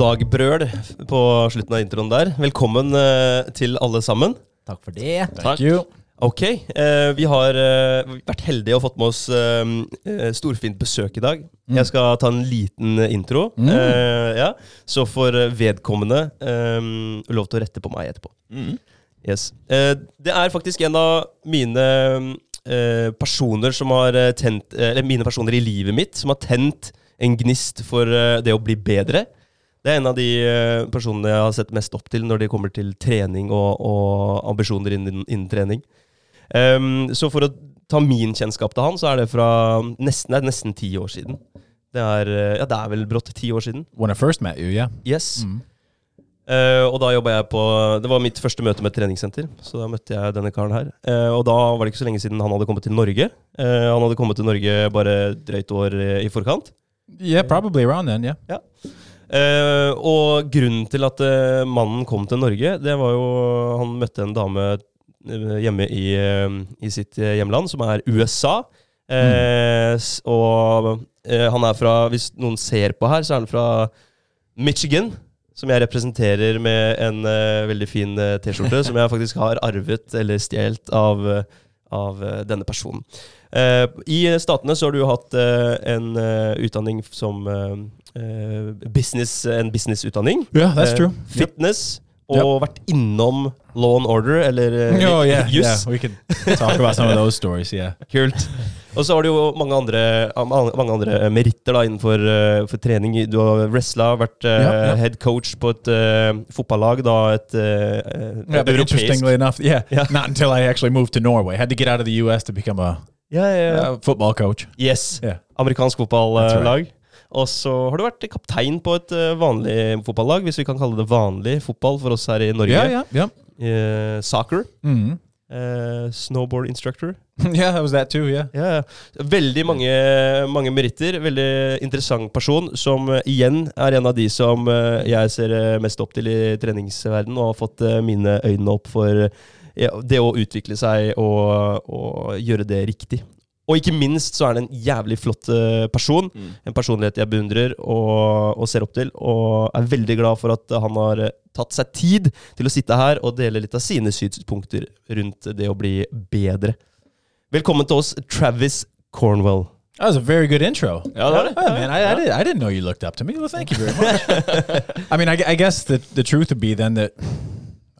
dag-brøl på slutten av introen der. Velkommen eh, til alle sammen. Takk for det. Takk. Ok, eh, vi har eh, vært heldige og fått med oss eh, storfint besøk i dag. Jeg skal ta en liten intro. Eh, ja. Så får vedkommende lov til å rette på meg etterpå. Yes. Eh, det er faktisk en av mine eh, personer som har tent Eller mine personer i livet mitt som har tent en gnist for det å bli bedre. Det er en av de eh, personene jeg har sett mest opp til når det kommer til trening og, og ambisjoner innen, innen trening. Um, så for å ta min kjennskap til han, så er det fra nesten, det er nesten ti år siden. Det er, eh, ja, det er vel brått ti år siden. When I first met you, yeah. Yes. Eh, og da jobba jeg på Det var mitt første møte med et treningssenter. Så da møtte jeg denne karen her. Uh, og da var det ikke så lenge siden han hadde kommet til Norge. Uh, han hadde kommet til Norge bare drøyt år i forkant. Yeah, probably around then, yeah. Eh, og grunnen til at uh, mannen kom til Norge, det var jo Han møtte en dame eh, hjemme i, uh, i sitt hjemland, som er USA. S- Og han er fra Hvis noen ser på her, så er han fra Michigan. Som jeg representerer med en veldig fin T-skjorte, som jeg faktisk har arvet eller stjålet av, av denne personen. I statene så har du hatt en utdanning som business, en businessutdanning. Yeah, that's Eh, true. Yep. Fitness. Og vært innom Law and Order, eller eh, Oh, yeah, yeah. We can talk about some of those stories, yeah. Kult. Og så har du jo mange andre, mange andre meritter da, innenfor eh, for trening. Du har wrestla, vært eh, yeah, ja. head coach på et uh, fotballag. Da et uh, Yeah, interestingly enough, yeah, Yeah. not until I actually moved to Norway. Had to get out of the U.S. to become a yeah, uh, football coach. Yes. Yeah. Amerikansk fotballag. fotballag. Og så har du vært kaptein på et eh, vanlig fotballag, hvis vi kan kalle det vanlig fotball for oss her i Norge. Yeah, yeah, yeah. Uh, soccer. Mm. Uh, snowboard instructor. yeah, that was that too, yeah. Ja, ja. Veldig mange, mange meritter. Veldig interessant person, som eh, igjen er en av de som jeg ser mest opp til i treningsverden og har fått mine øyne opp for det å utvikle seg og, og gjøre det riktig. Og ikke minst så er det en jævlig flott person. person. En personlighet jeg beundrer og, og ser opp til. Og er veldig glad for at han har eh, tatt seg tid til å sitte her og dele litt av sine synspunkter rundt det å bli bedre. Velkommen til oss, Travis Cornwell. That was a very good intro. Var det. Oh, man, I, I, did, I didn't know you looked up to me. Well, thank you very much. I mean, I, I guess the, the truth would be then that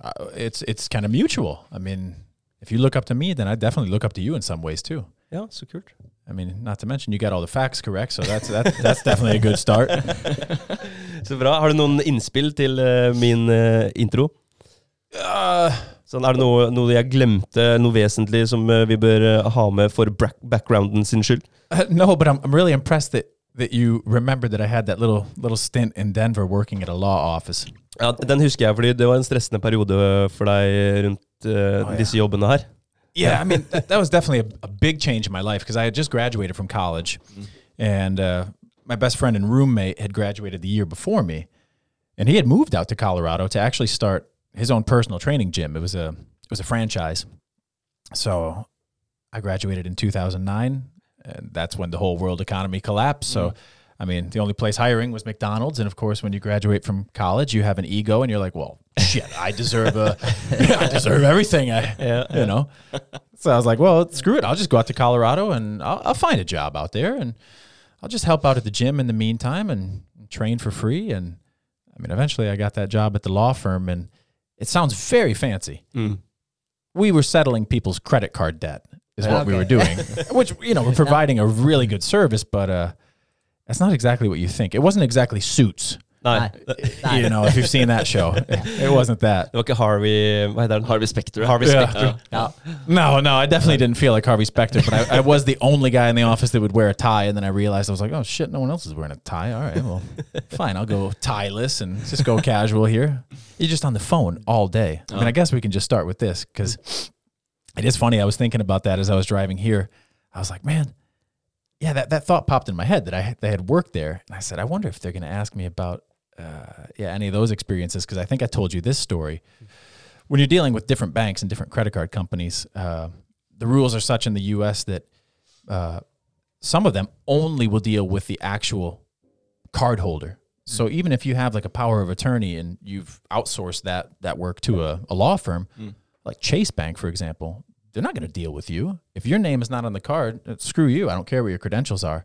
uh, it's it's kind of mutual. I mean, if you look up to me, then I definitely look up to you in some ways too. Yeah, so cool. I mean, not to mention you got all the facts correct, so that's that, that's definitely a good start. Så bra. Har du noen innspill til uh, min uh, intro? Uh, Sånn, er det noe, noe jeg glemte, noe vesentlig som eh, vi bør ha med for backgrounden sin skyld? no, but I'm I'm really impressed that that you remember that I had that little little stint in Denver working at a law office. Ja, Den husker jeg, fordi det var en stressende periode for deg rundt eh, ja. disse jobbene her. Yeah, I mean that, that was definitely a, a big change in my life because I had just graduated from college, and uh, my best friend and roommate had graduated the year before me, and he had moved out to Colorado to actually start his own personal training gym. It was a it was a franchise. So I graduated in 2009, and that's when the whole world economy collapsed. So. I mean, the only place hiring was McDonald's, and of course, when you graduate from college, you have an ego, and you're like, "Well, shit, I deserve a, I deserve everything." I, Yeah, you know. So I was like, well, screw it. I'll just go out to Colorado and I'll, I'll find a job out there and I'll just help out at the gym in the meantime and train for free. And I mean, eventually I got that job at the law firm and it sounds very fancy. We were settling people's credit card debt is what we were doing, which, you know, we're providing a really good service, but, uh, that's not exactly what you think. It wasn't exactly suits, Nei, Nei. you know, if you've seen that show. It wasn't that. det var ikke Harvey Hva heter den? Harvey Specter. Harvey Yeah. Specter. No, no, I definitely didn't feel like Harvey Specter, but I, I was the only guy in the office that would wear a tie. And then I realized I was like, oh shit, no one else is wearing a tie. All right, well, fine, I'll go tieless and just go casual here. You're just on the phone all day. I mean, I oh. guess we can just start with this because it is funny. I was thinking about that as I was driving here. I was like, man, yeah, that, that thought popped in my head that I they had worked there, and I said, I wonder if they're going to ask me about uh, yeah any of those experiences because I think I told you this story. When you're dealing with different banks and different credit card companies, uh, the rules are such in the U.S. that uh, some of them only will deal with the actual card holder. So even if you have like a power of attorney and you've outsourced that that work to a, a law firm, like Chase Bank, for example, they're not going to deal with you if your name is not on the card. uh, Screw you! I don't care what your credentials are.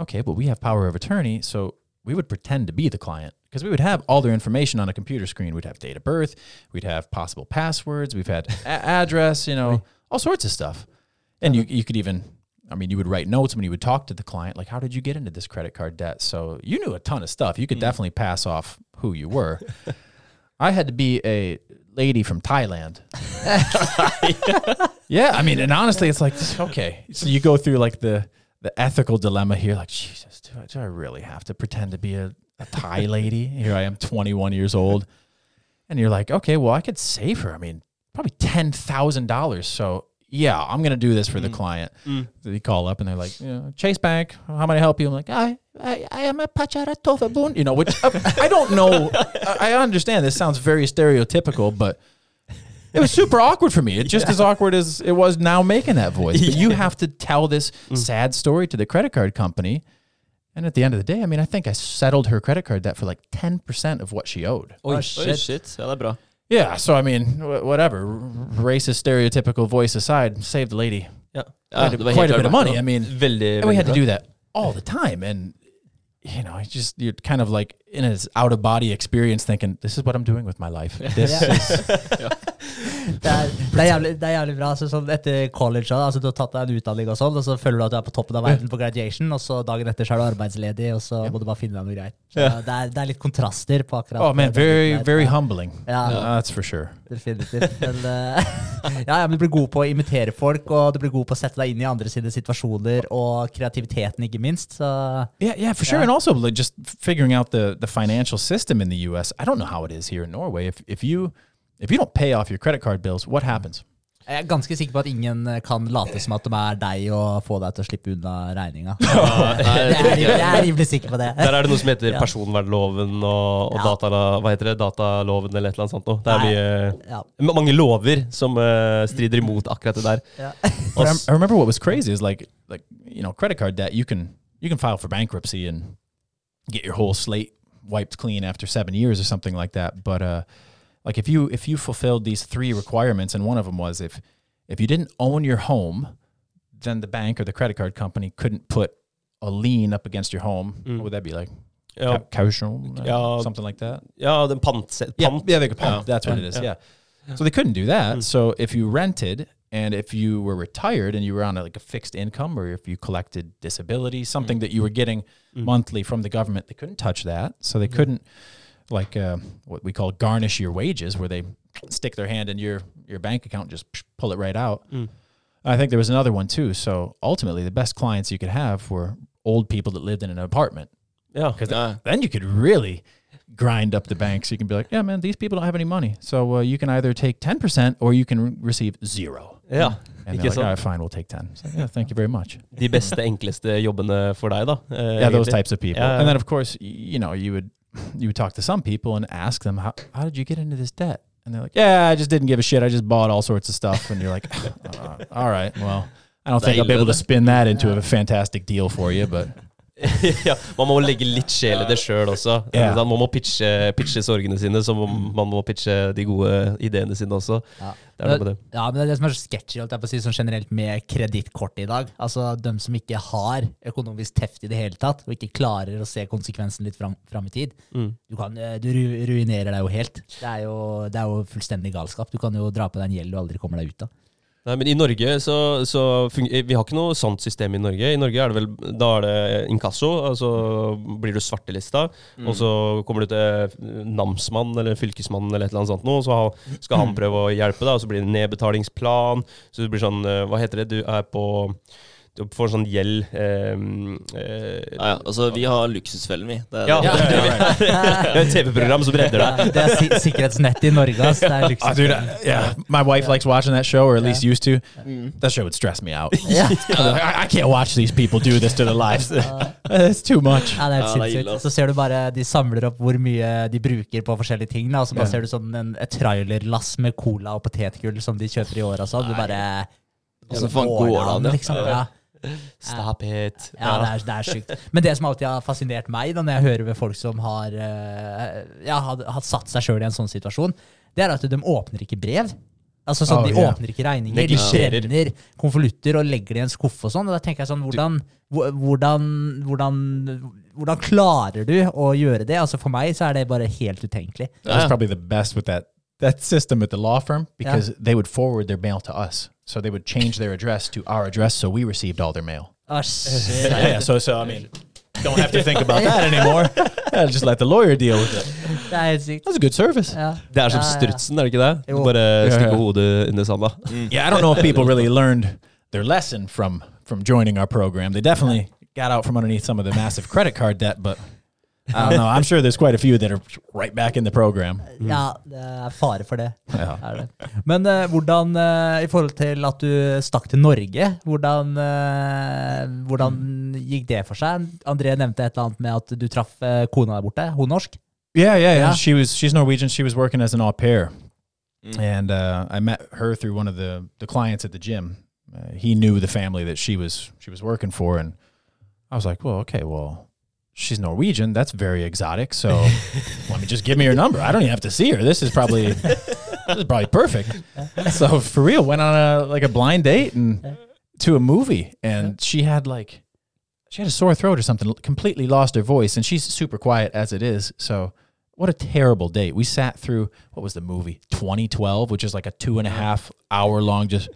Okay, but we have power of attorney, so we would pretend to be the client because we would have all their information on a computer screen. We'd have date of birth, we'd have possible passwords, we've had a- address, you know, all sorts of stuff. And you you could even, I mean, you would write notes when you would talk to the client, like, how did you get into this credit card debt? So you knew a ton of stuff. You could hmm. definitely pass off who you were. I had to be a lady from Thailand. yeah, I mean, and honestly, it's like okay. So you go through like the the ethical dilemma here. Like, Jesus, do I, do I really have to pretend to be a, a Thai lady? Here I am, 21 years old, and you're like, okay, well, I could save her. I mean, probably ten thousand dollars. So yeah, I'm gonna do this for the mm. client. Mm. So you call up and they're like, you know, Chase Bank, how may I help you? I'm like, I, I, I am a Pacharatofabun. You know, which I, I don't know. I, I understand this sounds very stereotypical, but it was super awkward for me. It's just as awkward as it was now making that voice. But you have to tell this sad story to the credit card company. And at the end of the day, I mean, I think I settled her credit card debt for like 10% of what she owed. Oi, Oi, shit. shit. Ja, det bra. Yeah. So, I mean, wh- whatever. Racist, stereotypical voice aside, saved the lady Ja. Ja, quite, det var quite a bit of money. verdt I mean, and we had to do that all the time. And, you know, it's just, you're kind of like in his out of body experience thinking, this is what I'm doing with my life. This yeah. is, Det er, det, er jævlig, det er jævlig bra. Så sånn etter college, altså, du har tatt deg en utdanning, og sånn, og så føler du at du er på toppen av verden på graduation, og så dagen etter så er du arbeidsledig, og så må du bare finne deg noe greier. Så det, er, det er litt kontraster på akkurat oh, man, very, very humbling. Ja. yeah. that's for sure. Definitivt. Men, eh, ja, ja, men du blir god på å imitere folk, og du blir god på å sette deg inn i andre sine situasjoner, og kreativiteten, ikke minst. Så Yeah, yeah, for sure. And also like just figuring out the the financial system in the US. I don't know how it is here in Norway. If if you if you don't pay off your credit card bills, what happens? jeg er ganske sikker på at ingen eh, kan late som at de er deg og få deg til å slippe unna regninga. Jeg er, rimelig- er sikker på det. Der er det noe som heter personvernloven og, og Ja. data, hva heter det? dataloven eller et eller annet sånt noe. Det er mye, Ja. mange lover som uh, strider imot akkurat det der. I remember what was crazy is like like you know credit card debt. You can you can file for bankruptcy and get your whole slate wiped clean after seven years or something like that. But uh, like if you if you fulfilled these three requirements, and one of them was if if you didn't own your home, then the bank or the credit card company couldn't put a lien up against your home. What would that be like? Ja, Ca- Caution, Ja. something like that. ja den pant, Yeah, pant. yeah, they could pump. Yeah. That's what it is. Yeah. Yeah. So they couldn't do that. So if you rented and if you were retired and you were on a, like a fixed income or if you collected disability, something that you were getting monthly from the government, they couldn't touch that. So they couldn't like uh, what we call garnish your wages, where they stick their hand in your your bank account and just pull it right out. I think there was another one too. So ultimately, the best clients you could have were old people that lived in an apartment Ja. because then you could really grind up the banks. You can be like, yeah, man, these people don't have any money, so uh, you can either take ten percent or you can re- receive zero. Ja. And Ikke like, all right, sant? fine, we'll take ten. So, yeah, thank you very much. De beste, enkleste jobbene for deg, da. eh, yeah, those types of people. Yeah, yeah. And then of course, you know, you would you would talk to some people and ask them how how did you get into this debt? And they're like, yeah, I just didn't give a shit. I just bought all sorts of stuff. And you're like, uh, all right, well, I don't think I'll be able to spin that into a fantastic deal for you, but ja, man må legge litt sjel i det sjøl også. Yeah. Man må pitche, pitche sorgene sine, så man må pitche de gode ideene sine også. Ja. Det er med det. Ja, men det er det som er så sketchy si, sånn generelt med kredittkortet i dag. Altså De som ikke har økonomisk teft i det hele tatt, og ikke klarer å se konsekvensen litt fram, fram i tid. Mm. Du, kan, eh, du ru- ruinerer deg jo helt. Det er jo, det er jo fullstendig galskap. Du kan jo dra på deg en gjeld du aldri kommer deg ut av. Nei, men I Norge så, så Vi har ikke noe sånt system i Norge. I Norge er det vel Da er det inkasso, altså blir du svartelista, og så kommer du til namsmann eller fylkesmann eller et eller annet sånt noe, så skal han prøve å hjelpe deg, og så blir det nedbetalingsplan. Så det blir sånn eh, Hva heter det? Du er på Du får sånn gjeld eh, eh, Ja, ja. Altså, vi har Luksusfellen, vi. Det er, Ja, det. det er er et TV-program som redder deg. Det er si sikkerhetsnettet i Norge. ass. Det er Ah, dude, I- yeah, my wife likes watching that show, or at least used to. That show would stress me out. Ja. I, I can't watch these people do this to their lives. It's too much. Ja, det er Ja, helt det er sinnssykt. Så ser du bare de samler opp hvor mye de bruker på forskjellige ting. Da, og så bare Ja. ser du sånn en, et trailerlass med cola og potetgull som de kjøper i år og så Du bare Hvordan faen går det an, ja? liksom? Ja. Stop it. Ja, det er, det er sykt. Men det som alltid har fascinert meg, da, når jeg hører ved folk som har, eh, ja, har, har satt seg sjøl i en sånn situasjon, det er at de åpner ikke brev. Altså sånn, Oh, De yeah. åpner ikke regninger, de brenner konvolutter og legger det i en skuff. og sånn. Og da tenker jeg sånn, hvordan, hvordan, hvordan, hvordan klarer du å gjøre det? Altså For meg så er det bare helt utenkelig. Yeah. That's probably the best with that that system at the law firm because they would forward their mail to us. So they would change their address to our address, so we received all their mail. Shit. yeah. So so I mean, don't have to think about that anymore. Yeah, just let the lawyer deal with it. Det er helt sykt. That's a good service. Ja. Det er som Ja, ja. strutsen, er det ikke det? Jo. Bare Ja, stikke ja. hodet under sanda. Yeah, I don't know if people really learned their lesson from from joining our program. They definitely got out from underneath some of the massive credit card debt, but I don't know. I'm sure there's quite a few that are right back in the program. ja, det er fare for det. Ja. er det. Men eh, hvordan, eh, i forhold til at du stakk til Norge, hvordan, eh, hvordan gikk det for seg? André nevnte et eller annet med at du traff eh, kona der borte. Hun norsk? Yeah, yeah, yeah. Yeah. She was she's Norwegian. She was working as an au pair, Mm. and uh, I met her through one of the the clients at the gym. Uh, he knew the family that she was she was working for, and I was like, well, okay, well, she's Norwegian. That's very exotic. So let me just give me her number. I don't even have to see her. This is probably this is probably perfect. So for real, went on a like a blind date and to a movie, and she had like she had a sore throat or something, completely lost her voice, and she's super quiet as it is. So, what a terrible date. We sat through what was the movie 2012, which is like a two and a uh-huh. half hour long, just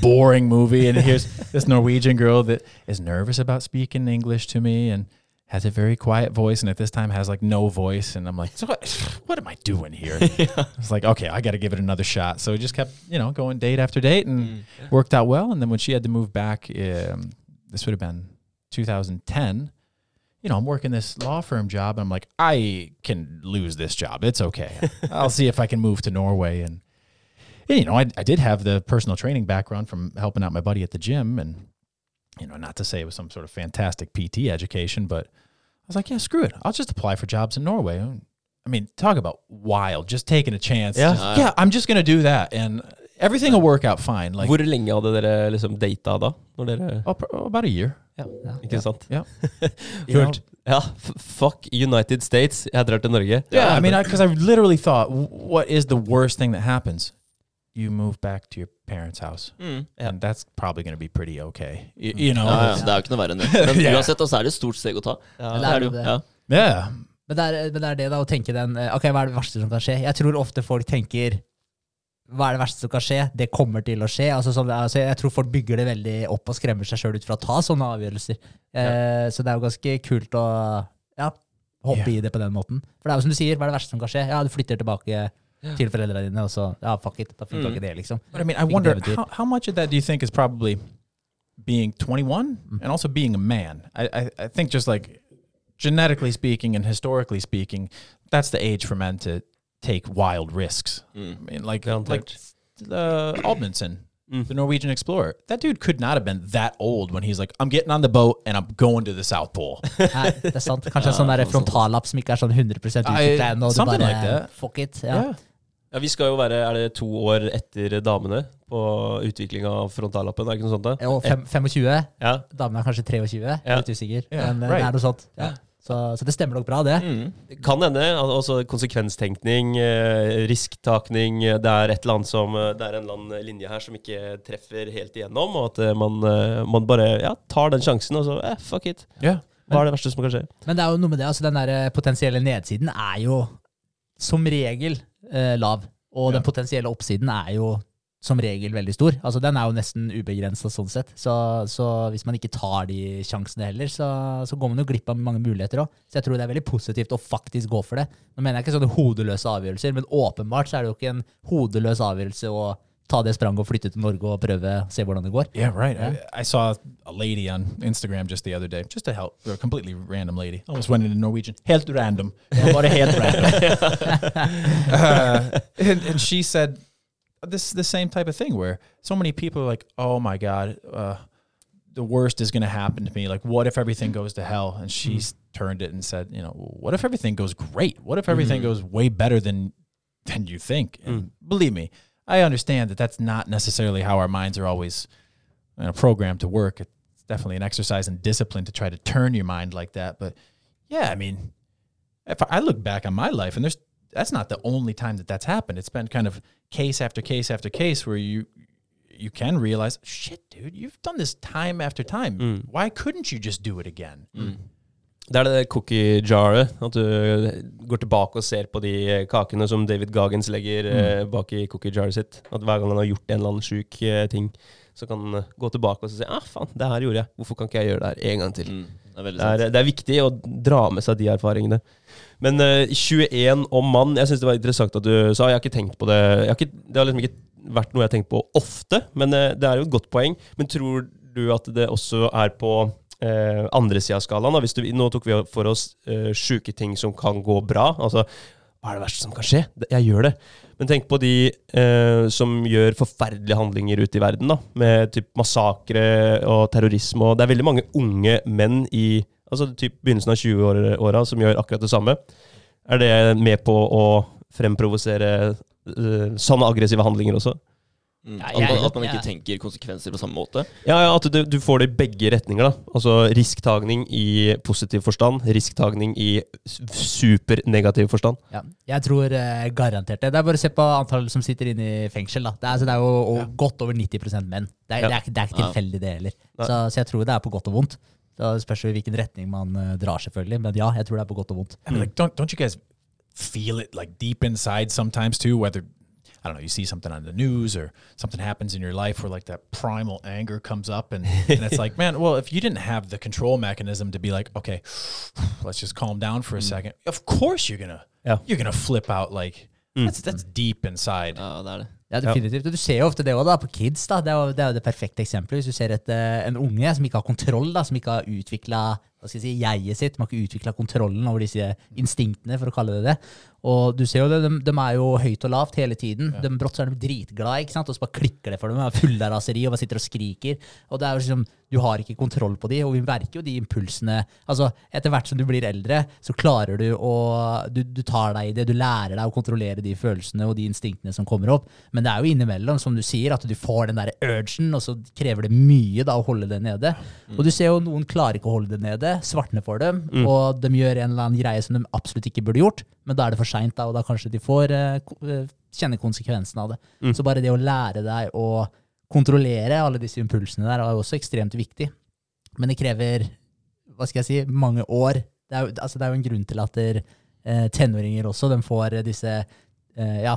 boring movie. And here's this Norwegian girl that is nervous about speaking English to me and has a very quiet voice, and at this time has like no voice. And I'm like, so what, what am I doing here? It's like, okay, I got to give it another shot. So we just kept, you know, going date after date and worked out well. And then when she had to move back, um, this would have been 2010. You know, I'm working this law firm job. And I'm like, I can lose this job. It's okay. I'll see if I can move to Norway. And, and, you know, I, I did have the personal training background from helping out my buddy at the gym. And, you know, not to say it was some sort of fantastic PT education, but I was like, yeah, screw it. I'll just apply for jobs in Norway. I mean, talk about wild, just taking a chance. Yeah. Just, yeah, I'm just going to do that. And everything will work out fine. Like, Hvor lenge hadde dere liksom data da? Når dere oh, oh, about a year. Ja, ikke sant? Yeah. Kult. Ja, fuck United States. Jeg drar til Norge. Yeah, I mean, because I, literally thought, what is the worst thing that happens? You move back to your parents' house, Mm. and that's probably going to be pretty okay. You, you know? Ja, ja, det er jo ikke noe verre enn det. Men uansett, så er det et stort steg å ta. Ja. Det er det jo. Ja. Yeah. Men det, er, men det er det da å tenke den eh, Ok, hva er det verste som kan skje? Jeg tror ofte folk tenker hva er det verste som kan skje? Det kommer til å skje. Altså, sånn, altså, jeg tror folk bygger det veldig opp og skremmer seg sjøl ut fra å ta sånne avgjørelser. Eh, så det er jo ganske kult å ja, hoppe i det på den måten. For det er jo som du sier, hva er det verste som kan skje? Ja, du flytter tilbake til foreldrene dine, og så ja, fuck it, da finner du Mm. ikke det, liksom. But I mean, I wonder how, how much of that do you think is probably being 21 and also being a man? I, I, I think just like genetically speaking and historically speaking, that's the age for men to take wild risks. Mm. I mean, like Garantert. like uh, Aldmanson, Mm. the Norwegian explorer. That dude could not have been that old when he's like, I'm getting on the boat and I'm going to the South Pole. Nei, det er sant. Kanskje en sånn frontallapp som ikke er sånn 100 utvikla ennå. something bare, like that. Fuck it. Ja. Ja, Vi skal jo være er det to år etter damene på utvikling av frontallappen. Er det ikke noe sånt? da? Jo, fem, 25. Ja. Damene er kanskje 23. Jeg er Ja. litt usikker. Ja, men eh, right. det er noe sånt. Ja. Så, så det stemmer nok bra, det. Mm. Kan hende. Også Altså konsekvenstenkning, eh, risktakning. eh, Det er et eller annet som Det er en eller annen linje her som ikke treffer helt igjennom, og at man, man bare ja, tar den sjansen, og så eh, fuck it. Yeah. Hva er det verste som kan skje? Men det er jo noe med det, altså den der potensielle nedsiden er jo som regel eh, lav. Og Ja. den potensielle oppsiden er jo som regel veldig stor. Altså Den er jo nesten ubegrensa sånn sett. Så, så hvis man ikke tar de sjansene heller, så, så går man jo glipp av mange muligheter òg. Så jeg tror det er veldig positivt å faktisk gå for det. Nå mener jeg ikke sånne hodeløse avgjørelser, men åpenbart så er det jo ikke en hodeløs avgjørelse å ta det spranget og flytte til Norge og prøve å se hvordan det går. Yeah, right. Yeah. I, I saw a lady on Instagram just the other day, just to help, a completely random lady. Almost went into Norwegian. Helt random. Bara helt random. uh, and, and she said this is the same type of thing where so many people are like, "Oh my god, uh, the worst is going to happen to me. Like, what if everything goes to hell?" And she s turned it and said, "You know, what if everything goes great? What if everything goes way better than than you think?" And believe me, I understand that that's not necessarily how our minds are always you know, programmed to work. It's definitely an exercise in discipline to try to turn your mind like that. But yeah, I mean, if I look back on my life, and there's that's not the only time that that's happened. It's been kind of case after case after case where you you can realize, shit, dude, you've done this time after time. Mm. Why couldn't you just do it again? Mm. Det er det cookie jaret. At du går tilbake og ser på de kakene som David Gagens legger mm. bak i cookie jaret sitt. At hver gang han har gjort en eller annen sjuk eh, ting, så kan han eh, gå tilbake og si ah, faen, det her gjorde jeg. Hvorfor kan ikke jeg gjøre det her en gang til? Mm, det er Det er, det er viktig å dra med seg de erfaringene. Men uh, 21 om mann, jeg syns det var interessant at du sa Jeg har ikke tenkt på det jeg har ikke, Det har liksom ikke vært noe jeg har tenkt på ofte, men uh, det er jo et godt poeng. Men tror du at det også er på eh, andre sida av skalaen? Hvis du, nå tok vi for oss eh, sjuke ting som kan gå bra. Altså, hva er det verste som kan skje? Jeg gjør det. Men tenk på de eh, som gjør forferdelige handlinger ute i verden, da. Med typ massakre og terrorisme. Og det er veldig mange unge menn i altså typ begynnelsen av 20-åra som gjør akkurat det samme. Er det med på å fremprovosere eh, sånne aggressive handlinger også? Mm. Ja, At, jeg- man, at man ikke ja. tenker konsekvenser på samme måte. Ja, ja At du, du får det i begge retninger. da Altså Risktagning i positiv forstand, risktagning i supernegativ forstand. Ja, jeg tror eh, garantert det. Det er bare å se på antallet som sitter inne i fengsel. Da. Det, er, altså, det er jo og godt over 90 menn. Det er, Ja. det er, det er ikke tilfeldig, det heller. Så, så jeg tror det er på godt og vondt. Da spørs det hvilken retning man uh, drar, selvfølgelig. Men ja, jeg tror det er på godt og vondt. Mm. like, don't don't you guys feel it like deep inside sometimes too? Whether I don't know, you see something on the news or something happens in your life where like that primal anger comes up, and, and it's like, man, well, if you didn't have the control mechanism to be like, okay, let's just calm down for a second. Of course, you're gonna Yeah. you're gonna flip out. Like that's that's deep inside. Ja, det er det. Ja, definitivt. Og du ser jo ofte det også da, på kids. da, Det er jo det, er jo det perfekte eksempelet. Hvis du ser et, eh, en unge som ikke har kontroll, da, som ikke har utvikla si, jeget sitt, som har ikke utvikla kontrollen over disse instinktene, for å kalle det det. Og du ser jo det, de, de er jo høyt og lavt hele tiden. De Brått så er de dritglade, ikke sant? og så bare klikker det for dem. De er fulle av raseri og bare sitter og skriker. Og det er jo liksom, Du har ikke kontroll på de, og vi merker jo de impulsene. altså Etter hvert som du blir eldre, så klarer du å Du, du tar deg i det, du lærer deg å kontrollere de følelsene og de instinktene som kommer opp. Men det er jo innimellom, som du sier, at du får den der urgen, og så krever det mye da å holde det nede. Og du ser jo noen klarer ikke å holde det nede, svartner for dem, og de gjør en eller annen greie som de absolutt ikke burde gjort, men da er det for seint, og da kanskje de får eh, eh, kjenne konsekvensen av det. Så bare det å lære deg å kontrollere alle disse impulsene der er også ekstremt viktig. Men det krever, hva skal jeg si, mange år. Det er jo, altså det er jo en grunn til at der, eh, tenåringer også, de får eh, disse eh, ja,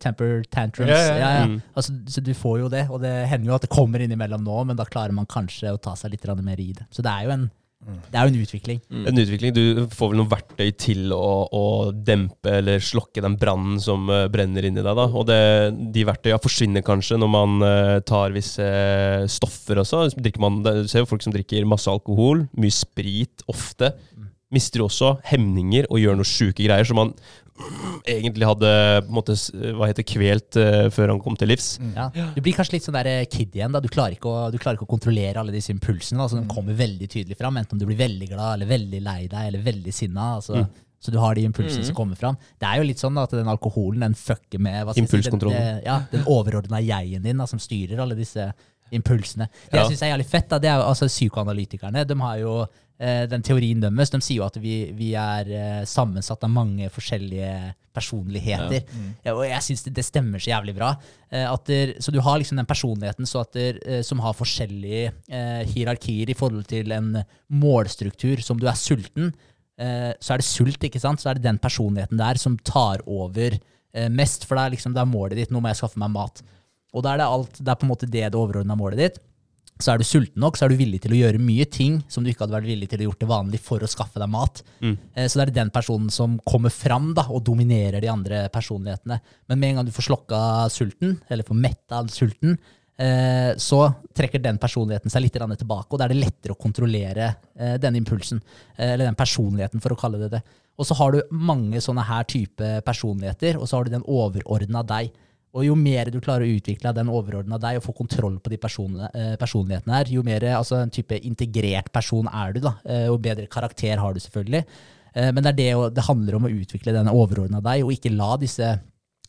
temper tantrums. Ja, ja, ja. Mm. Altså, så du får jo det, og det hender jo at det kommer innimellom nå, men da klarer man kanskje å ta seg litt mer i det. Så det er jo en, det er jo en utvikling. En utvikling. Du får vel noen verktøy til å, å dempe eller slokke den brannen som uh, brenner inni deg. da. Og det, de verktøya forsvinner kanskje når man uh, tar visse stoffer også. Man, det, du ser jo folk som drikker masse alkohol, mye sprit ofte. Mister jo også hemninger og gjør noen sjuke greier som man mm, egentlig hadde på en måte, hva heter, kvelt uh, før han kom til livs. Ja. Du blir kanskje litt sånn der eh, kid igjen. da. Du klarer ikke å, du klarer ikke å kontrollere alle disse impulsene. Altså, de kommer veldig tydelig fram, enten om du blir veldig glad, eller veldig lei deg, eller veldig sinna. Altså, Så du har de impulsene som kommer fram. Det er jo litt sånn da, at den alkoholen den fucker med hva skal jeg si, den, Impulskontrollen. ja, den overordna jeg-en din, da, som styrer alle disse impulsene. Det jeg Ja. syns er jævlig fett, da, det er jo altså psykoanalytikerne. De har jo eh, den teorien deres. De sier jo at vi, vi er eh, sammensatt av mange forskjellige personligheter. Ja, og jeg syns det, det stemmer så jævlig bra. Eh, der, så du har liksom den personligheten der, som har forskjellige eh, hierarkier i forhold til en målstruktur. Som du er sulten, eh, så er det sult, ikke sant? Så er det den personligheten der som tar over eh, mest. For det er liksom det er målet ditt. Nå må jeg skaffe meg mat. Og da er det alt, det er på en måte det det overordna målet ditt. Så er du sulten nok, så er du villig til å gjøre mye ting som du ikke hadde vært villig til å gjøre til vanlig for å skaffe deg mat. Mm. Så det er den personen som kommer fram da, og dominerer de andre personlighetene. Men med en gang du får slokka sulten, eller får metta sulten, eh, så trekker den personligheten seg litt tilbake, og da er det lettere å kontrollere denne den impulsen, eh, eller den personligheten, for å kalle det det. Og så har du mange sånne her type personligheter, og så har du den overordna deg. Og jo mer du klarer å utvikle den overordna deg og få kontroll på de eh, personlighetene her, jo mer altså, en type integrert person er du, da. og jo bedre karakter har du selvfølgelig. Eh, men det, det, det handler om å utvikle den overordna deg, og ikke la disse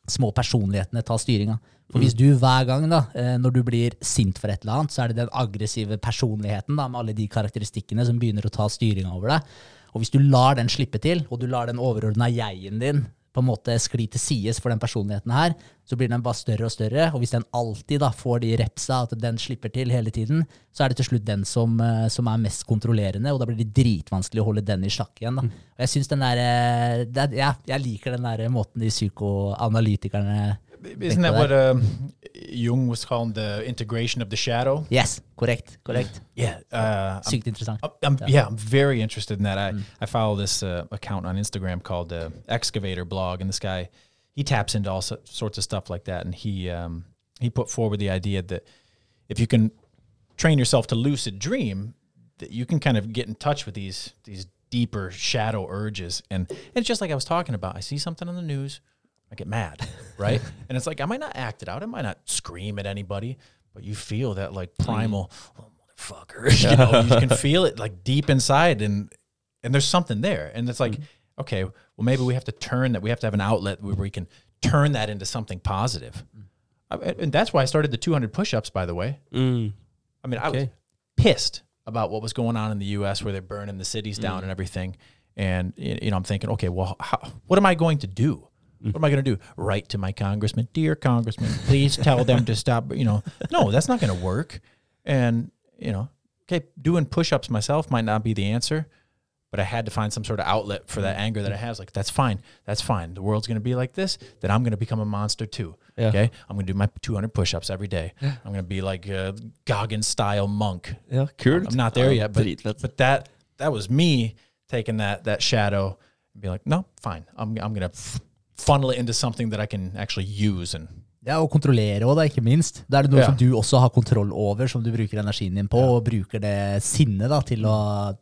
små personlighetene ta styringa. For hvis du hver gang da, eh, når du blir sint for et eller annet, så er det den aggressive personligheten da, med alle de karakteristikkene som begynner å ta styringa over deg. Og hvis du lar den slippe til, og du lar den overordna jeg-en din på en måte skli til sides for den personligheten her, så blir den bare større og større. Og hvis den alltid da får de repsa, at den slipper til hele tiden, så er det til slutt den som, eh, som er mest kontrollerende, og da blir det dritvanskelig å holde den i sjakk igjen. da. Og jeg synes den der, eh, det ja, jeg liker den der måten de psykoanalytikerne Isn't that what uh, Jung was calling the integration of the shadow? Yes, correct, correct. Yeah. Uh, I'm- Sykt interessant. I'm, I'm- yeah, I'm very interested in that. I, I follow this uh, account on Instagram called uh, Excavator Blog, and this guy he taps into all so- sorts of stuff like that. And he um, he put forward the idea that if you can train yourself to lucid dream, that you can kind of get in touch with these these deeper shadow urges. And, and it's just like I was talking about. I see something on the news, I get mad, right? and it's like I might not act it out. I might not scream at anybody, but you feel that like mm-hmm. primal, oh, motherfucker. you know, you can feel it like deep inside, and and there's something there, and it's like, mm-hmm. okay, well maybe we have to turn that. We have to have an outlet where we can turn that into something positive. Mm. I- and that's why I started the 200 push-ups. By the way, Mm. I mean, I was pissed about what was going on in the U.S. where they're burning the cities down mm. and everything. And you know, I'm thinking, okay, well, how, what am I going to do? What am I going to do? Write to my congressman, dear congressman, please tell them to stop. You know, no, that's not going to work. And you know, okay, doing push-ups myself might not be the answer, but I had to find some sort of outlet for that anger that I have. Like, that's fine. That's fine. The world's going to be like this. Then I'm going to become a monster too. Yeah. Okay. I'm going to do my 200 push-ups every day. I'm going to be like a Goggins style monk. Yeah, kult. I'm not there yet, but, but that that was me taking that that shadow and be like, no, fine. I'm I'm gonna f- funnel it into something that I can actually use and Ja, og kontrollere òg, ikke minst. Da er det noe yeah. som du også har kontroll over, som du bruker energien din på, og bruker det sinnet da, til å,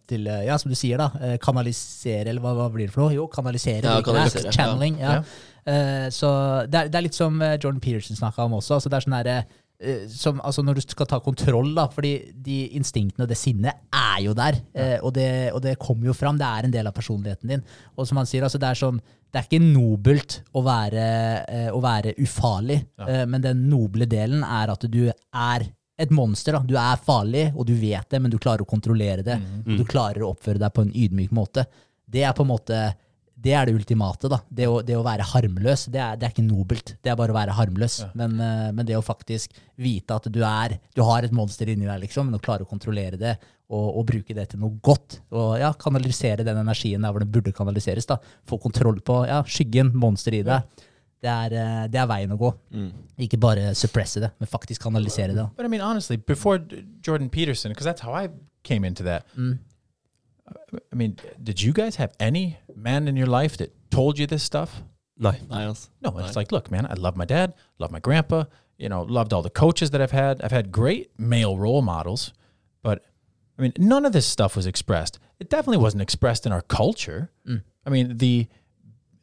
til, eh, ja, som du sier, da, eh, kanalisere, eller hva, hva blir det for noe? Jo, kanalisere. Ja, det. kanalisere, Channeling. Ja. Ja. Uh, så det er, det er litt som Jordan Peterson snakka om også. altså det er sånn der, eh, som, altså Når du skal ta kontroll, da, fordi de instinktene og det sinnet er jo der. eh, og, det, og det kommer jo fram. Det er en del av personligheten din. Og som han sier, altså det er sånn det er ikke nobelt å være, eh, å være ufarlig, eh, men den noble delen er at du er et monster. Da. Du er farlig, og du vet det, men du klarer å kontrollere det. Mm. du klarer å oppføre deg på en ydmyk måte. Det er på en måte det er det ultimate. da. Det å, det å være harmløs, det er, det er ikke nobelt. Det er bare å være harmløs. Men, eh, men det å faktisk vite at du er Du har et monster inni deg, liksom, men å klare å kontrollere det og, og bruke det til noe godt. Og ja, kanalisere den energien der hvor den burde kanaliseres. da. Få kontroll på ja, skyggen, monster i deg. Det er, eh, det er veien å gå. Ikke bare suppresse det, men faktisk kanalisere det. But I mean, honestly, before Jordan Peterson, because that's how I came into that. I mean, did you guys have any man in your life that told you this stuff? Nei. Nei, altså. No, and it's like, look, man, I love my dad, love my grandpa, you know, loved all the coaches that I've had. I've had great male role models, but I mean, none of this stuff was expressed. It definitely wasn't expressed in our culture. Mm. I mean, the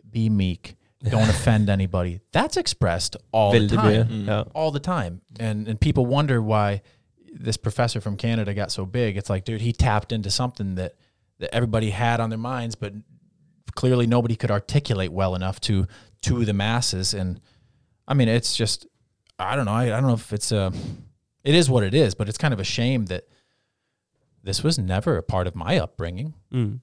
be meek, don't offend anybody. That's expressed all Veldig the time mye. Ja. Mm. all the time. And and people wonder why this professor from Canada got so big. It's like, dude, he tapped into something that that everybody had on their minds, but clearly nobody could articulate well enough to to the masses. And I mean, it's just I don't know. I, I don't know if it's a it is what it is, but it's kind of a shame that this was never a part of my upbringing. Mm.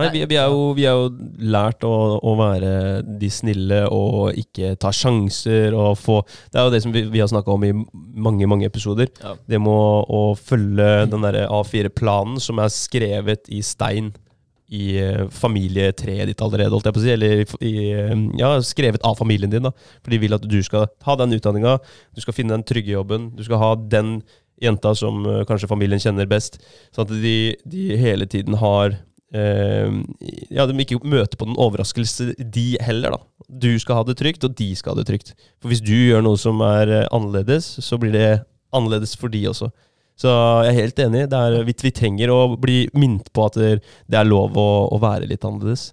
Nei, vi, vi, er jo, vi er jo lært å, å være de snille og ikke ta sjanser og få Det er jo det som vi, vi har snakka om i mange, mange episoder. Ja. Det med å, følge den derre A4-planen som er skrevet i stein i eh, familietreet ditt allerede, holdt jeg på å si. Eller i, eh, ja, skrevet av familien din. da. For de vil at du skal ha den utdanninga, du skal finne den trygge jobben, du skal ha den jenta som eh, kanskje familien kjenner best. Sånn at de, de hele tiden har Ja, de ikke møter på den overraskelse, de heller, da. Du skal ha det trygt, og de skal ha det trygt. For hvis du gjør noe som er eh, annerledes, så blir det annerledes for de også. Så jeg er helt enig. Er, vi, trenger å bli minnet på at det er lov å, å være litt annerledes.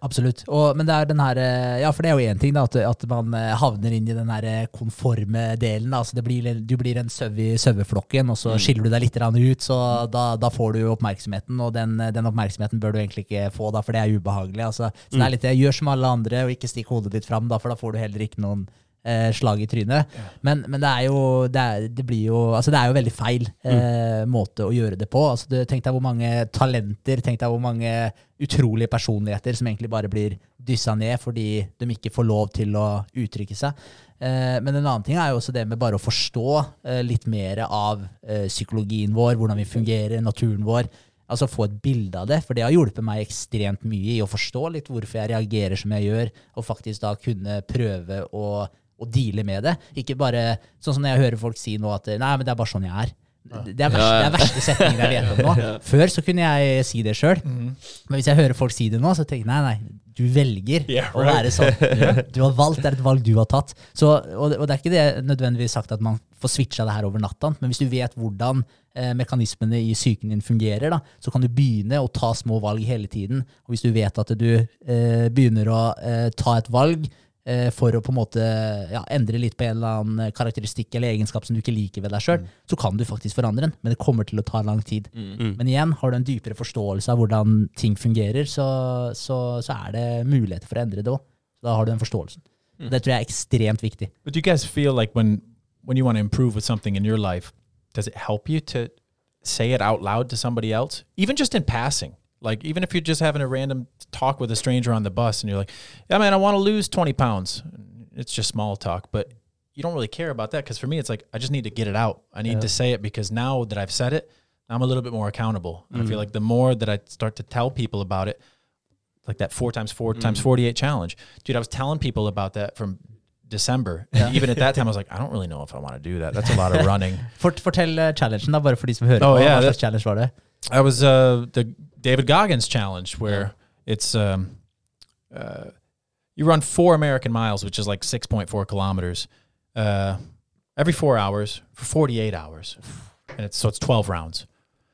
Absolutt. Og, men det er den her, eh, ja, for det er jo én ting, da, at, at man eh, havner inn i den her eh, konforme delen. Altså det blir, du blir en søv i saueflokken, og så skiller du deg litt ut. Så da, da får du oppmerksomheten, og den, den oppmerksomheten bør du egentlig ikke få, da, for det er ubehagelig. Altså. Så det er litt det, gjør som alle andre, og ikke stikk hodet ditt fram, da, for da får du heller ikke noen eh, slag i trynet. Men, men det er jo det, er, det blir jo Altså, det er jo veldig feil eh, måte å gjøre det på. Altså, du, tenk deg hvor mange talenter, tenk deg hvor mange utrolige personligheter som egentlig bare blir dyssa ned fordi de ikke får lov til å uttrykke seg. Eh, men en annen ting er jo også det med bare å forstå eh, litt mer av eh, psykologien vår, hvordan vi fungerer, naturen vår. Altså få et bilde av det, for det har hjulpet meg ekstremt mye i å forstå litt hvorfor jeg reagerer som jeg gjør, og faktisk da kunne prøve å, å deale med det. Ikke bare sånn som når jeg hører folk si nå at nei, men det er bare sånn jeg er. Det er verste, det er verste setningen jeg vet om nå. Før så kunne jeg si det sjøl, men hvis jeg hører folk si det nå, så tenker jeg nei, nei, du velger Yeah, å være sånn. Du har valgt, det er et valg du har tatt. Så, og, det, og det er ikke det nødvendigvis sagt at man får switcha det her over natta, men hvis du vet hvordan eh, mekanismene i psyken din fungerer, da, så kan du begynne å ta små valg hele tiden. Og hvis du vet at du eh, begynner å eh, ta et valg for å på en måte ja, endre litt på en eller annen karakteristikk eller egenskap som du ikke liker ved deg sjøl, så kan du faktisk forandre den, men det kommer til å ta lang tid. Men igjen, har du en dypere forståelse av hvordan ting fungerer, så, så, så er det muligheter for å endre det òg. Da har du den forståelsen. Det tror jeg er ekstremt viktig. But do you guys feel like when when you want to improve with something in your life, does it help you to say it out loud to somebody else, even just in passing? Like even if you're just having a random talk with a stranger on the bus, and you're like, "Yeah, man, I want to lose 20 pounds." It's just small talk, but you don't really care about that because for me, it's like I just need to get it out. I need to say it because now that I've said it, I'm a little bit more accountable. And I feel like the more that I start to tell people about it, like that four times four times 48 challenge. Dude, I was telling people about that from December. And even at that time, I was like, I don't really know if I want to do that. That's a lot of running. Fort, fortell eh, challengen, da, bare for de som hører Oh, på. yeah, Hva that- slags challenge var det? I was uh, the David Goggins challenge where it's um, uh, you run four American miles, which is like 6.4 kilometers, uh, every four hours for 48 hours. And it's, so it's 12 rounds.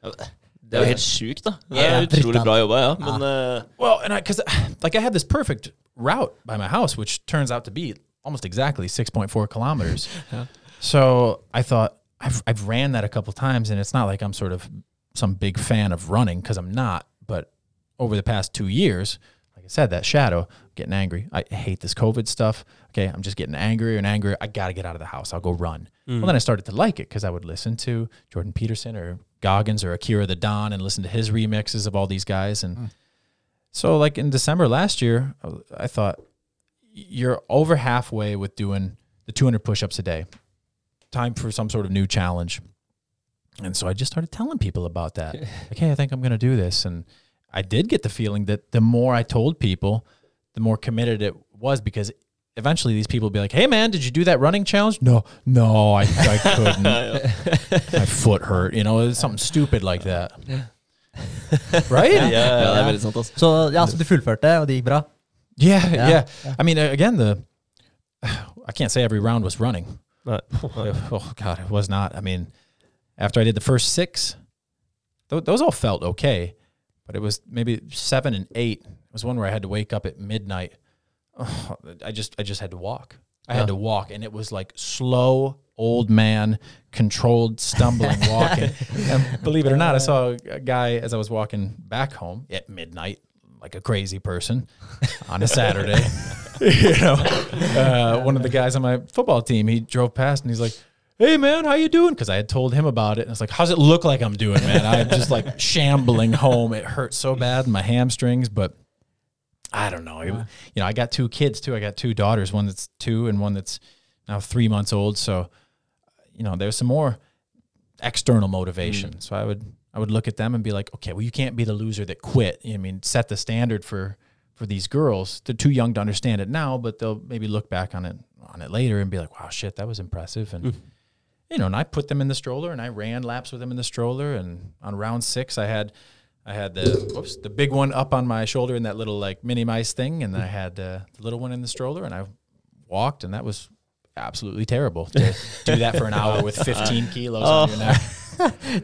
Det er jo helt sjukt, da. Det Ja, er utrolig bra jobba, ja. Men eh, Well, and I, cause like I had this perfect route by my house, which turns out to be almost exactly 6.4 kilometers. So I thought I've, I've ran that a couple times and it's not like I'm sort of some big fan of running because I'm not, but over the past two years, like I said, that shadow, getting angry. I hate this COVID stuff. Okay. I'm just getting angrier and angrier. I got to get out of the house. I'll go run. Mm. Well, then I started to like it because I would listen to Jordan Peterson or Goggins or Akira the Don and listen to his remixes of all these guys. And mm. so, like in December last year, I thought you're over halfway with doing the 200 push-ups a day. Time for some sort of new challenge. And so I just started telling people about that. Like, hey, I think I'm going to do this. And I did get the feeling that the more I told people, the more committed it was because eventually these people would be like, hey, man, did you do that running challenge? No, no, I, I couldn't. My foot hurt. You know, it's something stupid like that. Right? ja, det er veldig sant, altså. Så ja, så du fullførte, og det gikk bra? Yeah, Yeah, yeah. I mean, uh, again, the I can't say every round was running. Nei. Oh God, it was not. I mean, after I did the first six, th- those all felt okay, but it was maybe seven and eight. It was one where I had to wake up at midnight. Oh, I just, I just had to walk. I had to walk, and it was like slow, old man, controlled, stumbling walking. and believe it or not, I saw a guy as I was walking back home at midnight, like a crazy person, on a Saturday. you know, uh, one of the guys on my football team, he drove past and he's like, "Hey man, how you doing?" Because I had told him about it, and I was like, "How's it look like I'm doing, man?" I'm just like shambling home. It hurt so bad in my hamstrings, but I don't know. It- you know, I got two kids too. I got two daughters, one that's two and one that's now three months old. So, you know, there's some more external motivation. Mm. So I would I would look at them and be like, okay, well, you can't be the loser that quit. I mean, set the standard for for these girls. They're too young to understand it now, but they'll maybe look back on it on it later and be like, wow, shit, that was impressive. And mm. You know, and I put them in the stroller and I ran laps with them in the stroller. And on round six, I had I had the whoops the big one up on my shoulder in that little like mini mice thing, and I had uh, the little one in the stroller, and I walked, and that was absolutely terrible to do that for an hour with 15 kilos on your neck.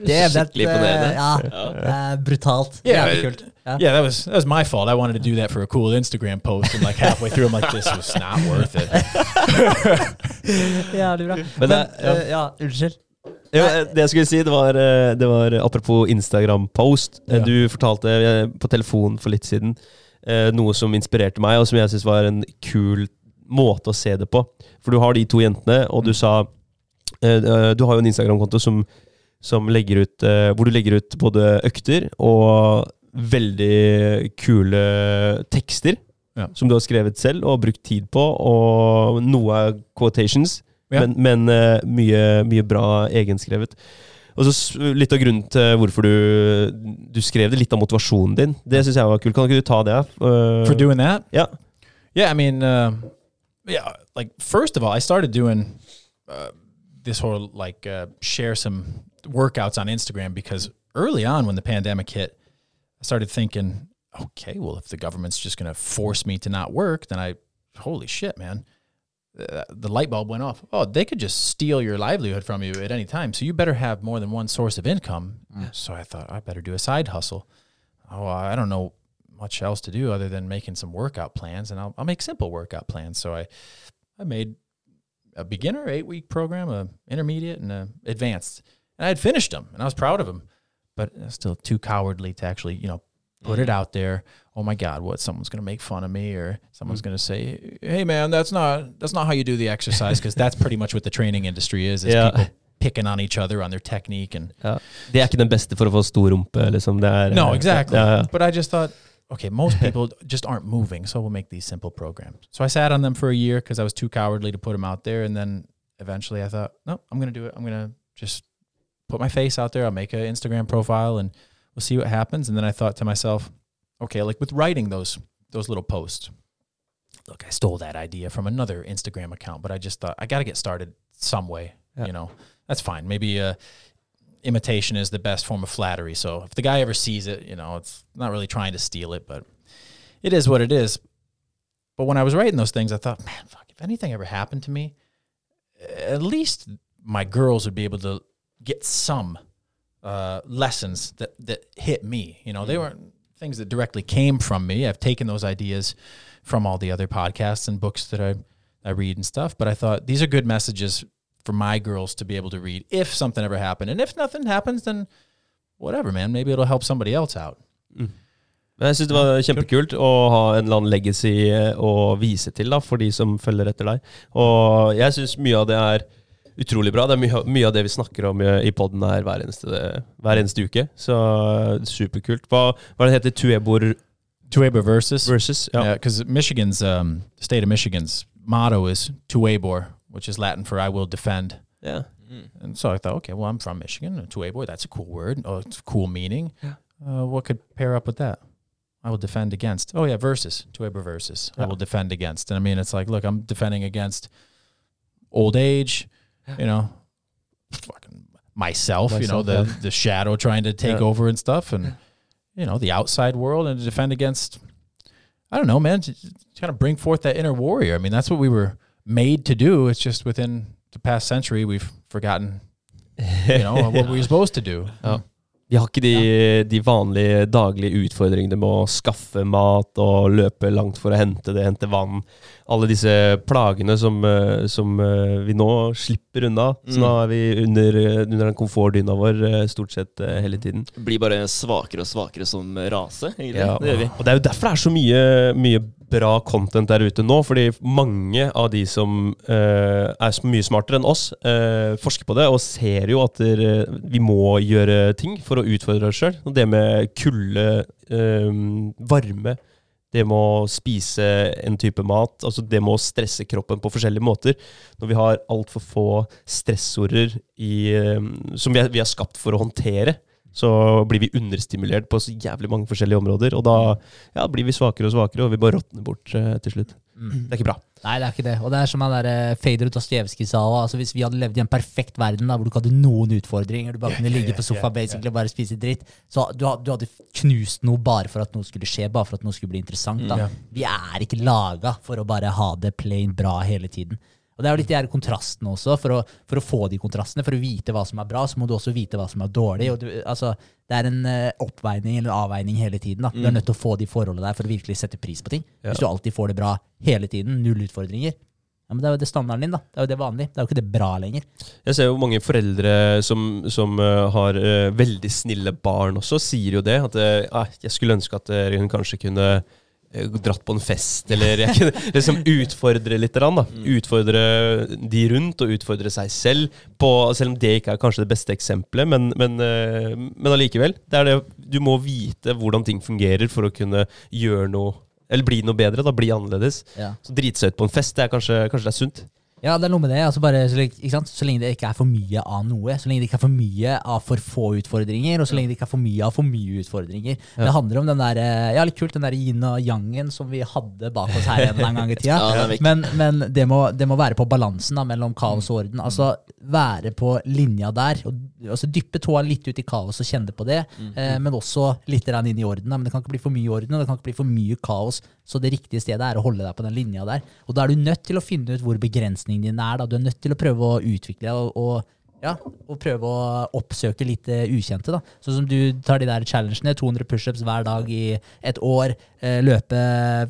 Damn, that, Skikkelig imponerende. eh, ja, det er brutalt. Yeah, Jævlig kult. Ja. Yeah, that was that was my fault. I wanted to do that for a cool Instagram post, and like halfway through, I'm like, this was not worth it. Jævlig bra. Men Men, det- ja. ja, unnskyld. Jo, det jeg skulle si, det var, det var apropos Instagram-post. Ja. Du fortalte på telefonen for litt siden noe som inspirerte meg, og som jeg syns var en kul måte å se det på. For du har de to jentene, og du sa eh, eh, Du har jo en Instagram-konto som, ut eh, hvor du legger ut både økter og veldig kule tekster. Ja. Som du har skrevet selv og brukt tid på, og noe er quotations, Ja. men, men eh, mye, mye bra egenskrevet. Og så Litt av grunnen til hvorfor du, du skrev det, litt av motivasjonen din, det syns jeg var kult. Kan ikke du ta det? Uh, For doing that? Ja. Yeah, I mean, uh, yeah, like first of all, I started doing uh, this whole like uh, share some workouts on Instagram because early on when the pandemic hit, I started thinking, okay, well, if the government's just going to force me to not work, then I, holy shit, man. Uh, the light bulb went off. Oh, they could just steal your livelihood from you at any time. So you better have more than one source of income. So I thought I better do a side hustle. Oh, I don't know much else to do other than making some workout plans, and I'll, I'll make simple workout plans. So I, I made a beginner eight week program, a intermediate, and a advanced, and I had finished them, and I was proud of them, but still too cowardly to actually, you know, put it out there. Oh my God, what someone's going to make fun of me, or someone's going to say, "Hey man, that's not that's not how you do the exercise," because that's pretty much what the training industry is. Is Yeah. people picking on each other on their technique and Ja. Det er ikke den beste for å få stor rumpe, liksom. Det er, No, exactly. Ja, ja. But I just thought, okay, most people just aren't moving, so we'll make these simple programs. So I sat on them for a year because I was too cowardly to put them out there, and then eventually I thought, no, I'm gonna do it. I'm gonna just put my face out there. I'll make an Instagram profile, and we'll see what happens. And then I thought to myself, okay, like with writing those those little posts. Look, I stole that idea from another Instagram account, but I just thought I got to get started some way. Yeah. You know, that's fine. Maybe uh, imitation is the best form of flattery. So if the guy ever sees it, you know, it's not really trying to steal it, but it is what it is. But when I was writing those things, I thought, man, fuck, if anything ever happened to me, at least my girls would be able to get some uh, lessons that, that hit me. You know, they weren't things that directly came from me. I've taken those ideas from all the other podcasts and books that I, I read and stuff. But I thought these are good messages for my girls to be able to read if something ever happened. And if nothing happens, then whatever, man. Maybe it'll help somebody else out. Men jeg syns det var kjempekult å ha en eller annen legacy eh, å vise til da, for de som følger etter deg. Og jeg syns mye av det er utrolig bra. Det er mye, mye av det vi snakker om i, i poden her hver eneste, hver eneste uke. Så eh, superkult. Hva, hva det heter Tuebor Tuebor versus. versus? Yeah, Ja. because Michigan's um, state of Michigan's motto is "Tuebor," which is Latin for "I will defend." Ja. And so I thought, okay, well, I'm from Michigan. Tuebor, that's a cool word. Oh, it's a cool meaning. Uh, what could pair up with that? I will defend against. Oh yeah, versus Tuebor versus. I will defend against. And I mean, it's like, look, I'm defending against old age. You know, fucking myself. you know, Myself, the the shadow trying to take Yeah. over and stuff, and you know, the outside world, and to defend against. I don't know, man. To, to kind of bring forth that inner warrior. I mean, that's what we were made to do. It's just within the past century we've forgotten, you know, what we were supposed to do. Oh. De har ikke de, de vanlige daglige utfordringene med å skaffe mat og løpe langt for å hente det, hente vann. Alle disse plagene som, eh, som eh, vi nå slipper unna. Så Mm. nå er vi under, under den komfortdyna vår eh, stort sett hele tiden. Blir bare svakere og svakere som rase, egentlig. Ja, Det gjør vi. Og det er jo derfor det er så mye, mye bra content der ute nå. Fordi mange av de som uh, er mye smartere enn oss, uh, forsker på det og ser jo at der, vi må gjøre ting for å utfordre oss sjøl. Det med kulde, um, varme, det med å spise en type mat, altså det med å stresse kroppen på forskjellige måter. Når vi har altfor få stressorder i, um, som vi er, vi er skapt for å håndtere, så blir vi understimulert på så jævlig mange forskjellige områder. Og da ja, blir vi svakere og svakere, og vi bare råtner bort eh, til slutt. Det er ikke bra. Nei, det er ikke det. Og det er som han der eh, Fedor Dostojevskij sa altså Hvis vi hadde levd i en perfekt verden da, hvor du ikke hadde noen utfordringer, du bare kunne ligge på sofaen basically og bare spise dritt, så du, du hadde knust noe bare for at noe skulle skje, bare for at noe skulle bli interessant. da. Ja. Vi er ikke laga for å bare ha det plain bra hele tiden. Og Det er jo litt de her kontrastene også. For å, for å få de kontrastene, for å vite hva som er bra, så må du også vite hva som er dårlig. og du, altså, Det er en eh, oppveining eller avveining hele tiden. da. Du er nødt til å få de forholdene der for å virkelig sette pris på ting. Ja. Hvis du alltid får det bra hele tiden, null utfordringer, ja, men det er jo det standarden din. da. Det er jo det vanlige. Det er jo ikke det bra lenger. Jeg ser jo mange foreldre som, som eh, har uh, veldig snille barn også, sier jo det. At ah, jeg skulle ønske at hun kanskje kunne dratt på en fest, eller jeg kunne liksom utfordre litt. Da. Utfordre de rundt, og utfordre seg selv. På, selv om det ikke er kanskje det beste eksempelet, men, men, eh, men allikevel. Det er det, du må vite hvordan ting fungerer for å kunne gjøre noe Eller bli noe bedre, da, bli annerledes. Ja. Så drite seg ut på en fest, det er kanskje, kanskje det er sunt. Ja, det er noe med det. Altså bare, så, ikke sant? så lenge det ikke er for mye av noe. Så lenge det ikke er for mye av for få utfordringer, og så lenge det ikke er for mye av for mye utfordringer. Det handler om den der, eh, ja, litt kult, den der yin og yangen som vi hadde bak oss her en gang i tida. Ja, men men det, må, det må være på balansen da, mellom kaos og orden. Altså være på linja der. Og, altså Dyppe tåa litt ut i kaos og kjenne på det, eh, men også litt inn i orden. Da. Men det kan ikke bli for mye orden, og det kan ikke bli for mye kaos. Så det riktige stedet er å holde deg på den linja der. Og da er du nødt til å finne ut hvor begrensningen din er. Da. Du er nødt til å prøve å utvikle og, og, ja, og prøve å oppsøke litt eh, ukjente. da. Sånn som du tar de der challengene, 200 pushups hver dag i et år, eh, løpe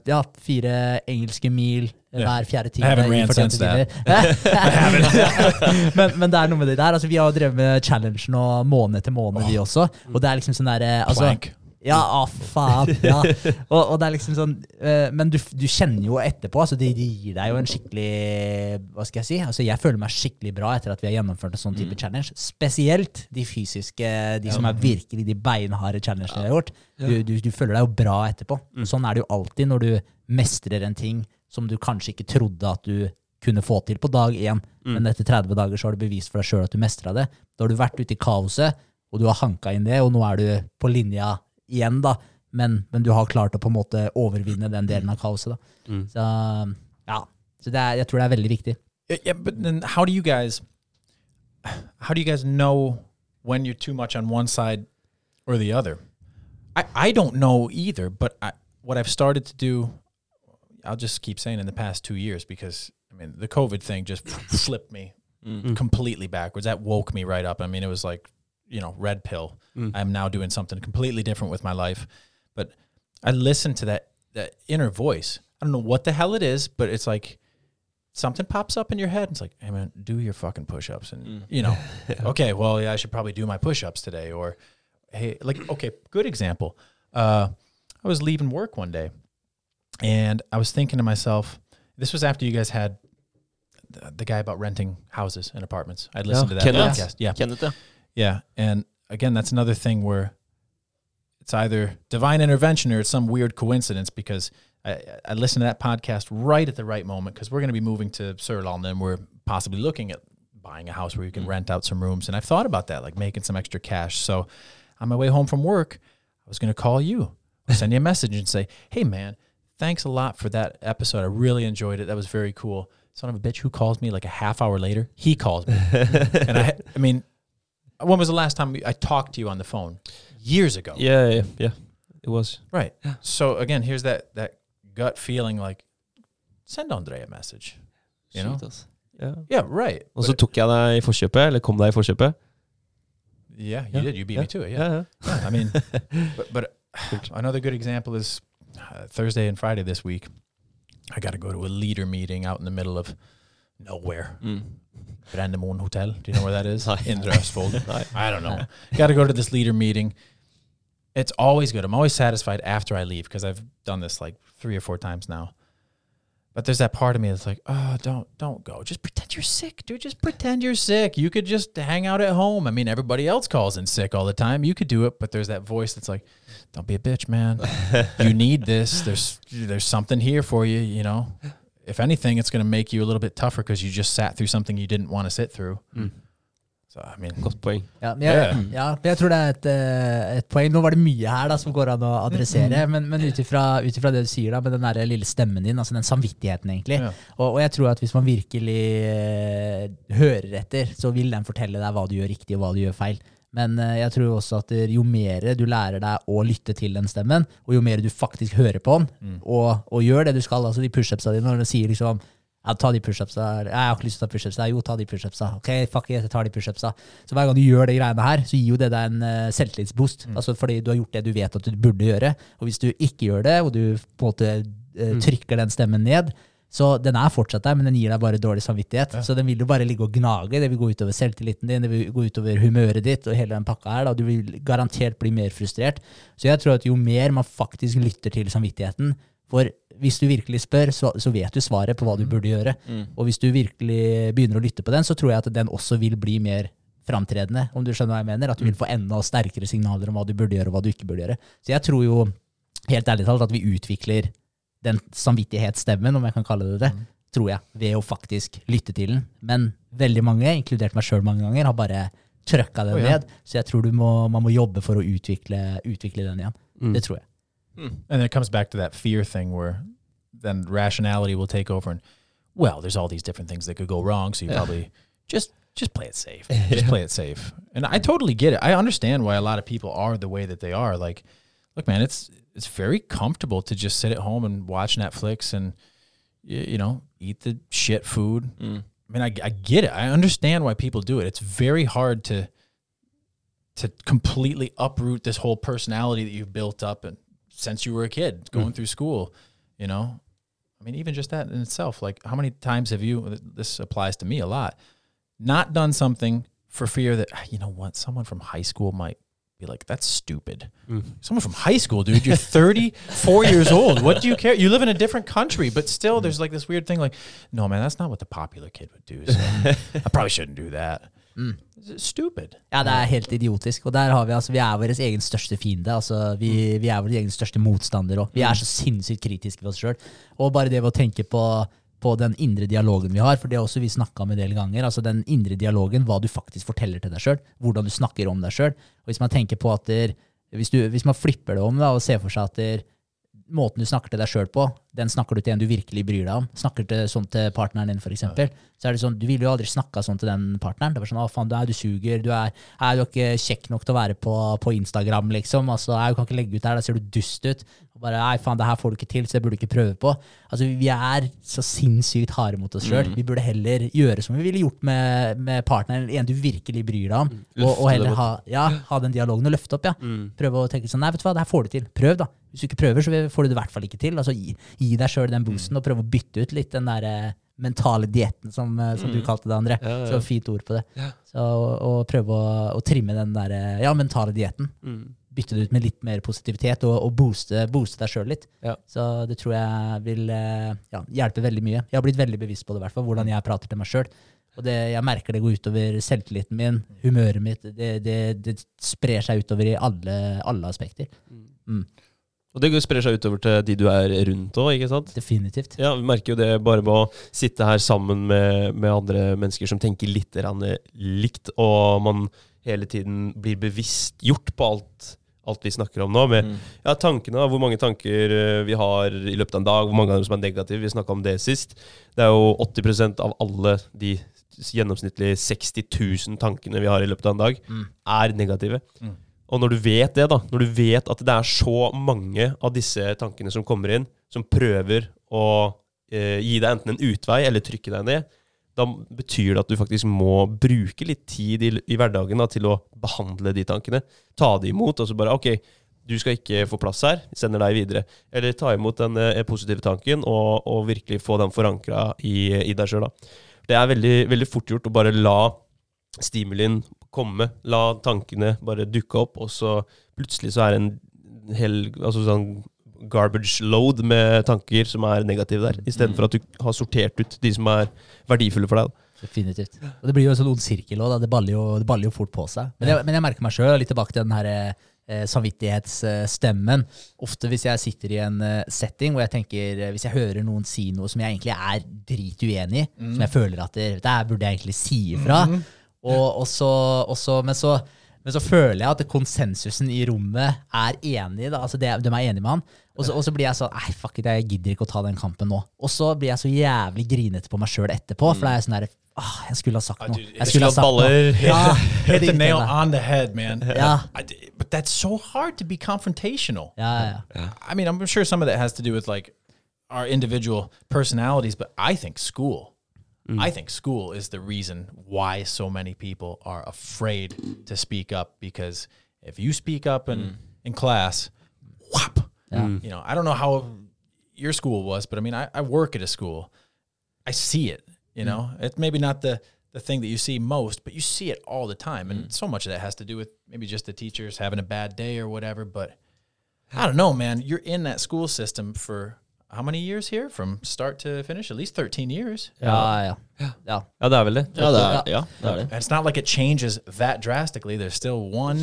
ja, fire engelske mil eh, hver fjerde I haven't ran since that. men, men det er noe med det der. Altså, vi har drevet med challenge nå måned etter måned, vi også. Og det er liksom sånn der, altså, Plank. Ja, å faen. Ja. Og, og det er liksom sånn eh, Men du, du kjenner jo etterpå. Altså det, gir deg jo en skikkelig Hva skal jeg si? Altså Jeg føler meg skikkelig bra etter at vi har gjennomført en sånn type challenge. Spesielt de fysiske, de som er virkelig de beinharde challengene vi har gjort. Du, du, du føler deg jo bra etterpå. Sånn er det jo alltid når du mestrer en ting som du kanskje ikke trodde at du kunne få til på dag én, men etter 30 dager så har du bevist for deg sjøl at du mestra det. Da har du vært ute i kaoset, og du har hanka inn det, og nå er du på linja igjen, da. Men, men du har klart å på en måte overvinne den delen av kaoset. da. Så ja, så det er, jeg tror det er veldig viktig. Yeah, yeah, but then how do you guys how do you guys know when you're too much on one side or the other? I, I don't know either, but I, what I've started to do, I'll just keep saying in the past two years because I mean the COVID thing just flipped me completely backwards. That woke me right up. I mean it was like you know red pill. I'm now doing something completely different with my life, but I listen to that that inner voice. I don't know what the hell it is, but it's like something pops up in your head. And It's like, hey man, do your fucking push-ups, and you know, okay, well, yeah, I should probably do my push-ups today, or hey, like, okay, good example. Uh, I was leaving work one day, and I was thinking to myself, this was after you guys had the, the guy about renting houses and apartments. I'd listened to that Kenneth. podcast. Yeah, Kenneth. Yeah, and again, that's another thing where it's either divine intervention or it's some weird coincidence because I, I listened to that podcast right at the right moment because we're going to be moving to Surlon and we're possibly looking at buying a house where you can mm. rent out some rooms. And I've thought about that, like making some extra cash. So on my way home from work, I was going to call you, send you a message and say, hey, man, thanks a lot for that episode. I really enjoyed it. That was very cool. Son of a bitch who calls me like a half hour later, he calls me. and I, I mean, when was the last time I talked to you on the phone? Years ago. Yeah, yeah, yeah. It was. Right. So again, here's that that gut feeling like send Andre a message. You know? Sjukt, altså. Yeah, right. Og så tok jeg deg i forkjøpet, eller kom deg i forkjøpet. Yeah, you Yeah. did. You beat Yeah. me to it. Yeah. Yeah, I mean, but, but another good example is uh, Thursday and Friday this week. I got to go to a leader meeting out in the middle of nowhere. Mm. Brandemon Hotel. Do you know where that is? In Østfold. I don't know. Got to go to this leader meeting. It's always good. I'm always satisfied after I leave because I've done this like three or four times now. But there's that part of me that's like, oh, don't don't go. Just pretend you're sick, dude. Just pretend you're sick. You could just hang out at home. I mean, everybody else calls in sick all the time. You could do it, but there's that voice that's like, don't be a bitch, man. you need this. There's there's something here for you. You know. If anything, it's going to make you a little bit tougher because you just sat through something you didn't want to sit through. So I mean, Godt poeng. Ja, men jeg, ja, men jeg tror det er et, eh, et poeng. Nå var det mye her da som går an å adressere, men, men ut ifra det du sier da, med den der lille stemmen din, altså den samvittigheten, egentlig. Ja. Og, og jeg tror at hvis man virkelig eh, hører etter, så vil den fortelle deg hva du gjør riktig og hva du gjør feil. Men eh, jeg tror også at jo mer du lærer deg å lytte til den stemmen, og jo mer du faktisk hører på den, og, og gjør det du skal, altså de pushupsa dine, når du sier liksom ja, ta de pushupsa. Jeg har ikke lyst til å ta pushupsa. Jo, ta de pushupsa. Ok, fuck it, jeg tar de pushupsa. Så hver gang du gjør de greiene her, så gir jo det deg en uh, selvtillitsboost. Altså fordi du har gjort det du vet at du burde gjøre. Og hvis du ikke gjør det, og du på en måte uh, trykker den stemmen ned, så den er fortsatt der, men den gir deg bare dårlig samvittighet. Så den vil jo bare ligge og gnage. Det vil gå utover selvtilliten din, det vil gå utover humøret ditt og hele den pakka her. Da. Du vil garantert bli mer frustrert. Så jeg tror at jo mer man faktisk lytter til samvittigheten, For hvis du virkelig spør, så, så vet du svaret på hva du burde gjøre. Og hvis du virkelig begynner å lytte på den, så tror jeg at den også vil bli mer framtredende, om du skjønner hva jeg mener. At du vil få enda sterkere signaler om hva du burde gjøre, og hva du ikke burde gjøre. Så jeg tror jo, helt ærlig talt, at vi utvikler den samvittighetsstemmen, om jeg kan kalle det det, tror jeg, ved å faktisk lytte til den. Men veldig mange, inkludert meg sjøl mange ganger, har bare trøkka den oh, ja. ned. Så jeg tror du må, man må jobbe for å utvikle, utvikle den igjen. Det tror jeg. And it comes back to that fear thing where then rationality will take over and well, there's all these different things that could go wrong, so you probably just just play it safe. Just play it safe. And I totally get it. I understand why a lot of people are the way that they are. Like, look, man, it's it's very comfortable to just sit at home and watch Netflix and you, know, eat the shit food. Mm. I mean, I, I get it. I understand why people do it. It's very hard to to completely uproot this whole personality that you've built up and since you were a kid mm. going through school, you know. I mean, even just that in itself, like how many times have you uh, this applies to me a lot, not done something for fear that "Ah, you know what, someone from high school might be like, that's stupid. Someone from high school, dude, you're 34 years old. What do you care? You live in a different country, but still there's like this weird thing like, no, man, that's not what the popular kid would do. So I probably shouldn't do that. It's stupid. Ja, det er helt idiotisk. Og der har vi altså, vi er vår egen største fiende. Altså, vi, vi er vår egen største motstander òg. Vi er så sinnssykt kritiske ved oss sjøl. Og bare det ved å tenke på, på den indre dialogen vi har, for det har også vi snakka om en del ganger. altså Den indre dialogen, hva du faktisk forteller til deg sjøl, hvordan du snakker om deg sjøl. Hvis man tenker på at der, hvis, du, hvis man flipper det om da, og ser for seg at der, måten du snakker til deg sjøl på, den snakker du til en du virkelig bryr deg om. Snakker til, sånn til partneren din, for eksempel. Så er det sånn, Du ville jo aldri snakka sånn til den partneren. Det var sånn, å faen, du er, du suger, du er, er du ikke kjekk nok til å være på, på Instagram, liksom. Altså, 'Jeg du kan ikke legge ut der, da ser du dust ut. Og bare, nei, faen, det her får du ikke til, så det burde du ikke prøve på. Altså, Vi er så sinnssykt harde mot oss sjøl. Vi burde heller gjøre som vi ville gjort med, med partneren, eller en du virkelig bryr deg om. Og, og heller ha, ja, ha den dialogen og løfte opp, ja. Prøve å tenke sånn, nei, vet du hva, det her får du til. Prøv, da. Hvis du ikke prøver, så får du det i hvert fall ikke til. Altså, gi, gi deg sjøl den boosten, og prøve å bytte ut litt den der eh, mentale dietten, som, eh, som du kalte det, André. Ja, ja. Så fint ord på det. Så, og prøve å, å trimme den der, eh, ja, mentale dietten. Bytte det ut med litt mer positivitet, og, og booste, booste deg sjøl litt. Ja. Så det tror jeg vil eh, ja, hjelpe veldig mye. Jeg har blitt veldig bevisst på det, i hvert fall, hvordan jeg prater til meg sjøl. Og det, jeg merker det går utover selvtilliten min, humøret mitt. Det, det, det sprer seg utover i alle, alle aspekter. Og det sprer seg utover til de du er rundt òg, ikke sant? Definitivt. Ja, Vi merker jo det bare med å sitte her sammen med, med andre mennesker som tenker litt likt, og man hele tiden blir bevisstgjort på alt, alt vi snakker om nå. Med ja, tankene, hvor mange tanker eh, vi har i løpet av en dag, hvor mange dem som er negative. Vi snakka om det sist. Det er jo 80% av alle de gjennomsnittlig 60 000 tankene vi har i løpet av en dag, er negative. Og når du vet det, da, når du vet at det er så mange av disse tankene som kommer inn, som prøver å eh, gi deg enten en utvei eller trykke deg ned, da betyr det at du faktisk må bruke litt tid i, i hverdagen da, til å behandle de tankene. Ta de imot, og så bare OK, du skal ikke få plass her, sender deg videre. Eller ta imot den eh, positive tanken og, og virkelig få den forankra i, i deg sjøl. Det er veldig, veldig fort gjort å bare la stimulien komme, la tankene bare dukke opp, og så plutselig så er det en hel altså sånn garbage load med tanker som er negative der, istedenfor at du har sortert ut de som er verdifulle for deg. da. Definitivt. Og det blir jo en sånn ond sirkel òg. Det, det baller jo fort på seg. Men jeg, men jeg merker meg sjøl, litt tilbake til den her eh, samvittighetsstemmen. Ofte hvis jeg sitter i en eh, setting hvor jeg tenker eh, Hvis jeg hører noen si noe som jeg egentlig er drituenig i, som jeg føler at det, det burde jeg egentlig si ifra, og, og så, og så, men, så, men så føler jeg at konsensusen i rommet er enig. Da. Altså det, de er enige med han. Og så, og så blir jeg sånn Nei, fuck it, jeg gidder ikke å ta den kampen nå. Og så blir jeg så jævlig grinete på meg sjøl etterpå, for da er jeg sånn der ah, Jeg skulle ha sagt noe. Jeg skulle ha sagt noe. Ja, Hit the nail on the head, man. Yeah. I but that's so hard to be confrontational. Ja, ja, ja. I mean, I'm sure some of that has to do with like our individual personalities, but I think school. I think school is the reason why so many people are afraid to speak up because if you speak up in, in class, whop. You know, I don't know how your school was, but I mean, I, I work at a school. I see it, you know. It's maybe not the the thing that you see most, but you see it all the time. And so much of that has to do with maybe just the teachers having a bad day or whatever, but I don't know, man. You're in that school system for how many years here from start to finish? At least 13 years. Ja, ja. ja. Ja, det er vel det. Ja, det er, ja, det er det. And it's not like it changes that drastically. There's still one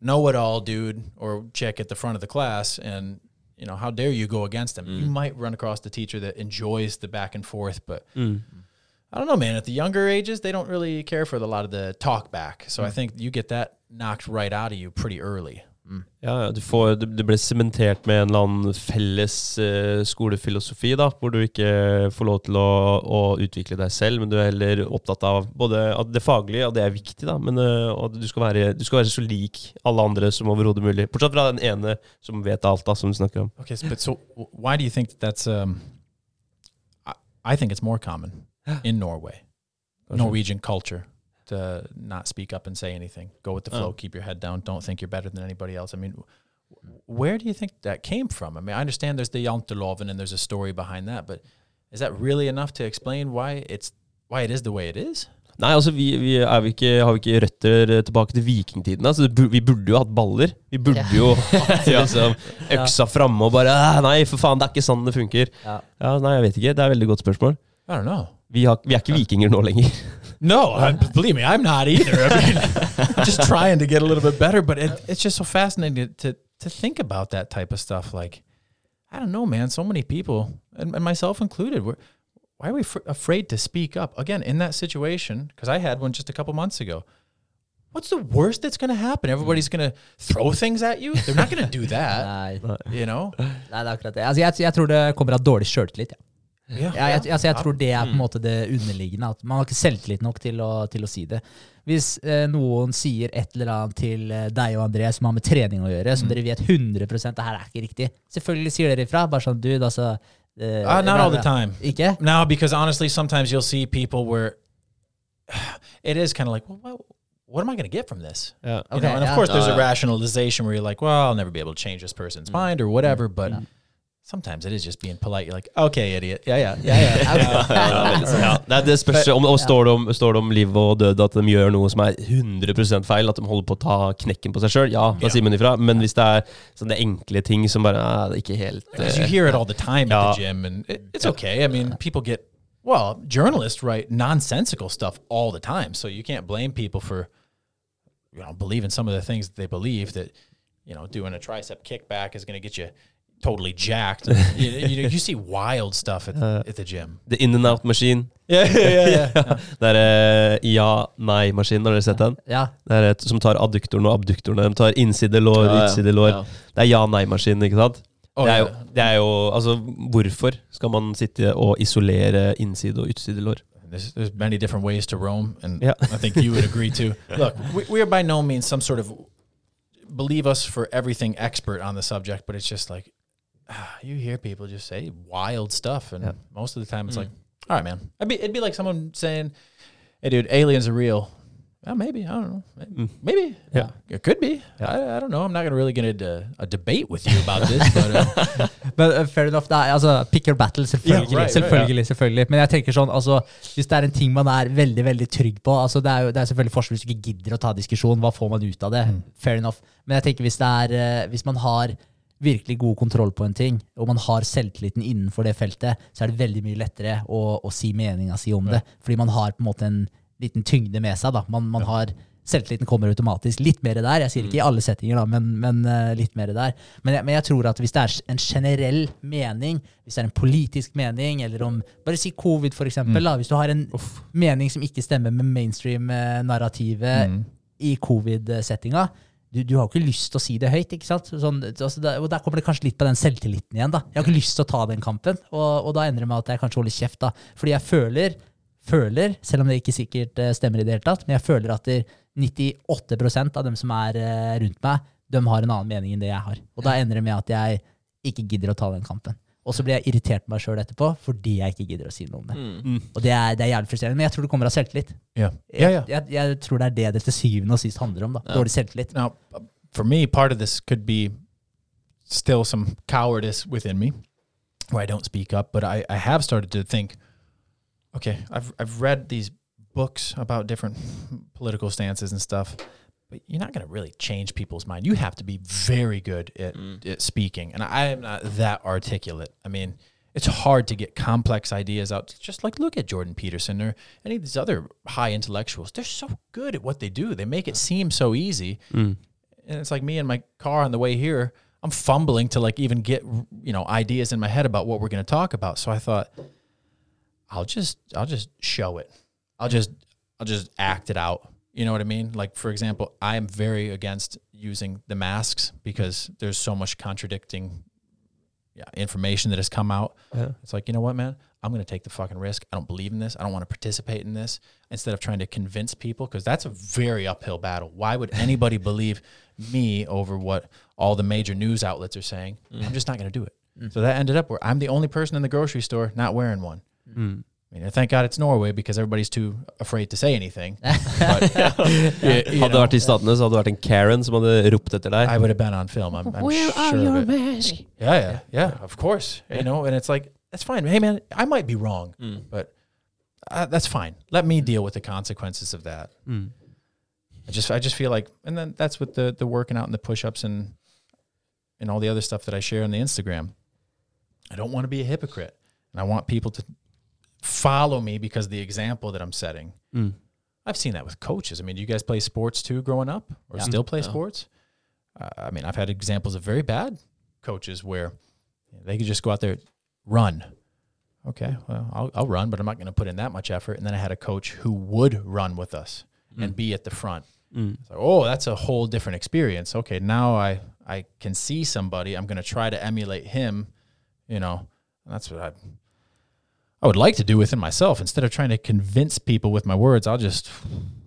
know-it-all dude or chick at the front of the class, and you know how dare you go against them? You mm. might run across the teacher that enjoys the back and forth, but mm. I don't know, man. At the younger ages, they don't really care for a lot of the talk back. So I mm. think you get that knocked right out of you pretty early. Ja, ja, du, får, du, du blir sementert med en eller annen felles uh, skolefilosofi, da, hvor du ikke får lov til å, å utvikle deg selv, men du er heller opptatt av både at det faglige, og det er viktig, da, men uh, og at du skal, være, du skal være så lik alle andre som overhodet mulig. Bortsett fra den ene som vet alt, da, som du snakker om. Okay, so, but so why do you think that that's? Um, I, I think it's more common in Norway, Norwegian culture to not speak up and say anything. Go with the flow. Oh. Keep your head down. Don't think you're better than anybody else. I mean, where do you think that came from? I mean, I understand there's the Janteloven and there's a story behind that, but is that really enough to explain why it's why it is the way it is? Nei, altså vi, vi, er vi ikke, har vi ikke røtter eh, tilbake til vikingtiden? Altså, vi burde jo hatt baller. Vi burde jo hatt liksom, øksa framme og bare «Ah, Nei, for faen, det er ikke sånn det funker. Ja. Ja, Nei, jeg vet ikke. Det er et veldig godt spørsmål. I don't know. Vi, har, vi er ikke vikinger nå lenger. No, I, believe me, I'm not either. I mean, I'm just trying to get a little bit better, but it, it's just so fascinating to, to think about that type of stuff. Like, I don't know, man. So many people, and, and myself included, we're, why are we fr- afraid to speak up again in that situation? Because I had one just a couple months ago. What's the worst that's going to happen? Everybody's going to throw things at you. They're not going to do that, Nei, you know. nei, det er akkurat det. Altså, jeg, jeg tror det kommer av dårlig sjøltillit. Ja. Yeah. Jeg, jeg, altså, jeg tror det er på en måte det underliggende. At man har ikke selvtillit nok til å, til å si det. Hvis eh, noen sier et eller annet til eh, deg og André som har med trening å gjøre, som dere vet 100% det her er ikke riktig, selvfølgelig sier dere ifra. Bare sånn, dude, altså eh, Uh, not all the time. Ikke? No, because honestly, sometimes you'll see people where it is kind of like, well, what, what am I going to get from this? Ja. You Okay, know, and of yeah. course, there's a rationalization where you're like, well, I'll never be able to change this person's mind or whatever. But sometimes it is just being polite. You're like, okay, idiot. Yeah, yeah, yeah, yeah. Ja, det, er- det spørs om, og står, det om, står det om liv og død at de gjør noe som er 100 feil, at de holder på å ta knekken på seg sjøl, ja, da Ja. sier man ifra. Men hvis det er sånne enkle ting som bare ah, er ikke helt Because you eh, hear it all the time at the gym, and it's okay. I mean, people get well. Journalists write nonsensical stuff all the time, so you can't blame people for you know believing some of the things that they believe that you know doing a tricep kickback is going to get you totally jacked. you, you, you see wild stuff at, at the gym. The in and out machine. Yeah, yeah, yeah. yeah. Det er eh, ja-nei-maskin, har dere sett den? Ja. Det er et som tar adduktoren og abduktoren. De tar innside lår, Ja, ja. utside lår. Ja. Det er ja-nei-maskin, ikke sant? Oh, det, er jo, yeah. det er jo Altså, hvorfor skal man sitte og isolere innside og utside lår? There's, there's many different ways to roam, and Yeah. I think you would agree too. Look, we, we are by no means some sort of believe us for everything expert on the subject, but it's just like you hear people just say wild stuff, and Yeah. most of the time it's like, all right, man. It'd be, it'd be like someone saying, "Hey, dude, aliens are real." Well, maybe I don't know. Maybe, maybe. Yeah. it could be. I, I don't know. I'm not gonna really get into a debate with you about this, but uh, but uh, fair enough, er, altså, pick your battle, selvfølgelig. Yeah, right, right, selvfølgelig, selvfølgelig. Men jeg tenker sånn, altså, hvis det er en ting man er veldig veldig trygg på altså, Det er jo det er selvfølgelig forskjell hvis du ikke gidder å ta diskusjon. Hva får man ut av det? Fair enough. Men jeg tenker hvis, det er, uh, hvis man har virkelig god kontroll på en ting, og man har selvtilliten innenfor det feltet, så er det veldig mye lettere å, å si meninga si om det. Fordi man har på en måte en liten tyngde med seg. da. Man, man har Selvtilliten kommer automatisk. Litt mer der. Jeg sier ikke i alle settinger, da, men, men uh, litt mer der. Men jeg, men jeg tror at hvis det er en generell mening, hvis det er en politisk mening, eller om Bare si covid, for eksempel. Da, hvis du har en mening som ikke stemmer med mainstream-narrativet i covid-settinga, du, du har jo ikke lyst til å si det høyt. ikke sant? Sånn, altså der, og Der kommer det kanskje litt på den selvtilliten igjen. da. Jeg har ikke lyst til å ta den kampen, og, og da endrer det meg at jeg kanskje holder kjeft. da. Fordi jeg føler, føler, selv om det ikke sikkert eh, stemmer i det hele tatt, men jeg føler at 98% av dem som er eh, rundt meg, de har en annen mening enn det jeg har. Og da endrer det med at jeg ikke gidder å ta den kampen. Og så blir jeg irritert på meg sjøl etterpå fordi jeg ikke gidder å si noe om det. Mm. Og det er, det er jævlig frustrerende, men jeg tror det kommer av selvtillit. yeah, Jeg, yeah, yeah. jeg, jeg tror det er det det til syvende og sist handler om. da. Dårlig selvtillit. Now, for me, part of this could be still some cowardice within me where I don't speak up, but I, I have started to think, okay, I've, I've read these books about different political stances and stuff, but you're not going to really change people's mind. You have to be very good at, mm. at speaking, and I am not that articulate. I mean, it's hard to get complex ideas out. Just like look at Jordan Peterson or any of these other high intellectuals. They're so good at what they do. They make it seem so easy. Mm. And it's like me in my car on the way here. I'm fumbling to like even get you know ideas in my head about what we're going to talk about. So I thought, I'll just I'll just show it. I'll just I'll just act it out. You know what I mean? Like for example, I am very against using the masks because there's so much contradicting yeah, information that has come out. It's like, you know what, man? I'm going to take the fucking risk. I don't believe in this. I don't want to participate in this instead of trying to convince people because that's a very uphill battle. Why would anybody believe me over what all the major news outlets are saying? I'm mm. just not going to do it. Mm. So that ended up where I'm the only person in the grocery store not wearing one. Mm. I mean, thank God it's Norway because everybody's too afraid to say anything. But, you- you Hadde det know, vært i Statene, så hadde det vært en Karen som hadde ropt etter deg. I would have been on film. I'm, I'm Where are your of it. mask? Yeah, yeah, yeah. Of course, you know, and it's like that's fine. Hey, man, I might be wrong, but uh, that's fine. Let me deal with the consequences of that. I just, I just feel like, and then that's with the the working out and the push ups and and all the other stuff that I share on the Instagram. I don't want to be a hypocrite, and I want people to follow me because the example that I'm setting. Hmm. I've seen that with coaches. I mean, do you guys play sports too growing up or Yeah. still play sports? Uh, I mean, I've had examples of very bad coaches where they could just go out there, run. Okay, well, I'll, I'll run, but I'm not going to put in that much effort. And then I had a coach who would run with us hmm. and be at the front. Hmm. Like, oh, that's a whole different experience. Okay, now I I can see somebody. I'm going to try to emulate him. You know, that's what I I would like to do within myself. Instead of trying to convince people with my words, I'll just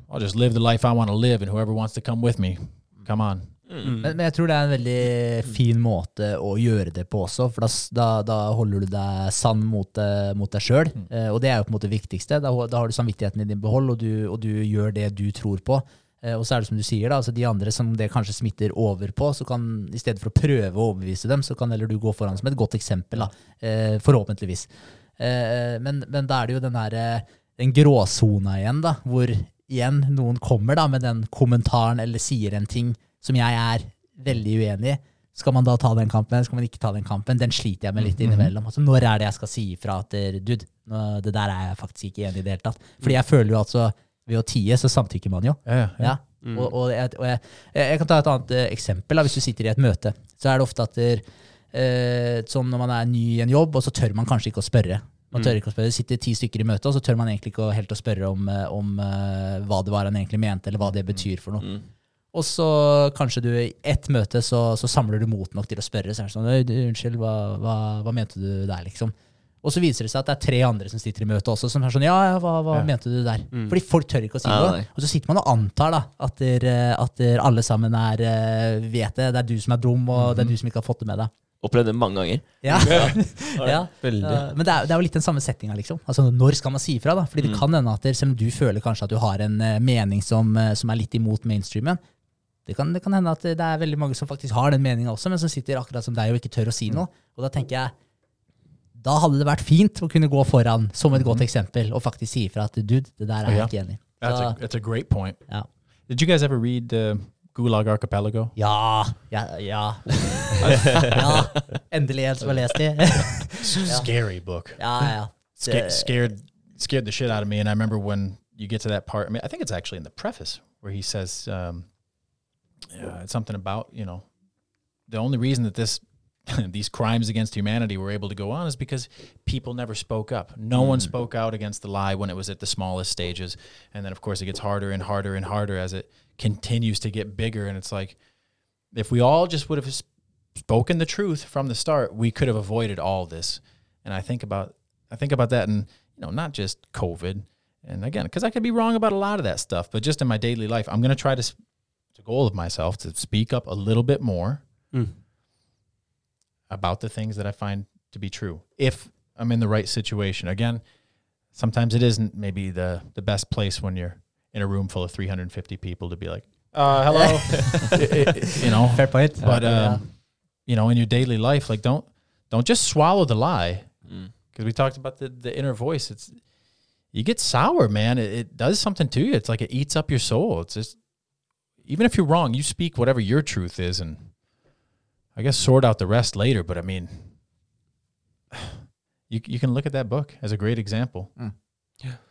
I'll just live the life I want to live, and whoever wants to come with me, come on. Men, men jeg tror det er en veldig fin måte å gjøre det på også, for da, da, da holder du deg sann mot, eh, mot deg sjøl. Eh, og det er jo på en måte det viktigste. Da, da har du samvittigheten i din behold, og du, og du gjør det du tror på. Eh, og så er det som du sier, da, altså de andre som det kanskje smitter over på, så kan i stedet for å prøve å overbevise dem, så kan heller du gå foran som et godt eksempel, da, eh, forhåpentligvis. Eh, men, men da er det jo den eh, den gråsona igjen, da, hvor igjen noen kommer da med den kommentaren eller sier en ting som jeg er veldig uenig i. Skal man da ta den kampen, skal man ikke ta den kampen? Den sliter jeg med litt innimellom. Altså, når er det jeg skal si ifra at eh, dude, det der er jeg faktisk ikke enig i det hele tatt? Fordi jeg føler jo altså, ved å tie, så samtykker man jo. Ja, ja, ja. Ja. Og, og, jeg, og jeg, jeg kan ta et annet eksempel. Da. Hvis du sitter i et møte, så er det ofte at der, eh, sånn når man er ny i en jobb, og så tør man kanskje ikke å spørre. Man tør ikke å spørre. Det sitter ti stykker i møte, og så tør man egentlig ikke å, helt å spørre om, eh, om uh, hva det var han egentlig mente, eller hva det betyr for noe. Og så kanskje du i ett møte så, så samler du mot nok til å spørre. Så er det sånn, unnskyld, hva, hva, hva mente du der, liksom? Og så viser det seg at det er tre andre som sitter i møtet også, som er sånn Ja, ja, hva, hva Ja. mente du der? Fordi folk tør ikke å si Nei, noe. Og så sitter man og antar da at, der, eh, at der alle sammen er vet det. Det er du som er dum, og det er du som ikke har fått det med deg. Opplevd det mange ganger. Ja. ja. Eh, men det er, det er jo litt den samme settinga, liksom. Altså, når skal man si ifra? da? Fordi det kan hende at selv om du føler kanskje at du har en eh, mening som, eh, som er litt imot mainstreamen, det kan, det kan hende at det er veldig mange som faktisk har den meninga også, men som sitter akkurat som deg og ikke tør å si noe. Og da tenker jeg da hadde det vært fint å kunne gå foran som et godt eksempel og faktisk si ifra at dude, det der er jeg ikke enig i. That's a that's a great point. Yeah. Did you guys ever read uh, Gulag Archipelago? Ja, ja, ja. ja. Endelig en som har lest de. Scary book. ja, ja. Sca- scared scared the shit out of me. And I remember when you get to that part. I mean, I think it's actually in the preface where he says um, uh, something about you know the only reason that this these crimes against humanity were able to go on is because people never spoke up. No one spoke out against the lie when it was at the smallest stages, and then of course it gets harder and harder and harder as it continues to get bigger. And it's like if we all just would have spoken the truth from the start, we could have avoided all this. And I think about I think about that, and you know, not just COVID, and again, because I could be wrong about a lot of that stuff, but just in my daily life, I'm going to try to, to goal of myself to speak up a little bit more mm. about the things that I find to be true. If I'm in the right situation, again, sometimes it isn't maybe the the best place when you're in a room full of 350 people to be like, uh, hello, you know, Fair point. but Ja. um, you know, in your daily life, like don't don't just swallow the lie. Because we talked about the the inner voice. It's you get sour, man. It, it does something to you. It's like it eats up your soul. It's just even if you're wrong, you speak whatever your truth is, and I guess sort out the rest later. But I mean, you you can look at that book as a great example.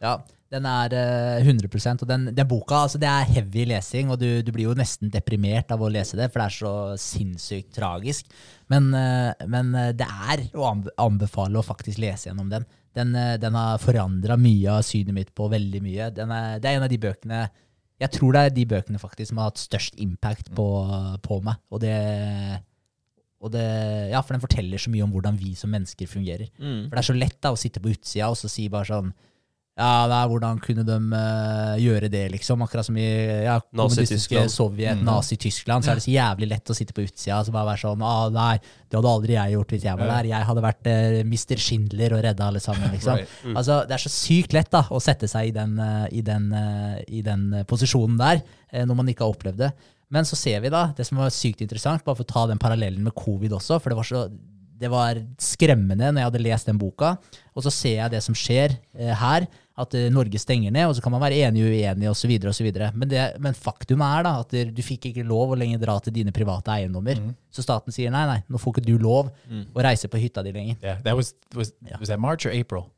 Ja, den er eh, 100% Og den, den boka, altså det er heavy lesing, og du, du blir jo nesten deprimert av å lese det, for det er så sinnssykt tragisk. Men, eh, men eh, det er å anbefale å faktisk lese gjennom den. Den, eh, den har forandra mye av synet mitt på veldig mye. Den er, det er en av de bøkene Jeg tror det er de bøkene faktisk som har hatt størst impact på, på meg. Og det, det Ja, for den forteller så mye om hvordan vi som mennesker fungerer. Mm. For det er så lett da å sitte på utsida og så si bare sånn Ja, nei, hvordan kunne de uh, gjøre det, liksom? Akkurat som i ja, kommunistiske Sovjet, Mm. Nazi-Tyskland, så er det så jævlig lett å sitte på utsida og bare være sånn ah, Nei, det hadde aldri jeg gjort hvis jeg var der. Jeg hadde vært uh, Mr. Schindler og redda alle sammen, liksom. Right. Altså, det er så sykt lett da å sette seg i den, uh, i den, eh, i den eh, posisjonen der, eh, når man ikke har opplevd det. Men så ser vi da, det som var sykt interessant, bare for å ta den parallellen med covid også, for det var så det var skremmende når jeg hadde lest den boka. Og så ser jeg det som skjer eh, her, at eh, Norge stenger ned, og så kan man være enig og uenig osv. Men, det- men faktum er da at du fikk ikke lov å lenger dra til dine private eiendommer. Så staten sier nei, nei, nå får ikke du lov å reise på hytta di lenger. Yeah, that was was Yeah. was that March or April?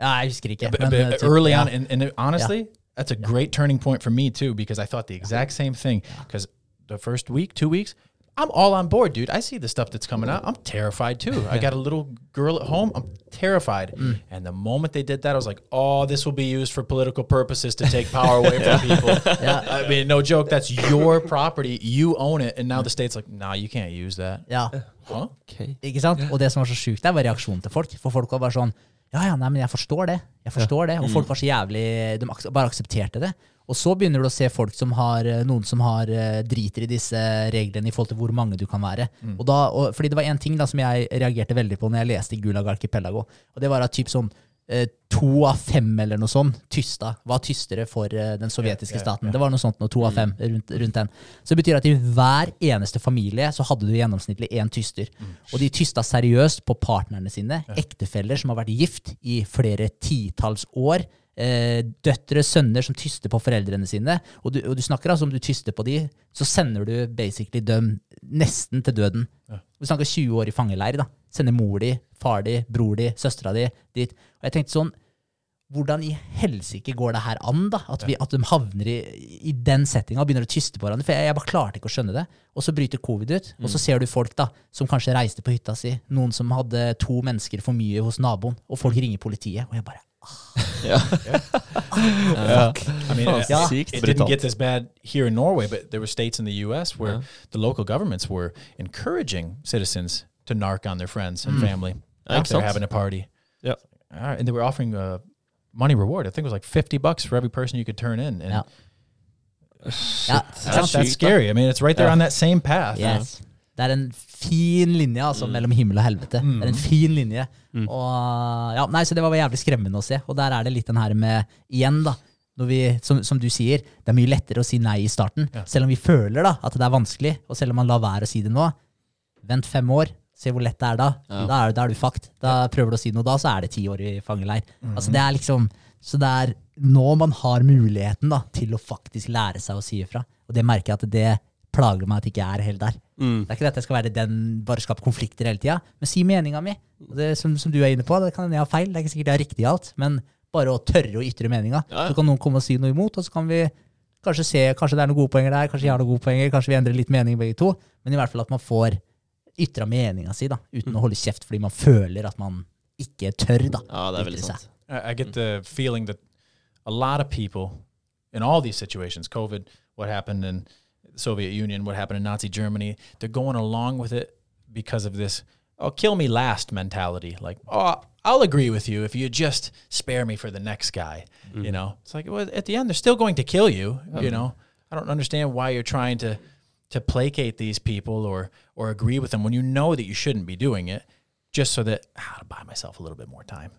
Ja, jeg husker ikke. But- men, but eh, early ja. on, and, and honestly, honestly, that's a great turning point for me too, because I thought the exact same thing. Because the first week, two weeks, I'm all on board, dude. I see the stuff that's coming out. I'm terrified too. I got a little girl at home. I'm terrified. Mm. And the moment they did that, I was like, oh, this will be used for political purposes to take power away from people. Yeah. I mean, no joke. That's your property. You own it. And now the state's like, nah, you can't use that. Ja. Huh? Ok. Ikke sant? Og det som var så sjukt der, var reaksjonen til folk. For folk var bare sånn Ja, ja, nei, men jeg forstår det. Jeg forstår det. Og folk mm. var så jævlig De ak bare aksepterte det. Og så begynner du å se folk som har eh, noen som har eh, driter i disse reglene i forhold til hvor mange du kan være. Og da, og, fordi det var én ting da som jeg reagerte veldig på når jeg leste Gulag Archipelago. Og det var at typ sånn eh, to av fem eller noe sånt tysta, var tystere for eh, den sovjetiske staten. Det var noe sånt, noe to av fem rundt, rundt den. Så det betyr at i hver eneste familie så hadde du gjennomsnittlig én tyster. Og de tysta seriøst på partnerne sine, ektefeller som har vært gift i flere titalls år. Eh, døtre, sønner som tyster på foreldrene sine. Og du, og du snakker altså om du tyster på de, så sender du basically dem nesten til døden. Vi snakker 20 år i fangeleir. da. Sender mor di, far di, bror di, søstera di dit. Og jeg tenkte sånn hvordan i helsike går det her an, da? At, vi, at de havner i, i den settinga og begynner å tyste på hverandre. For jeg, jeg bare klarte ikke å skjønne det. Og så bryter covid ut, og så ser du folk da, som kanskje reiste på hytta si. Noen som hadde to mennesker for mye hos naboen, og folk ringer politiet. Og jeg bare Uh, I mean, it. Sykt it didn't get this bad here in Norway, but there were states in the U.S. where the local governments were encouraging citizens to narc on their friends and family Ja, if they're having a party. Right, and they were offering a money reward. I think it was like fifty bucks for every person you could turn in. And. Ja, that's, That's scary. I mean, it's right there on that same path. Yes. Det er en fin linje altså, mellom himmel og helvete. Det er en fin linje. Og, ja, nei, så Det var jævlig skremmende å se. Og der er det litt den her med Igjen, da. Vi, som, som du sier, det er mye lettere å si nei i starten. Selv om vi føler da, at det er vanskelig, og selv om man lar være å si det nå. Vent fem år, se hvor lett det er da. Da, er, da er du fucked. Da prøver du å si noe da, så er det ti år i fangeleir. Altså det er liksom, Så det er nå man har muligheten da, til å faktisk lære seg å si ifra. Og det merker jeg at det plager meg at jeg ikke er helt der. Det er ikke det at jeg skal være den, bare skape konflikter hele tida, men si meninga mi. Det som, som du er inne på, det kan hende jeg har feil, det er ikke sikkert jeg har riktig i alt, men bare å tørre å ytre meninga. Ja, ja. Så kan noen komme og si noe imot, og så kan vi kanskje se kanskje det er noen gode poenger der, kanskje jeg har noen gode poenger, kanskje vi endrer litt mening begge to, men i hvert fall at man får ytra meninga si, da, uten å holde kjeft fordi man føler at man ikke tør, da. Ja, det er veldig sant. I, get the feeling that a lot of people in all these situations, COVID, what happened in the Soviet Union, what happened in Nazi Germany, they're going along with it because of this oh kill me last mentality. Like, oh, I'll agree with you if you just spare me for the next guy. You mm-hmm. know, it's like well, at the end they're still going to kill you. You mm-hmm. know, I don't understand why you're trying to to placate these people or or agree with them when you know that you shouldn't be doing it, just so that ah, to buy myself a little bit more time.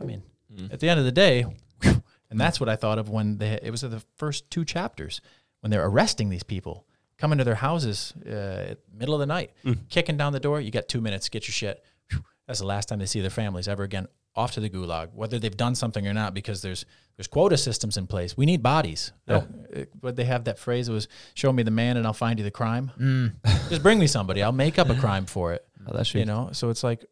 I mean, mm-hmm. at the end of the day, and that's what I thought of when they, it was the first two chapters when they're arresting these people, coming to their houses uh, middle of the night, kicking down the door. You got two minutes, get your shit. Whew, That's the last time they see their families ever again. off to the gulag, whether they've done something or not, because there's there's quota systems in place. We need bodies. Yeah. Uh, But they have that phrase. It was "Show me the man, and I'll find you the crime." Mm. Just bring me somebody. I'll make up a crime for it. Det er You know. So it's like,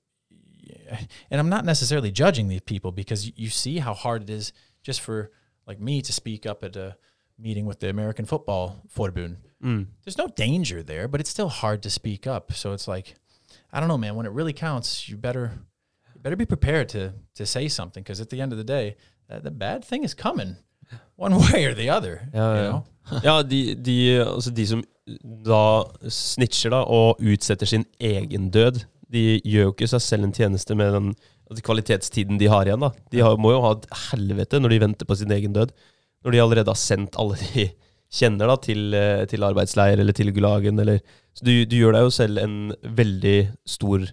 and I'm not necessarily judging these people because you- you see how hard it is just for like me to speak up at a meeting with the American Football Forbund Mm. there's no danger there, but it's still hard to speak up. So it's like, I don't know, man. When it really counts, you better you better be prepared to to say something because at the end of the day, uh, the bad thing is coming, one way or the other. Ja, you know? Ja, de, de, altså de som da snitcher da, og utsetter sin egen død, de gjør jo ikke seg selv en tjeneste med den altså kvalitetstiden de har igjen. da. De har, må jo ha et helvete når de venter på sin egen død. Når de allerede har sendt alle de kjenner da, til, eh, til arbeidsleir eller til gulagen. Eller, så du, du gjør deg jo selv en veldig stor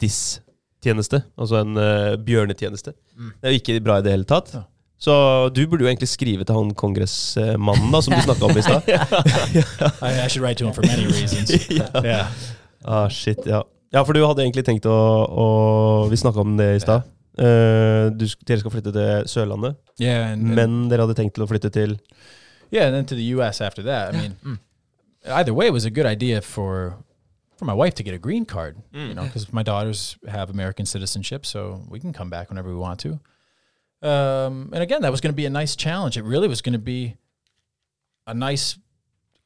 diss-tjeneste. Altså en uh, bjørnetjeneste. Mm. Det er jo ikke bra i det hele tatt. Ja. Så du burde jo egentlig skrive til han kongressmannen da, som du snakka om i stad. I, burde should write to him for many reasons. yeah. Ah, shit, ja. ja, for du hadde egentlig tenkt å, å Vi snakka om det i stad. Eh, du sk- dere skal flytte til Sørlandet, Yeah, and, and- men dere hadde tenkt til å flytte til yeah, and then to the U.S. after that. I mean, either way, it was a good idea for for my wife to get a green card. You know, because my daughters have American citizenship, so we can come back whenever we want to. Um, and again, that was going to be a nice challenge. It really was going to be a nice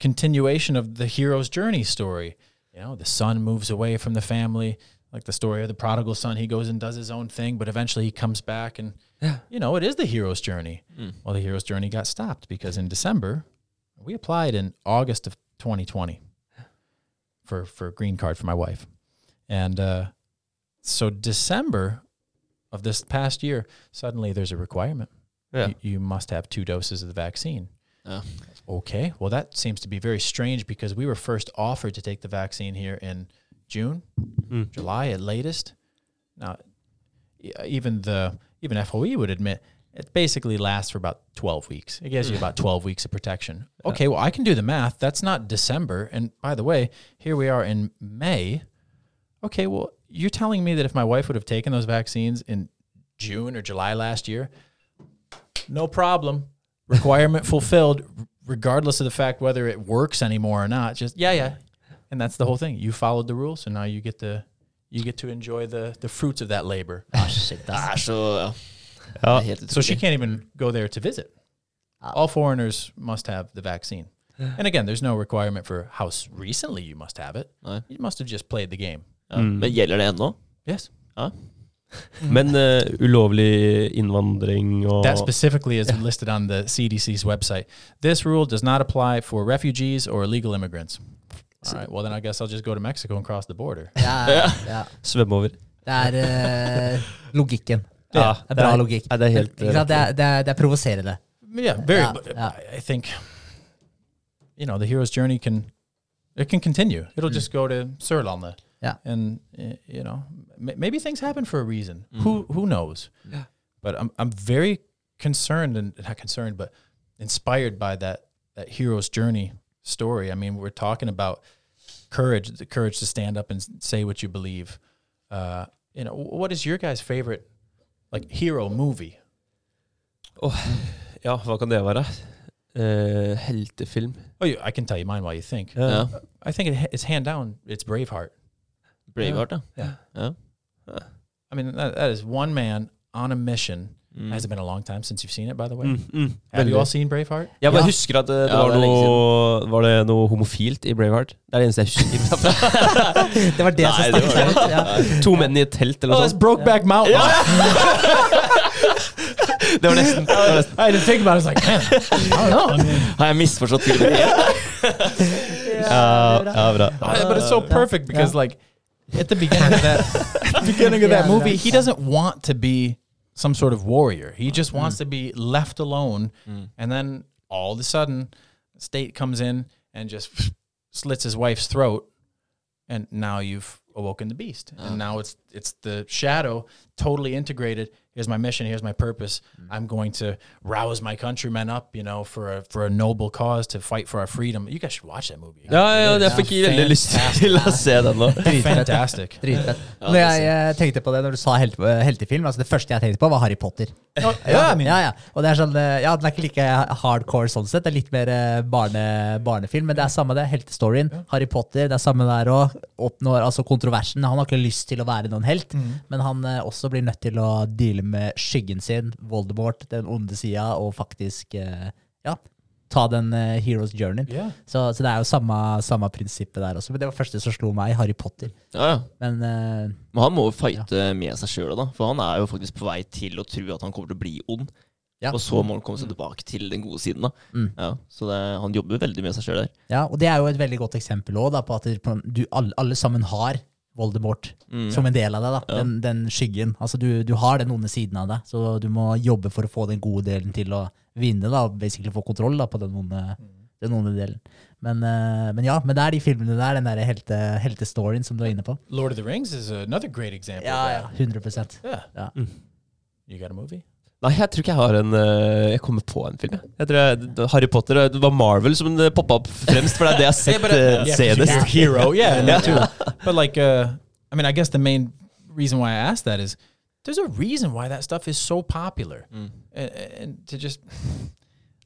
continuation of the hero's journey story. You know, the son moves away from the family, like the story of the prodigal son. He goes and does his own thing, but eventually he comes back, and you know, it is the hero's journey. Well, the hero's journey got stopped because in December, we applied in August of 2020 for for a green card for my wife, and uh, so December of this past year, suddenly there's a requirement. Yeah. You, you must have two doses of the vaccine. Okay, well that seems to be very strange because we were first offered to take the vaccine here in June, Mm. July at latest. Now, even the even FOE would admit it basically lasts for about 12 weeks. It gives you about 12 weeks of protection. Okay, well I can do the math. That's not December. And by the way, here we are in May. Okay, well you're telling me that if my wife would have taken those vaccines in June or July last year, no problem. Requirement fulfilled, regardless of the fact whether it works anymore or not. Just yeah, yeah, and that's the whole thing. You followed the rules, so now you get to you get to enjoy the the fruits of that labor. Ah, shit, Det ass. så ja. Ja, Det er helt So she can't even go there to visit. All foreigners must have the vaccine. And again, there's no requirement for how s- recently you must have it. Nei. You must have just played the game. Ja. Men gjelder det ennå? Yes. Men eh, ulovlig innvandring og That specifically is listed on the CDC's website. This rule does not apply for refugees or illegal immigrants. All right. Well, then I guess I'll just go to Mexico and cross the border. Ja, ja. svømme over. Det er eh, logikken. Ja, Det er bra logikk. Ja, det er helt Ikke sant? Det er, det er, det er provoserende. Yeah, very. Yeah, but yeah. I- I think, you know, the hero's journey can it can continue. It'll just go to Sørlandet. Yeah. and uh, you know, m- maybe things happen for a reason. Who who knows? Yeah. But I'm I'm very concerned and not concerned, but inspired by that that hero's journey story. I mean, we're talking about courage, the courage to stand up and say what you believe. Uh, you know, what is your guys' favorite like hero movie? Oh, ja, hva kan det være? Eh, heltefilm. Oh, you, I can tell you mine while you think. Ja. Ja. I think it, it's hand down. It's Braveheart. Braveheart, ja. Yeah. ja. I mean, that, that is one man on a mission. Mm. Has it been a long time since you've seen it, by the way? Mm, mm, Have you all seen Braveheart? Jeg bare Ja. husker at det, det Ja, var, det noe, var det noe homofilt i Braveheart. Det er det eneste jeg husker. Det var det Nei, som stakk ut. Ja. to menn i et telt eller Oh, noe that's sånt. Brokeback Mountain. Det var nesten. Det var nesten. I didn't think about it. Like, man, I don't know. I mean, Har jeg misforstått filmen? Ja, ja, bra. but it's so perfect because, like, at the beginning of that, beginning of that movie, he doesn't want to be some sort of warrior. He just mm-hmm. wants to be left alone, mm. and then all of a sudden, state comes in and just slits his wife's throat, and now you've awoken the beast, and ah. now it's it's the shadow totally integrated. Here's my mission. Here's my purpose. I'm going to rouse my countrymen up, you know, for a for a noble cause to fight for our freedom. You guys should watch that movie. Ja, ja, jeg fikk veldig lyst til å se den nå. fantastic. Dritfett. Når jeg, jeg tenkte på det når du sa helt, heltefilm, altså det første jeg tenkte på, var Harry Potter. ja, ja, ja. Og det er sånn, eh, ja, den er ikke like hardcore sånn sett, det er litt mer eh, barne, barnefilm, men det er samme det, heltestoryen. Harry Potter, det er samme der òg. Oppnår altså kontroversen. Han har ikke lyst til å være noen helt, men han eh, også blir nødt til å deale med skyggen sin, Voldemort, den onde sida, og faktisk eh, ja, ta den uh, hero's journey. Yeah. Så, så det er jo samme, samme prinsippet der også. Men det var første som slo meg, Harry Potter. Ja, ja. Men uh, Men han må jo fighte med seg sjøl, da. For han er jo faktisk på vei til å tro at han kommer til å bli ond. Ja. Og så må han komme seg tilbake til den gode siden. da Mm. ja, Så det, han jobber veldig med seg sjøl der. Ja, og det er jo et veldig godt eksempel også, da, på at det- på, du, alle, alle sammen har Voldemort Mm. som en del av deg. da, Ja. den, den skyggen. Altså du, du har den onde siden av deg, så du må jobbe for å få den gode delen til å vinne. da, Basically få kontroll da, på den onde, den onde delen. Men, uh, men ja, men det er de filmene der, den der helte, heltestoryen som du er inne på. Lord of the Rings is another great example. Ja, ja, that. 100 yeah. Ja. You got a movie? Nei, jeg tror ikke jeg har en eh, Jeg kommer på en film. jeg. Jeg tror jeg, Harry Potter Det var Marvel som poppa opp fremst, for det er det jeg har sett but, uh, eh, yeah, 'cause senest. you're hero. Yeah, and that too. But like, uh, I mean, I guess the main reason why I asked that is there's a reason why that stuff is so popular, and, and to just.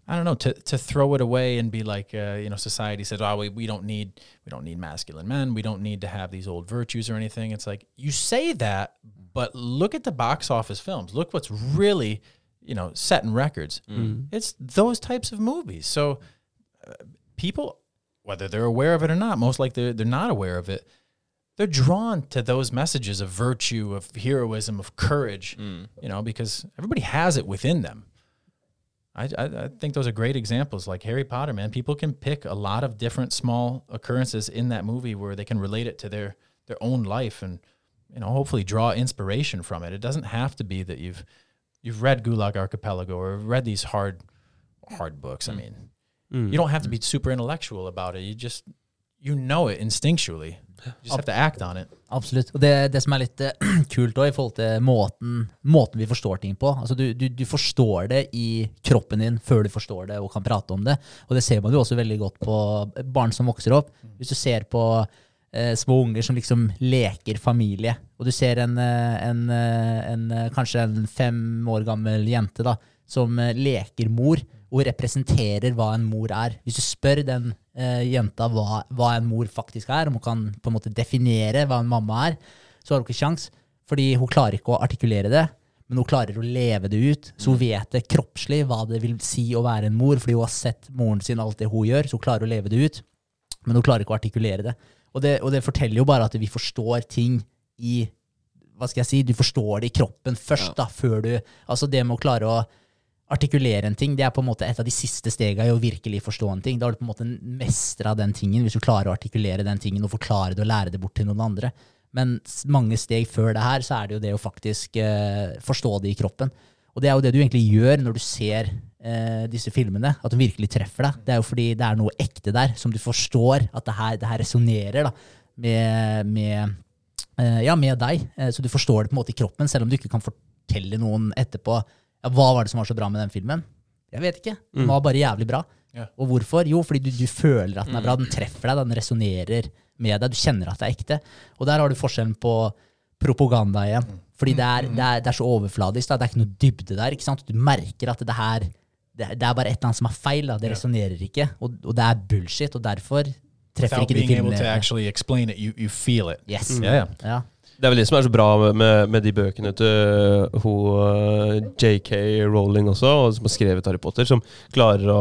I don't know to, to throw it away and be like uh, you know society says oh we, we don't need we don't need masculine men we don't need to have these old virtues or anything it's like you say that but look at the box office films look what's really you know setting records mm. Mm. it's those types of movies so uh, people, whether they're aware of it or not, most likely they're, they're not aware of it. They're drawn to those messages of virtue, of heroism, of courage, mm. you know, because everybody has it within them. I, I, I think those are great examples. Like Harry Potter, man, people can pick a lot of different small occurrences in that movie where they can relate it to their their own life and you know hopefully draw inspiration from it. It doesn't have to be that you've you've read Gulag Archipelago or read these hard hard books. I mean, you don't have to be super intellectual about it. You just you know it instinctually. You just have to act on it. Absolutt. Og det, det som er litt eh, kult i forhold til måten, måten vi forstår ting på altså du, du, du forstår det i kroppen din før du forstår det og kan prate om det. Og det ser man jo også veldig godt på barn som vokser opp. Hvis du ser på eh, små unger som liksom leker familie, og du ser en, eh, en, eh, en eh, kanskje en fem år gammel jente da, som leker mor, og representerer hva en mor er. Hvis du spør den eh, jenta hva, hva en mor faktisk er, om hun kan på en måte definere hva en mamma er, så har hun ikke sjans, fordi hun klarer ikke å artikulere det, men hun klarer å leve det ut. Så hun vet det kroppslig hva det vil si å være en mor, fordi hun har sett moren sin alt det hun gjør, så hun klarer å leve det ut, men hun klarer ikke å artikulere det. Og det, og det forteller jo bare at vi forstår ting i hva skal jeg si, du forstår det i kroppen først, da, før du Altså det med å klare å artikulere en ting, det er på en måte et av de siste stegene i å virkelig forstå en ting. Da har du på en måte mestra den tingen, hvis du klarer å artikulere den tingen og forklare det og lære det bort til noen andre. Men mange steg før det her, så er det jo det å faktisk eh, forstå det i kroppen. Og det er jo det du egentlig gjør når du ser eh, disse filmene, at de virkelig treffer deg. Det er jo fordi det er noe ekte der, som du forstår at det her, det her resonnerer med, med, eh, ja, med deg. Eh, så du forstår det på en måte i kroppen, selv om du ikke kan fortelle noen etterpå ja, hva var det som var så bra med den filmen. Jeg vet ikke. Den var bare jævlig bra. Ja. Og hvorfor? Jo, fordi du, du føler at den er bra. Den treffer deg, den resonnerer med deg. Du kjenner at det er ekte. Og der har du forskjellen på propaganda igjen. Fordi det er, det er, det er så overfladisk. Da. Det er ikke noe dybde der. ikke sant? Du merker at det her det, det er bare et eller annet som er feil. Da. Det resonnerer ikke. Og, og det er bullshit. Og derfor treffer Without ikke de filmene. to actually explain it, you, you feel it. Yes. Yeah, yeah. Ja. Det er vel det som er så bra med, med de bøkene til hun eh, JK Rowling også, og som har skrevet Harry Potter, som klarer å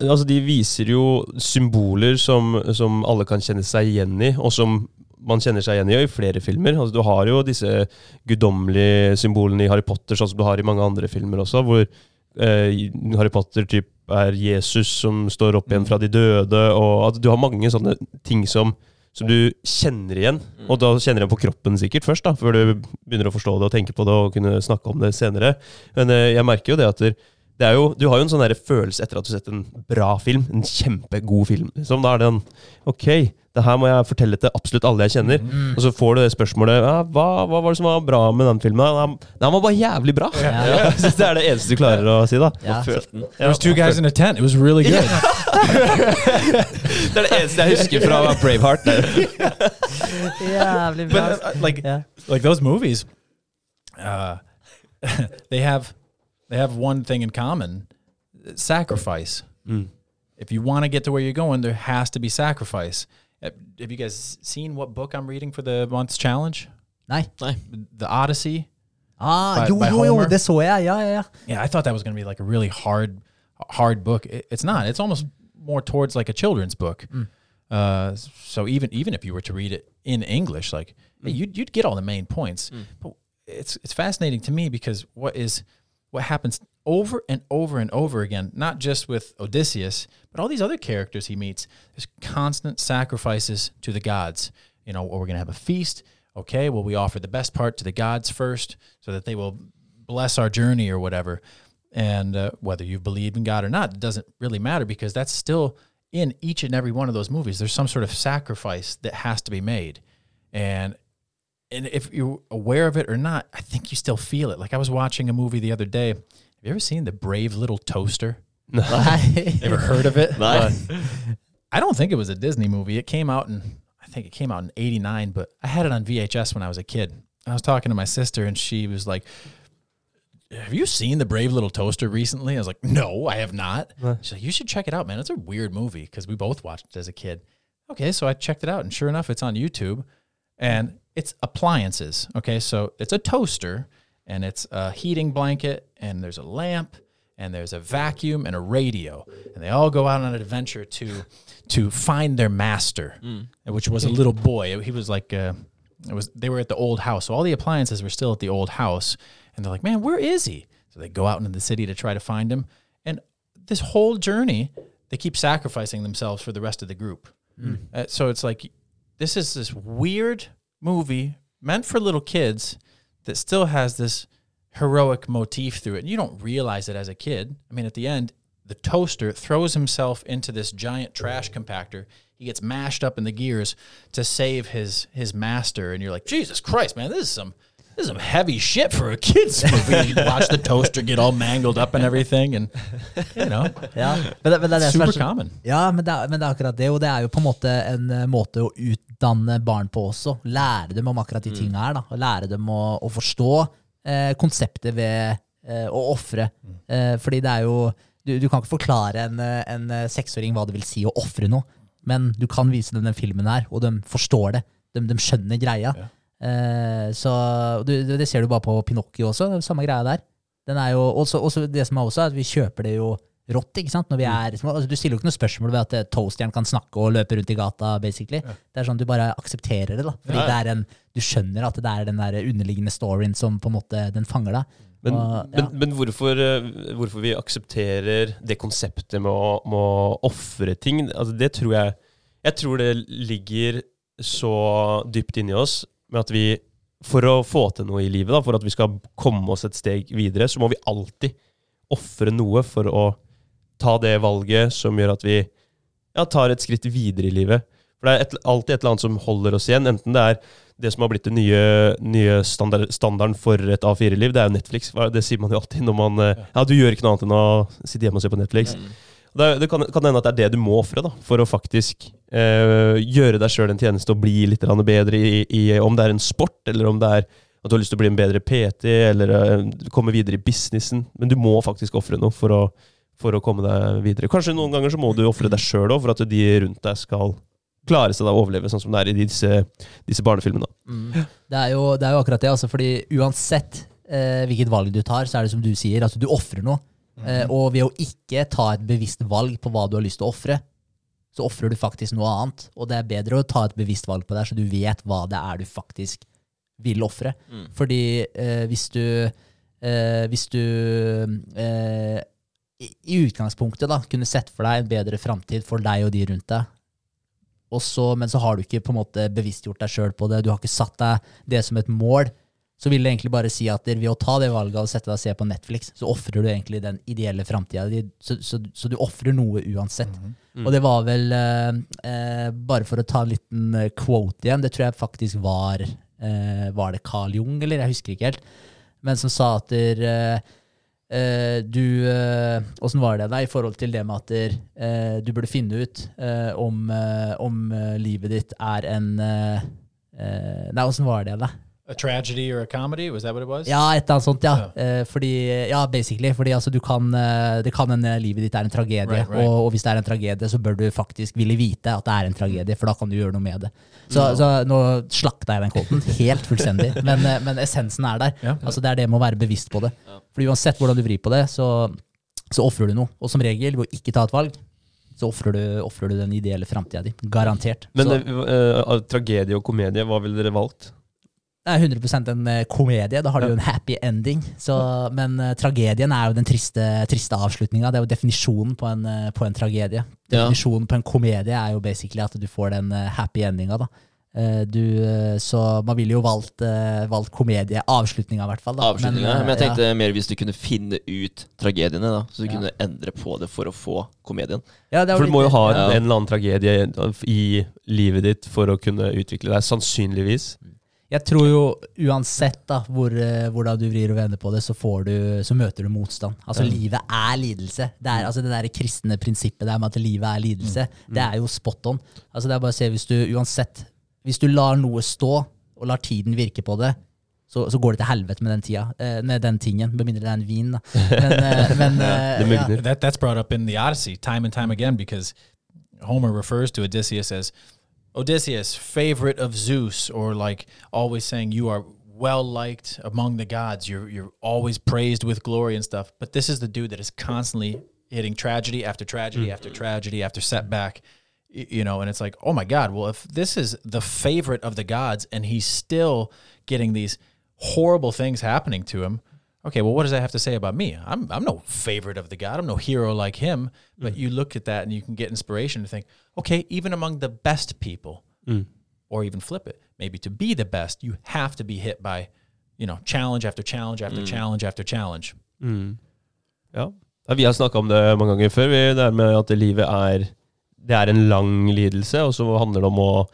Altså, de viser jo symboler som, som alle kan kjenne seg igjen i, og som man kjenner seg igjen i i flere filmer. Altså, du har jo disse guddommelige symbolene i Harry Potter, sånn som du har i mange andre filmer også, hvor eh, Harry Potter typ er Jesus som står opp igjen fra de døde, og at du har mange sånne ting som som du kjenner igjen. Og da kjenner du på kroppen sikkert først, da, før du begynner å forstå det og tenke på det og kunne snakke om det senere. Men eh, jeg merker jo det at der, er jo, Du har jo en sånn følelse etter at du har sett en bra film, en kjempegod film. Liksom. Da er det en Ok, det her må jeg fortelle til absolutt alle jeg kjenner. Og så får du det spørsmålet ja, hva, hva var det som var bra med den filmen? Den, den var bare jævlig bra! Ja. Jeg synes det er det eneste du klarer å si, da. Ja. There was two guys in a tent. It was really good. Det er det eneste jeg husker fra Braveheart. Jævlig bra. But uh, like yeah. like those movies, uh, they have they have one thing in common: sacrifice. Mm. If you want to get to where you're going, there has to be sacrifice. Have you guys seen what book I'm reading for the month's challenge? Nei. Nei. The Odyssey. Ah, By- jo, by jo, jo, Homer? det så jeg. Ja, ja, ja. Yeah, I thought that was going to be like a really hard, hard book. It- it's not. It's almost more towards like a children's book. Uh, so even even if you were to read it in English, like you'd you'd get all the main points. But it's it's fascinating to me because what is what happens over and over and over again, not just with Odysseus, but all these other characters he meets. There's constant sacrifices to the gods. You know, we're gonna have a feast. Okay, well we offer the best part to the gods first, so that they will bless our journey or whatever. And uh, whether you believe in God or not it doesn't really matter because that's still in each and every one of those movies. There's some sort of sacrifice that has to be made, and and if you're aware of it or not, I think you still feel it. Like I was watching a movie the other day. Have you ever seen the Brave Little Toaster? Nei. Ever heard of it? I don't think it was a Disney movie. It came out in I think it came out in 89, but I had it on VHS when I was a kid. I was talking to my sister and she was like, "Have you seen The Brave Little Toaster recently?" I was like, "No, I have not." She's like, "You should check it out, man. It's a weird movie because we both watched it as a kid." Okay, so I checked it out and sure enough, it's on YouTube and it's appliances. Okay, so it's a toaster and it's a heating blanket and there's a lamp and there's a vacuum and a radio and they all go out on an adventure to to find their master, which was a little boy. He was like uh, it was they were at the old house, so all the appliances were still at the old house, and they're like, "Man, where is he?" So they go out into the city to try to find him, and this whole journey, they keep sacrificing themselves for the rest of the group. Uh, so it's like this is this weird movie meant for little kids that still has this heroic motif through it. And you don't realize it as a kid. I mean, at the end, the toaster throws himself into this giant trash compactor. He gets mashed up in the gears to save his his master, and you're like, Jesus Christ, man, this is some this is some heavy shit for a kids movie. you watch the toaster get all mangled up and everything, and you know, Ja, men det, men det er det som er super så- common. Ja, men det, er, men det er akkurat det. Og det er jo på en måte en eh, måte å utdanne barn på også. Lære dem om akkurat de tinga her. da. Og lære dem å, å forstå eh, konseptet ved eh, å ofre. Eh, fordi det er jo du, du kan ikke forklare en, eh, en eh, seksåring hva det vil si å ofre noe. Men du kan vise dem den filmen her, og de forstår det. De, de skjønner greia. Eh, så du, det ser du bare på Pinocchio også. Det er samme greia der. Den er jo, også, også det som er også, er at vi kjøper det jo rått. ikke sant? Vi er. Altså, du stiller jo ikke noe spørsmål ved at toastjern toasteren kan snakke og løpe rundt i gata. basically. Det er sånn Du bare aksepterer det. da. Fordi Ja, ja. det en, Du skjønner at det er den der underliggende storyen som på en måte den fanger deg. Men, men, ja. men hvorfor, eh, hvorfor vi aksepterer det konseptet med å, med å ofre ting, altså det tror jeg Jeg tror det ligger så dypt inni oss med at vi For å få til noe i livet, da, for at vi skal komme oss et steg videre, så må vi alltid ofre noe for å ta det valget som gjør at vi ja, tar et skritt videre i livet. For det er et, alltid et eller annet som holder oss igjen, enten det er det som har blitt den nye, nye standard, standarden for et A4-liv, det er jo Netflix. Det sier man jo alltid når man eh, Ja, du gjør ikke noe annet enn å sitte hjemme og se på Netflix. Og Det, det kan, kan hende at det er det du må ofre for å faktisk eh, gjøre deg sjøl en tjeneste og bli litt bedre i, i om det er en sport, eller om det er at du har lyst til å bli en bedre PT, eller eh, komme videre i businessen. Men du må faktisk ofre noe for å, for å komme deg videre. Kanskje noen ganger så må du ofre deg sjøl òg, for at de rundt deg skal klare seg da å overleve, sånn som det er i disse, disse barnefilmene. Mm. Det er, jo, det er jo akkurat det. Altså, fordi uansett eh, hvilket valg du tar, så er det som du sier, altså du ofrer noe. Eh, og ved å ikke ta et bevisst valg på hva du har lyst til å ofre, så ofrer du faktisk noe annet. Og det er bedre å ta et bevisst valg på det, så du vet hva det er du faktisk vil ofre. Fordi eh, hvis du eh, Hvis du eh, i, i utgangspunktet da, kunne sett for deg en bedre framtid for deg og de rundt deg, så, men så har du ikke på en måte bevisstgjort deg sjøl på det, du har ikke satt deg det som et mål, så vil det egentlig bare si at ved å ta det valget og sette deg og se på Netflix, så ofrer du egentlig den ideelle framtida di. Så, så, så du ofrer noe uansett. Og det var vel eh, eh, Bare for å ta en liten eh, quote igjen, det tror jeg faktisk var eh, Var det Carl Jung, eller? Jeg husker ikke helt. Men som sa at der, eh, eh, du Åssen var det da, i forhold til det med at der, du burde finne ut om, om livet ditt er en Nei, åssen var det, da? A tragedy or a comedy? Was that what it was? Ja, et eller annet sånt, ja. Eh, fordi, ja, basically. Fordi altså, du kan, uh, det kan hende livet ditt er en tragedie. Right, right. Og, og hvis det er en tragedie, så bør du faktisk ville vite at det er en tragedie, for da kan du gjøre noe med det. Så, så nå slakta jeg den kåten helt fullstendig, men, uh, men essensen er der. Yeah. Altså, det er det med å være bevisst på det. For uansett hvordan du vrir på det, så, så ofrer du noe. Og som regel, ved å ikke ta et valg, så ofrer du, du den ideelle framtida di. Garantert. Men så, eh, tragedie og komedie, hva ville dere valgt? Det er 100% en eh, komedie. Da har du jo en happy ending. Så, men uh, tragedien er jo den triste, triste avslutninga. Det er jo definisjonen på en, uh, på en tragedie. Ja. Definisjonen på en komedie er jo basically at du får den uh, happy endinga. da. Eh, Du, så man ville jo valgt, valgt komedie. Avslutninga, i hvert fall. da. Avslutninga. eh, Men, jeg ja. tenkte mer hvis du kunne finne ut tragediene, da. Så du Ja. kunne endre på det for å få komedien. Ja, det For du må jo ha en, Ja. en eller annen tragedie i livet ditt for å kunne utvikle deg, sannsynligvis. Jeg tror jo uansett da, hvor, eh, hvordan du vrir og vender på det, så, får du, så møter du motstand. Altså Livet er lidelse. Det er altså det der kristne prinsippet der med at livet er lidelse. Det er jo spot on. Altså Det er bare å se hvis du uansett Hvis du lar noe stå, og lar tiden virke på det, så, så går det til helvete med den tida, eh, med den tingen. Med mindre det er en vin, da. Men, eh, men eh, ja. That that's brought up in the Odyssey time and time again because Homer refers to Odysseus as Odysseus, favorite of Zeus, or like always saying you are well liked among the gods. You're you're always praised with glory and stuff. But this is the dude that is constantly hitting tragedy after tragedy after mm. tragedy after setback. You know, and it's like, oh my God, well, if this is the favorite of the gods and he's still getting these horrible things happening to him, okay, well, what does that have to say about me? I'm, I'm no favorite of the God. I'm no hero like him. But you look at that and you can get inspiration to think, okay, even among the best people, or even flip it, maybe to be the best, you have to be hit by, you know, challenge after challenge after challenge after challenge. Ja. Ja, Vi har snakka om det mange ganger før. Vi, det er med at livet er Det er en lang lidelse, og så handler det om å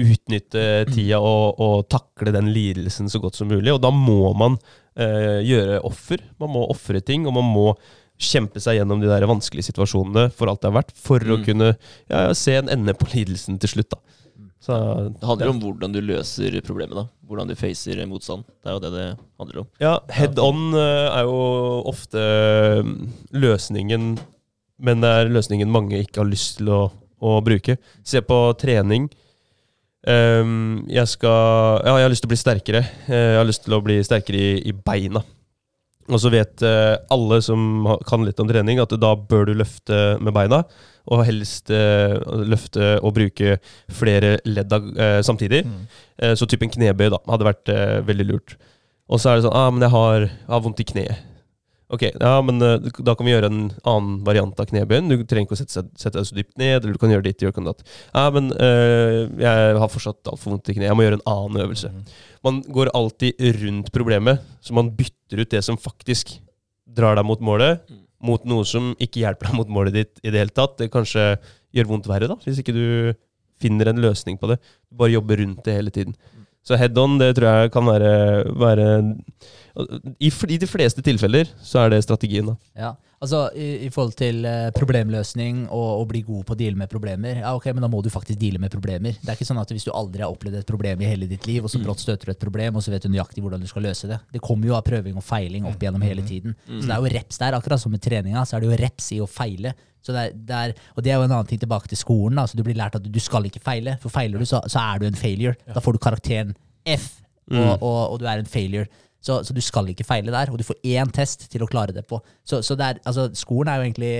utnytte tida og, og takle den lidelsen så godt som mulig. Og da må man eh, gjøre offer. Man må ofre ting, og man må kjempe seg gjennom de der vanskelige situasjonene for alt det har vært, for å Mm. kunne ja, se en ende på lidelsen til slutt. da. Så, Det handler om hvordan du løser problemet, da. Hvordan du facer motstand. Det er jo det det handler om. Ja, head on eh, er jo ofte mm, løsningen, men det er løsningen mange ikke har lyst til å, å bruke. Se på trening. Ehm, jeg skal Ja, jeg har lyst til å bli sterkere. Eh, jeg har lyst til å bli sterkere i, i beina. Og så vet eh, alle som kan litt om trening, at da bør du løfte med beina. Og helst eh, løfte og bruke flere ledd samtidig. Eh, så typen knebøy da, hadde vært veldig lurt. Og så er det sånn ah, men jeg har, jeg har vondt i kneet. Ok, ja, men eh, da kan vi gjøre en annen variant av knebøyen. Du trenger ikke å sette, sette deg så dypt ned, eller du kan gjøre ditt, gjøre datt. Ja, men eh, jeg har fortsatt altfor vondt i kneet. Jeg må gjøre en annen øvelse. Man går alltid rundt problemet, så man bytter ut det som faktisk drar deg mot målet, Mm. mot noe som ikke hjelper deg mot målet ditt i det hele tatt. Det kanskje gjør vondt verre, da, hvis ikke du finner en løsning på det. Du bare jobber rundt det hele tiden. Så head on, det tror jeg kan være, være i, I de fleste tilfeller så er det strategien, da. Ja, altså i, i forhold til eh, problemløsning og å bli god på å deale med problemer, ja ok, men da må du faktisk deale med problemer. Det er ikke sånn at hvis du aldri har opplevd et problem i hele ditt liv, og så brått støter du et problem, og så vet du nøyaktig hvordan du skal løse det. Det kommer jo av prøving og feiling opp gjennom hele tiden. Så det er jo reps der, akkurat som med treninga, så er det jo reps i å feile. Så det er, det er, og det er jo en annen ting tilbake til skolen. Da. Så du blir lært at du, du skal ikke feile, for feiler du, så, så er du en failure. Da får du karakteren F, og, og, og du er en failure. Så, så du skal ikke feile der, og du får én test til å klare det på. Så, så det er, altså, skolen er jo egentlig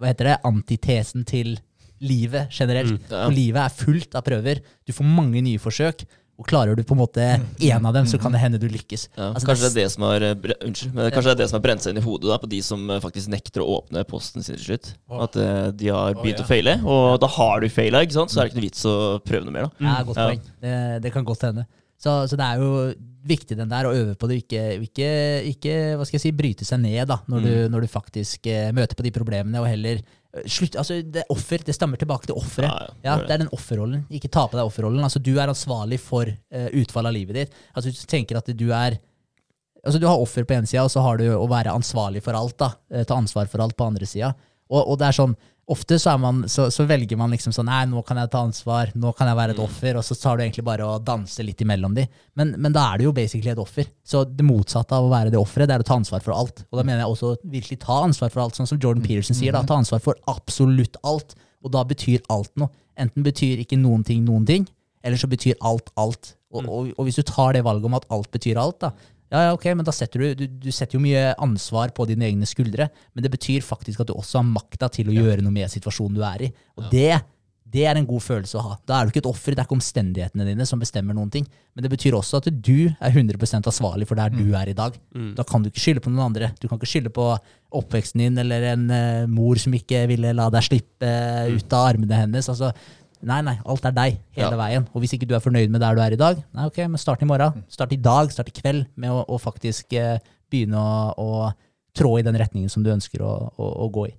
hva heter det, antitesen til livet generelt. Ja. Og livet er fullt av prøver. Du får mange nye forsøk. Og klarer du på en måte én av dem, så kan det hende du lykkes. Ja, Altså, kanskje det det er det som har eh, Unnskyld, men kanskje det er det som har brent seg inn i hodet da, på de som eh, faktisk nekter å åpne posten sin til slutt. At uh, de har begynt ja. å feile, og da har du feila, så er det ikke noe vits å prøve noe mer. da. Ja, godt Ja. poeng. Det, det kan godt hende. Så, så det er jo viktig den der å øve på det, ikke, ikke, ikke hva skal jeg si, bryte seg ned da, når, du, når du faktisk eh, møter på de problemene, og heller eh, slutt, altså det er offer, det stammer tilbake til offeret. Ja, ja, Ja, det er den offerrollen. Ikke ta på deg offerrollen. Altså, du er ansvarlig for uh, utfallet av livet ditt. Altså, du tenker at du er Altså, du har offer på ene sida, og så har du å være ansvarlig for alt. da, Ta ansvar for alt på andre sida. Og, og det er sånn, ofte så, man, så, så velger man liksom sånn Nei, nå kan jeg ta ansvar, nå kan jeg være et offer. Og så tar du egentlig bare og danser litt imellom de. Men, men da er du jo basically et offer. Så det motsatte av å være det offeret, det er å ta ansvar for alt. Og da mener jeg også virkelig ta ansvar for alt, sånn som Jordan Peterson sier. da, Ta ansvar for absolutt alt. Og da betyr alt noe. Enten betyr ikke noen ting noen ting, eller så betyr alt alt. Og, og, og hvis du tar det valget om at alt betyr alt, da, ja, ja, ok, men da setter du, du, du setter jo mye ansvar på dine egne skuldre, men det betyr faktisk at du også har makta til å gjøre noe med situasjonen du er i. Og det, det er en god følelse å ha. Da er du ikke et offer, det er ikke omstendighetene dine som bestemmer noen ting. Men det betyr også at du er 100% ansvarlig for der du er i dag. Da kan du ikke skylde på noen andre. Du kan ikke skylde på oppveksten din eller en uh, mor som ikke ville la deg slippe uh, ut av armene hennes. Altså, Nei, nei, alt er deg hele Ja. veien. Og hvis ikke du er fornøyd med der du er i dag, nei, ok, men start i morgen. Start i dag, start i kveld med å, å faktisk eh, begynne å, å trå i den retningen som du ønsker å, å, å gå i.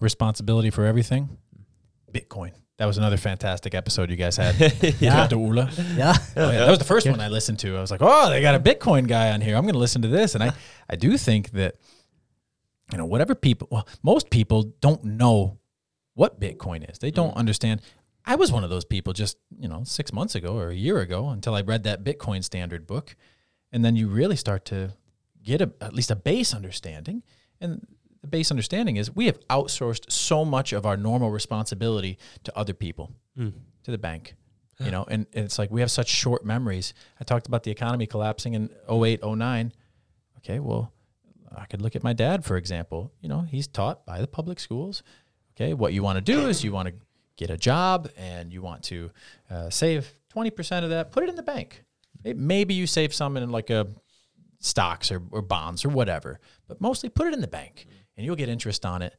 Responsibility for everything. Bitcoin. That was another fantastic episode you guys had. Yeah. Dr. Ula. Ja, Oh, yeah, that was the first one I listened to. I was like, oh, they got a Bitcoin guy on here. I'm going to listen to this. And I, I do think that, you know, whatever people, well, most people don't know what Bitcoin is. They don't understand. I was one of those people just, you know, six months ago or a year ago until I read that Bitcoin standard book. And then you really start to get a, at least a base understanding. And the base understanding is we have outsourced so much of our normal responsibility to other people, hmm. to the bank. You know, and, and it's like we have such short memories. I talked about the economy collapsing in 08, 09. Okay, well, I could look at my dad, for example. You know, he's taught by the public schools. Okay, what you want to do is you want to get a job and you want to uh, save 20% of that, put it in the bank. May- Maybe you save some in like a stocks or, or bonds or whatever, but mostly put it in the bank and you'll get interest on it.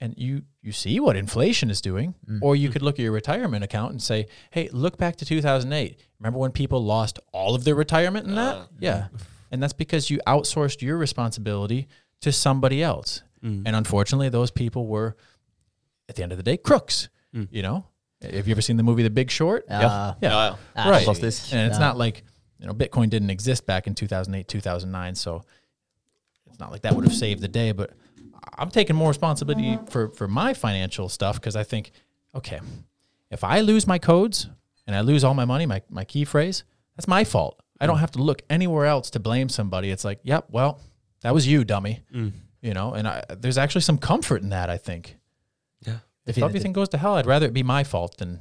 And you you see what inflation is doing, mm-hmm. or you could look at your retirement account and say, "Hey, look back to 2008. Remember when people lost all of their retirement in that? Uh, yeah, mm-hmm. and that's because you outsourced your responsibility to somebody else. Mm. And unfortunately, those people were, at the end of the day, crooks. You know, have you ever seen the movie The Big Short? Ja. yeah. Ja, right. And it's Yeah. not like you know Bitcoin didn't exist back in 2008, 2009, so it's not like that would have saved the day. But I'm taking more responsibility for for my financial stuff because I think, okay, if I lose my codes and I lose all my money, my my key phrase, that's my fault. I don't have to look anywhere else to blame somebody. It's like, yep, well, that was you, dummy. You know, and I, there's actually some comfort in that. I think Ja. if everything goes to hell, I'd rather it be my fault than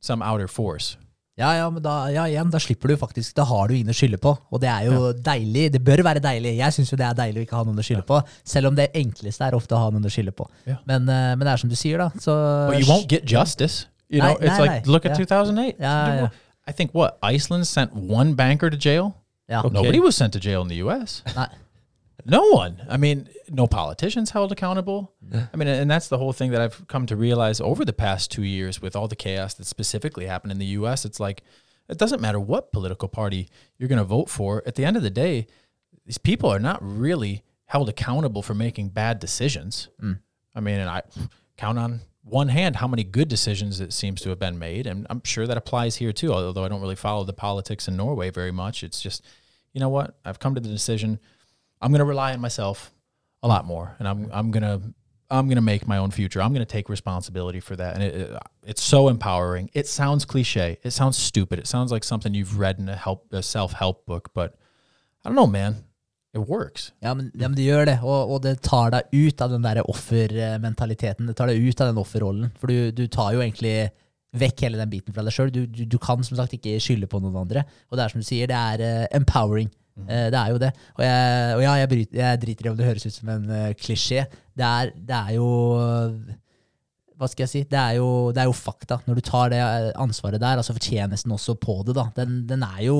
some outer force. Ja, ja, men da, ja, igjen, da slipper du faktisk, da har du ingen å skylde på. Og det er jo deilig. Det bør være deilig. Jeg syns jo det er deilig å ikke ha noen å skylde på. Selv om det enkleste er ofte å ha noen å skylde på. Ja. Men, eh, men det er som du sier, da. Så But you won't get justice. You know, Nei, it's nei, like nei. look at Yeah. 2008. Yeah, Dude. I think what Iceland sent one banker to jail. ja. Nobody was sent to jail in the U.S. Nei. No one. I mean, no politicians held accountable. I mean, and that's the whole thing that I've come to realize over the past two years with all the chaos that specifically happened in the U.S. It's like it doesn't matter what political party you're going to vote for. At the end of the day, these people are not really held accountable for making bad decisions. Mm. I mean, and I count on one hand how many good decisions it seems to have been made, and I'm sure that applies here too. Although I don't really follow the politics in Norway very much, it's just, you know what? I've come to the decision. I'm going to rely on myself a lot more, and I'm I'm gonna I'm gonna make my own future. I'm gonna take responsibility for that, and it, it, it's so empowering. It sounds cliche. It sounds stupid. It sounds like something you've read in a help a self help book, but I don't know, man. It works. Ja, men, ja, men det gjør det, og, og det tar deg ut av den der offermentaliteten. Det tar deg ut av den offerrollen, for du, du tar jo egentlig vekk hele den biten fra deg sjøl. Du, du, du kan som sagt ikke skylde på noen andre. Og det er som du sier, det er uh, empowering. Eh, det er jo det. Og, jeg, og ja, jeg, bryter, jeg driter i om det høres ut som en uh, klisjé. Det er, det er jo hva skal jeg si, det er, jo, det er jo fakta. Når du tar det eh, ansvaret der, altså fortjenesten også på det, da, den, den er jo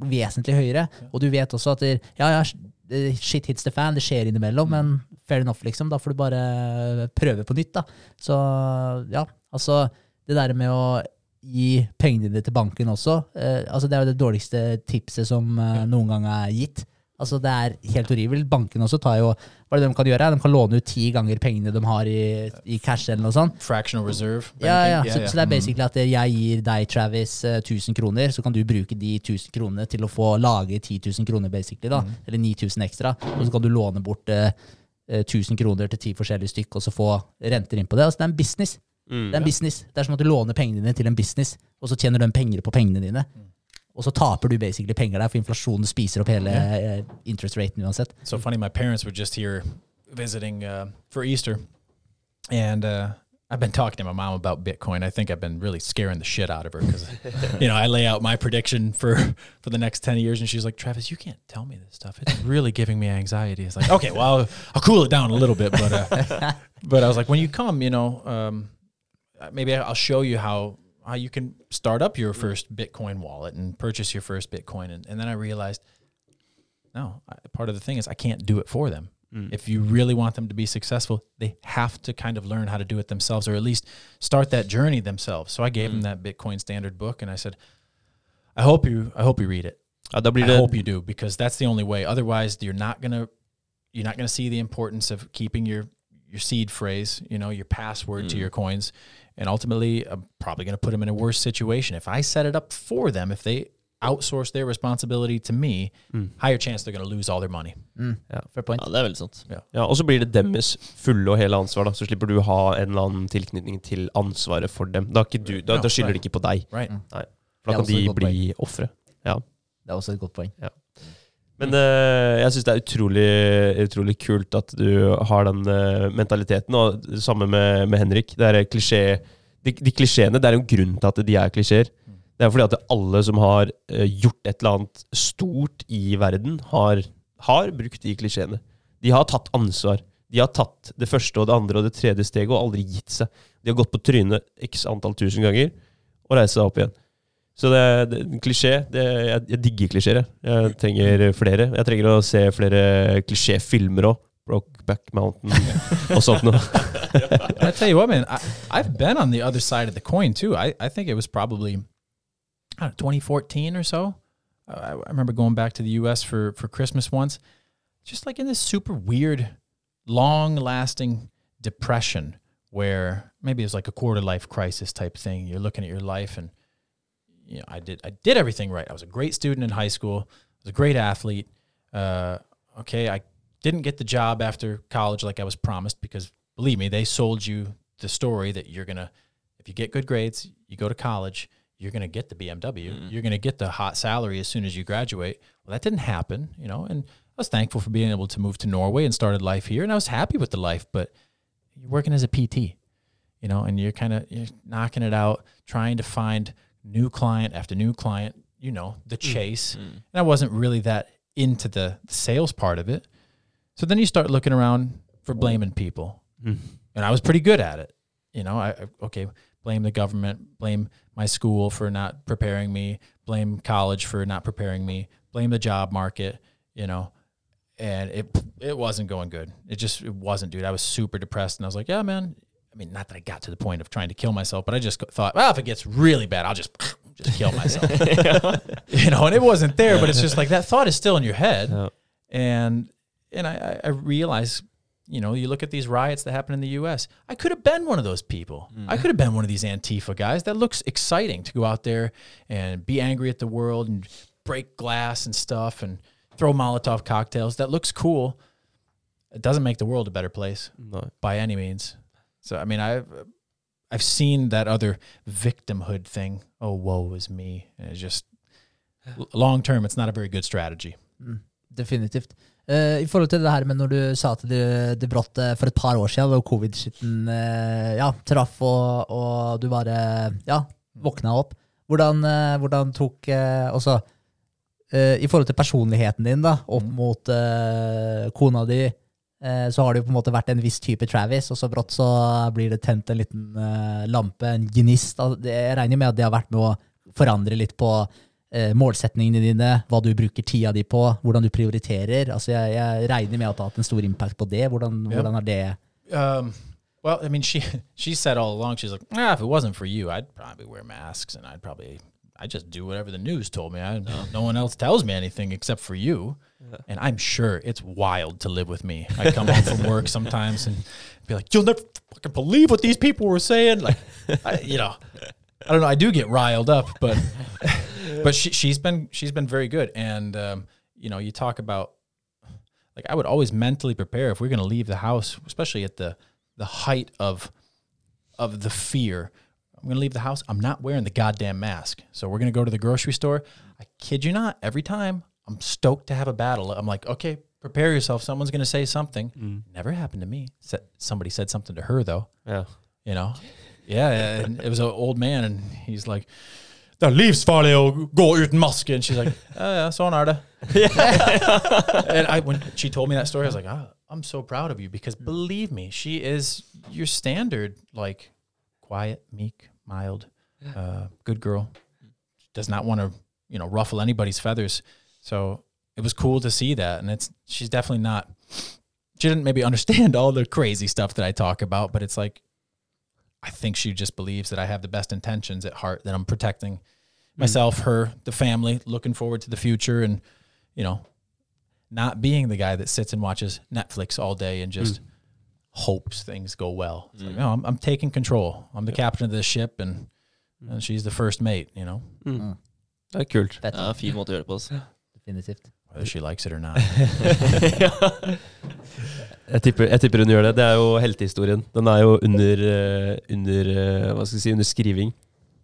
vesentlig høyere. Og du vet også at ja, ja, shit hits the fan, det skjer innimellom, men fair enough, liksom. Da får du bare prøve på nytt, da. Så ja, altså Det der med å gi pengene dine til banken også. Eh, altså Det er jo det dårligste tipset som eh, noen gang er gitt. Altså Det er helt horribelt. Banken også tar jo Hva er det de kan gjøre? De kan låne ut ti ganger pengene de har i, i cash eller noe sånt. Fractional reserve. Ja, ja. Så, så det er basically at jeg gir deg, Travis, eh, 1000 kroner, så kan du bruke de 1000 kronene til å få lage 10 000 kroner, basically, da. Eller 9000 ekstra. Og så kan du låne bort eh, eh, 1000 kroner til ti forskjellige stykk, og så få renter inn på det. Altså, det er en business. Mm. Det er en business. Det er som at du låner pengene dine til en business, og så tjener den penger på pengene dine. Og så taper du basically penger der, for inflasjonen spiser opp hele eh, interest raten uansett. So funny, my parents were just here visiting uh, for Easter, and uh, I've been talking to my mom about Bitcoin. I think I've been really scaring the shit out of her because, you know, I lay out my prediction for for the next ten years, and she's like, "Travis, you can't tell me this stuff. It's really giving me anxiety." It's like, okay, well, I'll, I'll cool it down a little bit, but uh, but I was like, when you come, you know, um, Uh, maybe I'll show you how how you can start up your first Bitcoin wallet and purchase your first Bitcoin, and, and then I realized no, I, part of the thing is I can't do it for them. If you really want them to be successful, they have to kind of learn how to do it themselves, or at least start that journey themselves. So I gave them that Bitcoin Standard book, and I said, "I hope you, I hope you read it. I hope you do because that's the only way. Otherwise, you're not gonna, you're not gonna see the importance of keeping your your seed phrase, you know, your password to your coins, and ultimately, I'm probably going to put them in a worse situation if I set it up for them. If they outsource their responsibility to me, higher chance they're going to lose all their money. Fair point. Ja, det er veldig sant. Ja, Og så blir det deres fulle og hele ansvar, da. Så slipper du ha en eller annen tilknytning til ansvaret for dem. Da, du, da, no, da skylder de ikke på deg. Right. For Det er da kan de bli ofre. Ja. Det er også et godt poeng. Men uh, jeg syns det er utrolig, utrolig kult at du har den uh, mentaliteten. Og det samme med, med Henrik. Er klisjé de, de klisjeene, det er en grunn til at de er klisjeer. Det er fordi at alle som har uh, gjort et eller annet stort i verden, har, har brukt de klisjeene. De har tatt ansvar. De har tatt det første og det andre og det tredje steget og aldri gitt seg. De har gått på trynet x antall tusen ganger og reist seg opp igjen. Så det, er, det er klisjé det, jeg, jeg digger klisjeer. jeg. Trenger flere. Jeg trenger å se flere klisjéfilmer òg. Brokeback Mountain og sånt noe. I tell you what, man, I, I've been on the other side of the coin too. I, I think it was probably I don't know, 2014 or so. I, I remember going back to the U.S. for for Christmas once, just like in this super weird, long lasting depression where maybe it was like a quarter life crisis type thing. You're looking at your life and you know, I did I did everything right. I was a great student in high school. I was a great athlete. Uh, okay, I didn't get the job after college like I was promised because believe me, they sold you the story that you're gonna if you get good grades, you go to college, you're gonna get the BMW, you're gonna get the hot salary as soon as you graduate. Well, that didn't happen, you know, and I was thankful for being able to move to Norway and started life here, and I was happy with the life, but you're working as a PT, you know, and you're kind of you're knocking it out, trying to find new client after new client, you know, the mm. chase. Mm. And I wasn't really that into the, sales part of it. So then you start looking around for blaming people. Mm. And I was pretty good at it. You know, I, I okay, blame the government, blame my school for not preparing me, blame college for not preparing me, blame the job market, you know. And it it wasn't going good. It just it wasn't, dude. I was super depressed and I was like, yeah, man. I mean, not that I got to the point of trying to kill myself, but I just thought, well, if it gets really bad, I'll just just kill myself. you know, and it wasn't there, but it's just like that thought is still in your head. And and I, I realize, you know, you look at these riots that happen in the US. I could have been one of those people. I mm-hmm. could have been one of these Antifa guys. That looks exciting to go out there and be angry at the world and break glass and stuff and throw Molotov cocktails. That looks cool. It doesn't make the world a better place Nei. by any means. So I mean, I've I've seen that other victimhood thing. Oh, woe is me. And it's just long term, it's not a very good strategy. Definitivt. Uh, I forhold til det her med når du sa at det, det brått eh, for et par år siden, da covid-skitten uh, ja, traff og, og du bare ja, våkna opp. Hvordan, uh, hvordan tok også eh, I forhold til personligheten din da, opp mot eh, kona di, så har det jo på en måte vært en viss type Travis, og så brått så blir det tent en liten eh, lampe, en gnist. Jeg regner med at det har vært med å forandre litt på eh, målsetningene dine, hva du bruker tida di på, hvordan du prioriterer. Altså jeg, jeg regner med at det har hatt en stor impact på det. Hvordan, yep. hvordan er det Um, Well, I mean, she she said all along, she's like, ah, if it wasn't for you, I'd probably wear masks and I'd probably I just do whatever the news told me. I, no one else tells me anything except for you. And I'm sure it's wild to live with me. I come home from work sometimes and be like, you'll never fucking believe what these people were saying. Like, I, you know, I don't know. I do get riled up, but but she, she's been she's been very good. And um, you know, you talk about like I would always mentally prepare if we're going to leave the house, especially at the the height of of the fear. I'm going to leave the house. I'm not wearing the goddamn mask. So we're going to go to the grocery store. I kid you not. Every time I'm stoked to have a battle. I'm like, okay, prepare yourself. Someone's going to say something. Never happened to me. Sa- Somebody said something to her though. Yeah. You know, yeah. And it was an old man, and he's like, "Det er livsfarlig å gå uten maske." And she's like, "Ja, ja, sånn er det." and I, when she told me that story, I was like, oh, "I'm so proud of you because believe me, she is your standard, like quiet, meek, mild, uh, good girl. Does not want to, you know, ruffle anybody's feathers." So it was cool to see that, and it's she's definitely not. She didn't maybe understand all the crazy stuff that I talk about, but it's like I think she just believes that I have the best intentions at heart, that I'm protecting mm. myself, her, the family, looking forward to the future, and you know, not being the guy that sits and watches Netflix all day and just mm. hopes things go well. It's like, no, I'm, I'm taking control. I'm the captain of this ship, and, and she's the first mate. You know, Det er kult. Fett. Ja, fin måte å gjøre det på. Altså. Definitivt. whether she likes it or not. Jeg tipper, jeg tipper hun gjør det. Det er jo heltehistorien. Den er jo under, eh, under eh, Hva skal jeg si, under skriving.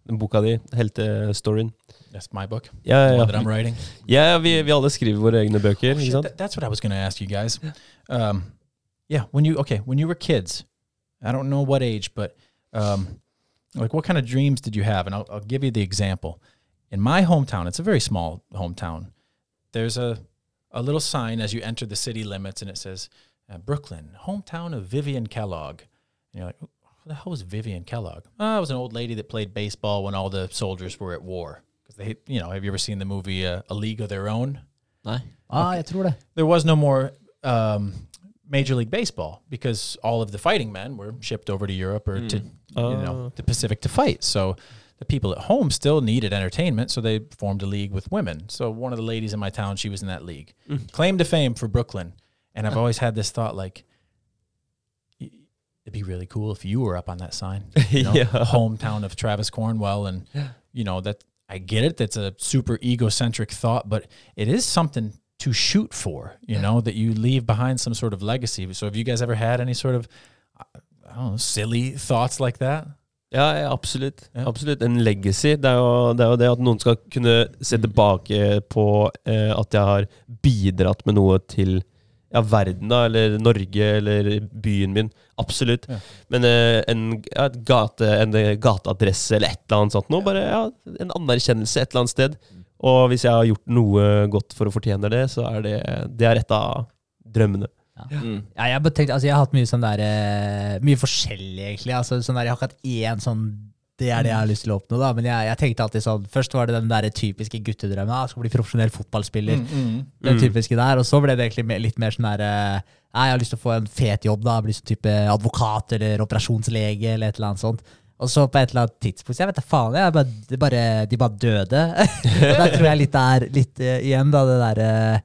Den boka di, heltestoryen. That's my book. Ja, The ja, that I'm writing. ja vi, vi alle skriver våre egne bøker, Oh, shit, that- that's what I was going to ask you guys. Um, yeah, when you okay, when you were kids, I don't know what age, but um, like what kind of dreams did you have? And I'll, I'll give you the example. In my hometown, it's a very small hometown. There's a a little sign as you enter the city limits, and it says uh, Brooklyn, hometown of Vivian Kellogg. And you're like, who the hell was Vivian Kellogg? Oh, it was an old lady that played baseball when all the soldiers were at war. Because they, you know, have you ever seen the movie uh, A League of Their Own? Nei. Ah, jeg tror det. there was no more um, Major League Baseball because all of the fighting men were shipped over to Europe or to you know the Pacific to fight. So the people at home still needed entertainment, so they formed a league with women. So one of the ladies in my town, she was in that league. Mm-hmm. Claim to fame for Brooklyn, and I've always had this thought like. It'd be really cool if you were up on that sign, you know, Yeah. hometown of Travis Cornwell, and you know that I get it. That's a super egocentric thought, but it is something to shoot for. You know that you leave behind some sort of legacy. So, have you guys ever had any sort of I don't know, silly thoughts like that? Ja, ja absolutt. Ja. absolutt. En legacy. Det er, jo, det er jo det at noen skal kunne se tilbake på eh, at jeg har bidratt med noe til ja, verden, da, eller Norge, eller byen min. Absolutt. Men eh, en, gate, en eh, gateadresse eller et eller annet sånt noe, bare en anerkjennelse et eller annet sted. Og hvis jeg har gjort noe godt for å fortjene det, så er det, det er et av drømmene. Mm. Ja, jeg, bare altså, jeg har hatt mye sånn der uh, Mye forskjellig, egentlig. Altså, sånn der, jeg har ikke hatt én sånn Det er det jeg har lyst til å oppnå, da. Men jeg, jeg tenkte alltid sånn Først var det den der typiske guttedrømmen. Ah, jeg skal bli profesjonell fotballspiller. Den Mm. typiske der. Og så ble det egentlig mer- litt mer sånn der uh, jeg har lyst til å få en fet jobb, da. Bli sånn type advokat eller operasjonslege eller et eller annet sånt. Og så på et eller annet tidspunkt Jeg vet da faen, jeg bare, de bare døde. Der tror jeg litt er litt uh, igjen, da, det derre jeg,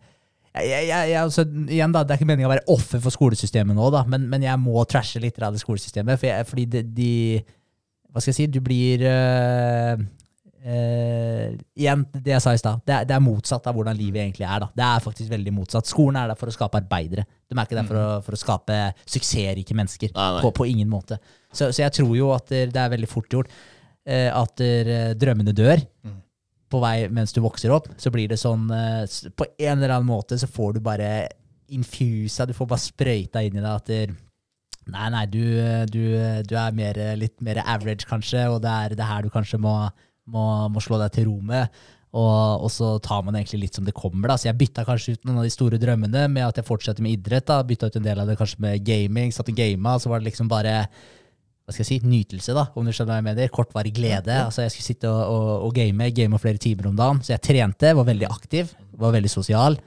jeg, jeg, altså, igjen da, Det er ikke meningen å være offer for skolesystemet nå, da, men, men jeg må trashe litt av det skolesystemet. For jeg, fordi de, de Hva skal jeg si? Du blir øh, øh, Igjen, det jeg sa i stad. Det, det er motsatt av hvordan livet egentlig er. da. Det er faktisk veldig motsatt. Skolen er der for å skape arbeidere. De er ikke der for å, for å skape suksessrike mennesker. Nei, nei. På, på ingen måte. Så, så jeg tror jo at det, er veldig fort gjort eh, at drømmene dør på vei mens du vokser opp, så blir det sånn eh, På en eller annen måte så får du bare infusa, du får bare sprøyta inn i deg at Nei, nei, du, du, du er mer, litt mer average, kanskje, og det er det her du kanskje må, må, må slå deg til ro med. Og, og så tar man egentlig litt som det kommer. da. Så jeg bytta kanskje ut noen av de store drømmene med at jeg fortsetter med idrett. da. Bytta ut en del av det kanskje med gaming. Satt og gama, så var det liksom bare hva skal jeg si, nytelse, da, om du skjønner hva jeg mener. Kortvarig glede. Altså, jeg skulle sitte og, og, og game, game flere timer om dagen. Så jeg trente, var veldig aktiv, var veldig sosial,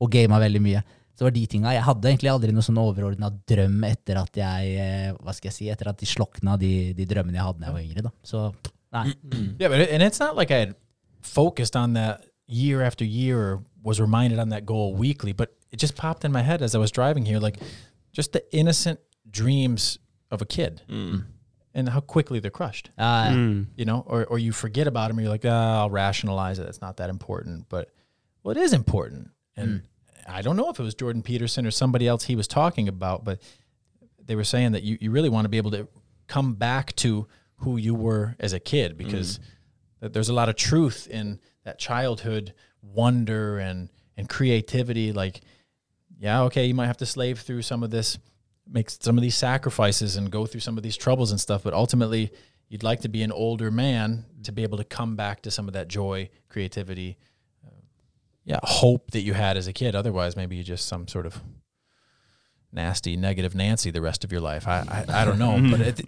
og gama veldig mye. Så det var de tinga. Jeg hadde egentlig aldri noen sånn overordna drøm etter at jeg eh, Hva skal jeg si, etter at de slokna, de, de drømmene jeg hadde da jeg var yngre. da. Så nei. Yeah, but it, and it's not like I had focused on that year after year was reminded on that goal weekly, but it just popped in my head as I was driving here, like just the innocent dreams of a kid. Mm. And how quickly they're crushed. Ah, ja, mm. You know, or or you forget about them, or you're like, ah, I'll rationalize it. It's not that important, but well, it is important. And mm. I don't know if it was Jordan Peterson or somebody else he was talking about, but they were saying that you, you really want to be able to come back to who you were as a kid because that there's a lot of truth in that childhood wonder and and creativity. Like yeah okay you might have to slave through some of this make some of these sacrifices and go through some of these troubles and stuff but ultimately you'd like to be an older man to be able to come back to some of that joy creativity uh, yeah hope that you had as a kid. Otherwise maybe you're just some sort of nasty negative nancy the rest of your life. I i, I don't know but it,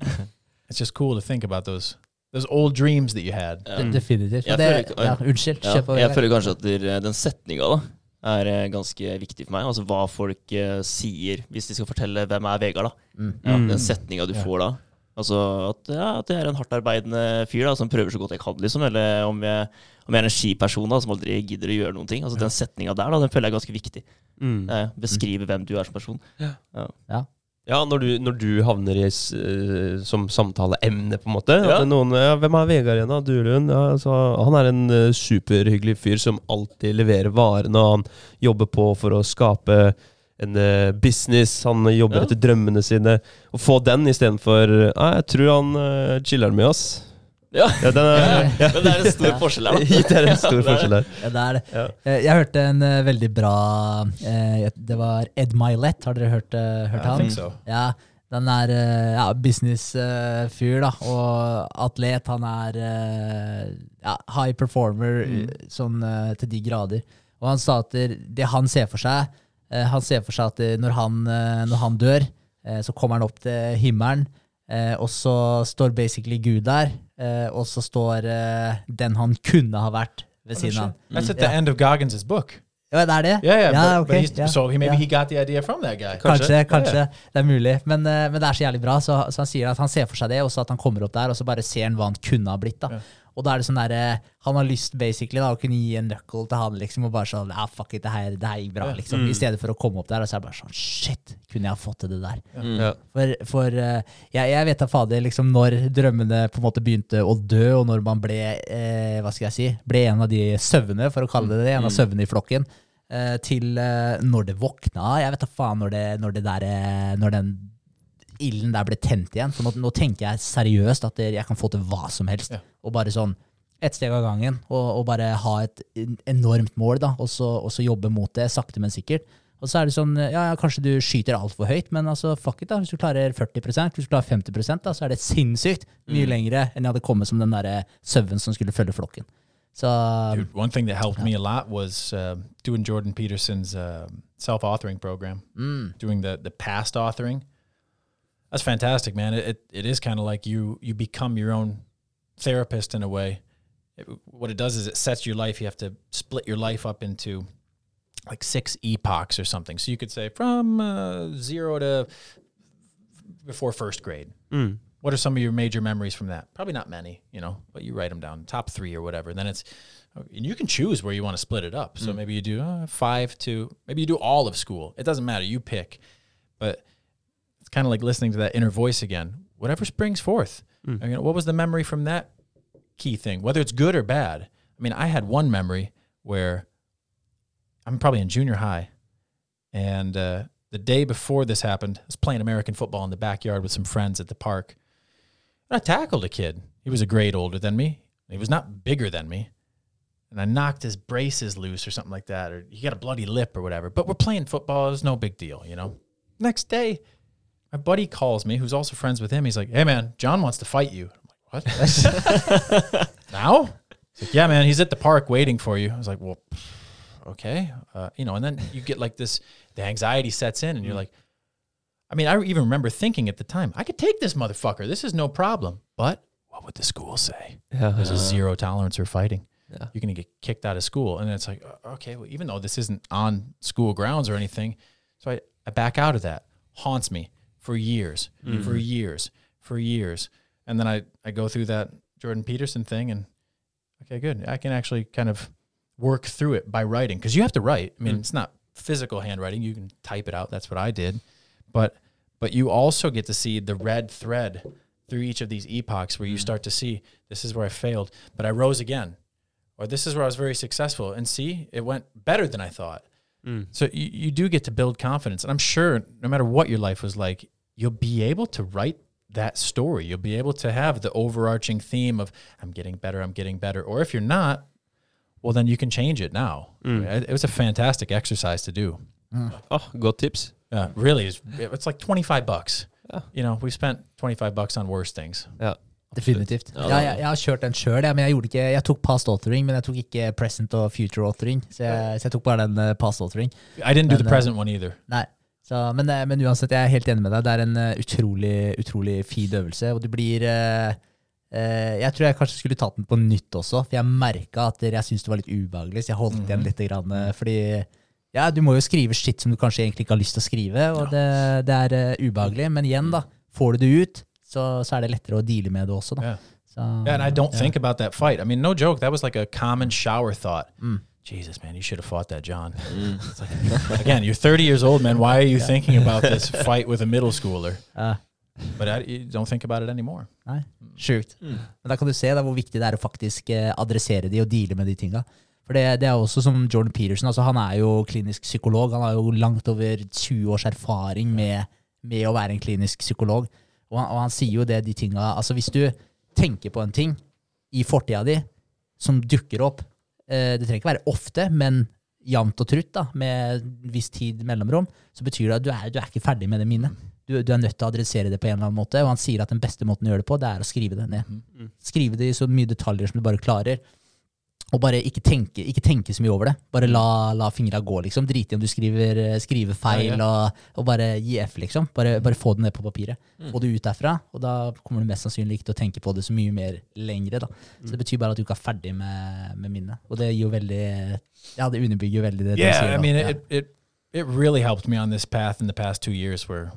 it's just cool to think about those those old dreams that you had. De- definitivt. Jeg Det, føler ja, unnskyld. Ja, jeg føler kanskje at den setninga da er eh, ganske viktig for meg. Altså hva folk uh, sier hvis de skal fortelle hvem er Vegard. da. Ja, den setninga du Ja. får da. Altså at, ja, at jeg er en hardtarbeidende fyr da, som prøver så godt jeg kan, liksom. Eller om jeg, om jeg er en skiperson da, som aldri gidder å gjøre noen ting. Altså Den setninga der da, den føler jeg er ganske viktig. Mm. Eh, beskrive hvem du er som person. Ja, når du, når du havner i eh, som samtaleemne, på en måte. Ja. Noen, ja, 'Hvem er Vegard igjen, da? Dulund?' Ja, altså, han er en uh, superhyggelig fyr som alltid leverer varene, og han jobber på for å skape en uh, business. Han jobber Ja. etter drømmene sine. Å få den istedenfor ja, 'Jeg tror han uh, chiller'n med oss'. Ja, Ja, den er, ja. Men det er en stor forskjell her, da. Det er en stor forskjell her. Ja, det er det. Ja. Eh, Jeg hørte en eh, veldig bra eh, Det var Ed Milet. Har dere hørt, eh, hørt han? so Ja, den er ja, businessfyr, da. Og atlet. Han er ja, high performer Mm. sånn til de grader. Og han sa at det han ser for seg Han ser for seg at når han, når han dør, så kommer han opp til himmelen, eh, og så står basically Gud der, eh, og så står eh, den han kunne ha vært ved siden av that's at the end of Gargans' book Ja, det er det? yeah yeah, ja, but, but yeah. so he maybe he got the idea from that guy Kanskje, kanskje. Yeah. Det er mulig. Men, eh, men det er så jævlig bra. Så, så han sier at han ser for seg det, og så at han kommer opp der, og så bare ser han hva han kunne ha blitt. da. Og da er det sånn derre Han har lyst basically da, å kunne gi en knuckle til han, liksom, og bare sånn Ja, fuck it, det her, det her gikk bra, liksom. liksom. I stedet for å komme opp der, og så er det bare sånn Shit, kunne jeg ha fått til det der? Ja. For, for uh, jeg, jeg vet da fader liksom når drømmene på en måte begynte å dø, og når man ble eh, hva skal jeg si, ble en av de søvne, for å kalle det det, en av søvnene i flokken, Uh, til uh, når det våkna. Jeg vet da faen når det, når det der, eh, når den ilden der ble tent igjen. For nå, nå tenker jeg seriøst at jeg kan få til hva som helst. Ja. Og bare sånn ett steg av gangen, og, og bare ha et enormt mål, da, og så, og så jobbe mot det, sakte, men sikkert. Og så er det sånn, ja, kanskje du skyter altfor høyt, men altså, fuck it da, hvis du klarer 40 hvis du klarer 50% da, så er det sinnssykt mye lengre enn jeg hadde kommet som den der søvn som skulle følge flokken. Så Dude, one thing that helped me a lot was uh, doing Jordan Peterson's uh, self-authoring program, mm, doing the the past authoring. That's fantastic, man. It it, it is kind of like you you become your own therapist in a way. It- what it does is it sets your life. You have to split your life up into like six epochs or something. So you could say from uh, zero to before first grade. Mm. What are some of your major memories from that? Probably not many, you know, but you write them down, top three or whatever. And then it's, and you can choose where you want to split it up. So maybe you do uh, five to, maybe you do all of school. It doesn't matter. You pick. But it's kind of like listening to that inner voice again. Whatever springs forth. I mean, what was the memory from that key thing, whether it's good or bad? I mean, I had one memory where I'm probably in junior high, and uh, the day before this happened, I was playing American football in the backyard with some friends at the park. And I tackled a kid. He was a grade older than me. He was not bigger than me. And I knocked his braces loose or something like that, or he got a bloody lip or whatever. But we're playing football. It was no big deal, you know? Next day, my buddy calls me, who's also friends with him. He's like, hey, man, John wants to fight you. I'm like, what? now? He's like, yeah, man, he's at the park waiting for you. I was like, well, okay. Uh, you know, and then you get like this, the anxiety sets in and you're like, I mean, I even remember thinking at the time, I could take this motherfucker. This is no problem. But what would the school say? Ja. There's a zero tolerance for fighting. Yeah. You're going to get kicked out of school. And it's like, okay, well, even though this isn't on school grounds or anything, So I, I back out of that. Haunts me for years, mm-hmm. for years, for years. And then I, I go through that Jordan Peterson thing and okay, good. I can actually kind of work through it by writing because you have to write. I mean, mm-hmm. it's not physical handwriting. You can type it out. That's what I did. But but you also get to see the red thread through each of these epochs where you mm-hmm. start to see this is where I failed, but I rose again. Or this is where I was very successful. And see, it went better than I thought. Mm. So you, you do get to build confidence. And I'm sure no matter what your life was like, you'll be able to write that story. You'll be able to have the overarching theme of I'm getting better, I'm getting better. Or if you're not, well then you can change it now. It it was a fantastic exercise to do. Oh, good tips. Uh, really, it's, it's like 25 bucks. Yeah. You know, we spent 25 bucks on worse things. Yeah. Definitivt. Ja, Ja, jeg, jeg har kjørt den sjøl, men jeg, gjorde ikke, jeg tok past authoring, men jeg tok ikke present og future authoring. Så jeg, så jeg tok bare den eh, past authoring. I didn't do Men, the uh, present one either. Nei. Så, men, eh, men uansett, jeg er helt enig med deg. Det er en eh, utrolig, utrolig fin øvelse. Og det blir eh, eh, Jeg tror jeg kanskje skulle tatt den på nytt også, for jeg merka at jeg syntes det var litt ubehagelig. Så jeg holdt igjen litt. Grann, fordi ja, du må jo skrive shit som du kanskje egentlig ikke har lyst til å skrive, og det, det er uh, ubehagelig. Men igjen, da. Får du det ut, så, så er det lettere å deale med det også, da. Yeah. Så, Yeah, and I don't yeah. think about that fight. I mean, no joke. That was like a common shower thought. Mm. Jesus, man, you should have fought that, John. It's like, again, you're 30 years old, man. Why are you thinking about this fight with a middle schooler? Uh. But I, you don't think about it anymore. Nei, sjukt. Men da kan du se da, hvor viktig det er å faktisk eh, adressere de og deale med de tinga. For det, det er også som Jordan Peterson. altså Han er jo klinisk psykolog. Han har jo langt over 20 års erfaring med, med å være en klinisk psykolog. Og han, og han sier jo det, de tinga Altså Hvis du tenker på en ting i fortida di som dukker opp Det trenger ikke være ofte, men jevnt og trutt, da, med viss tid mellomrom, så betyr det at du er, du er ikke ferdig med det minnet. Du, du er nødt til å adressere det på en eller annen måte, og han sier at den beste måten å gjøre det på, det er å skrive det ned. Skrive det i så mye detaljer som du bare klarer. Og bare ikke tenke, ikke tenke så mye over det. Bare la, la fingra gå, liksom. Drite i om du skriver, skriver feil, Ja, Og, og bare gi F, liksom. Bare, bare få det ned på papiret. Få det ut derfra, og da kommer du mest sannsynlig ikke til å tenke på det så mye mer lengre. da. Så det betyr bare at du ikke er ferdig med, med minnet. Og det gir jo veldig Ja, det underbygger jo veldig det du sier. sier. I mean, ja. it, it it really helped me on this path in the past two years, where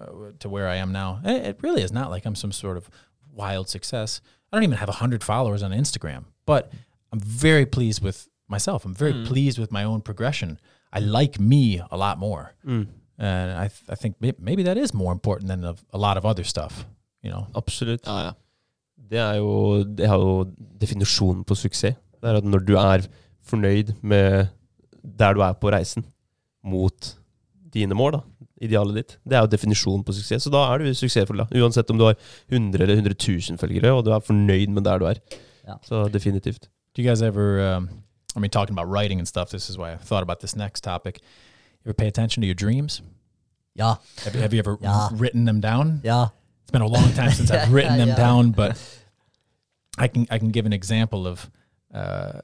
uh, to where I am now. It, really is not like I'm some sort of wild success. I don't even have hundred followers on Instagram, but I'm very pleased with myself. I'm very pleased with my own progression. I like me a lot more, and I th- I think maybe that is more important than a, a lot of other stuff. You know, Absolutt. Ja, ja. Det er jo, det er jo definisjonen på suksess. Det er at når du er fornøyd med der du er på reisen mot dine mål, da, idealet ditt, det er jo definisjonen på suksess. Så da er du suksessfull, da. Uansett om du har 100 eller 100 000 følgere, og du er fornøyd med der du er. Ja. Så definitivt. Do you guys ever? Um, I mean, talking about writing and stuff. This is why I thought about this next topic. You ever pay attention to your dreams? Yeah. Have you, have you ever Yeah. written them down? Yeah. It's been a long time since I've written them yeah. down, but I can I can give an example of uh,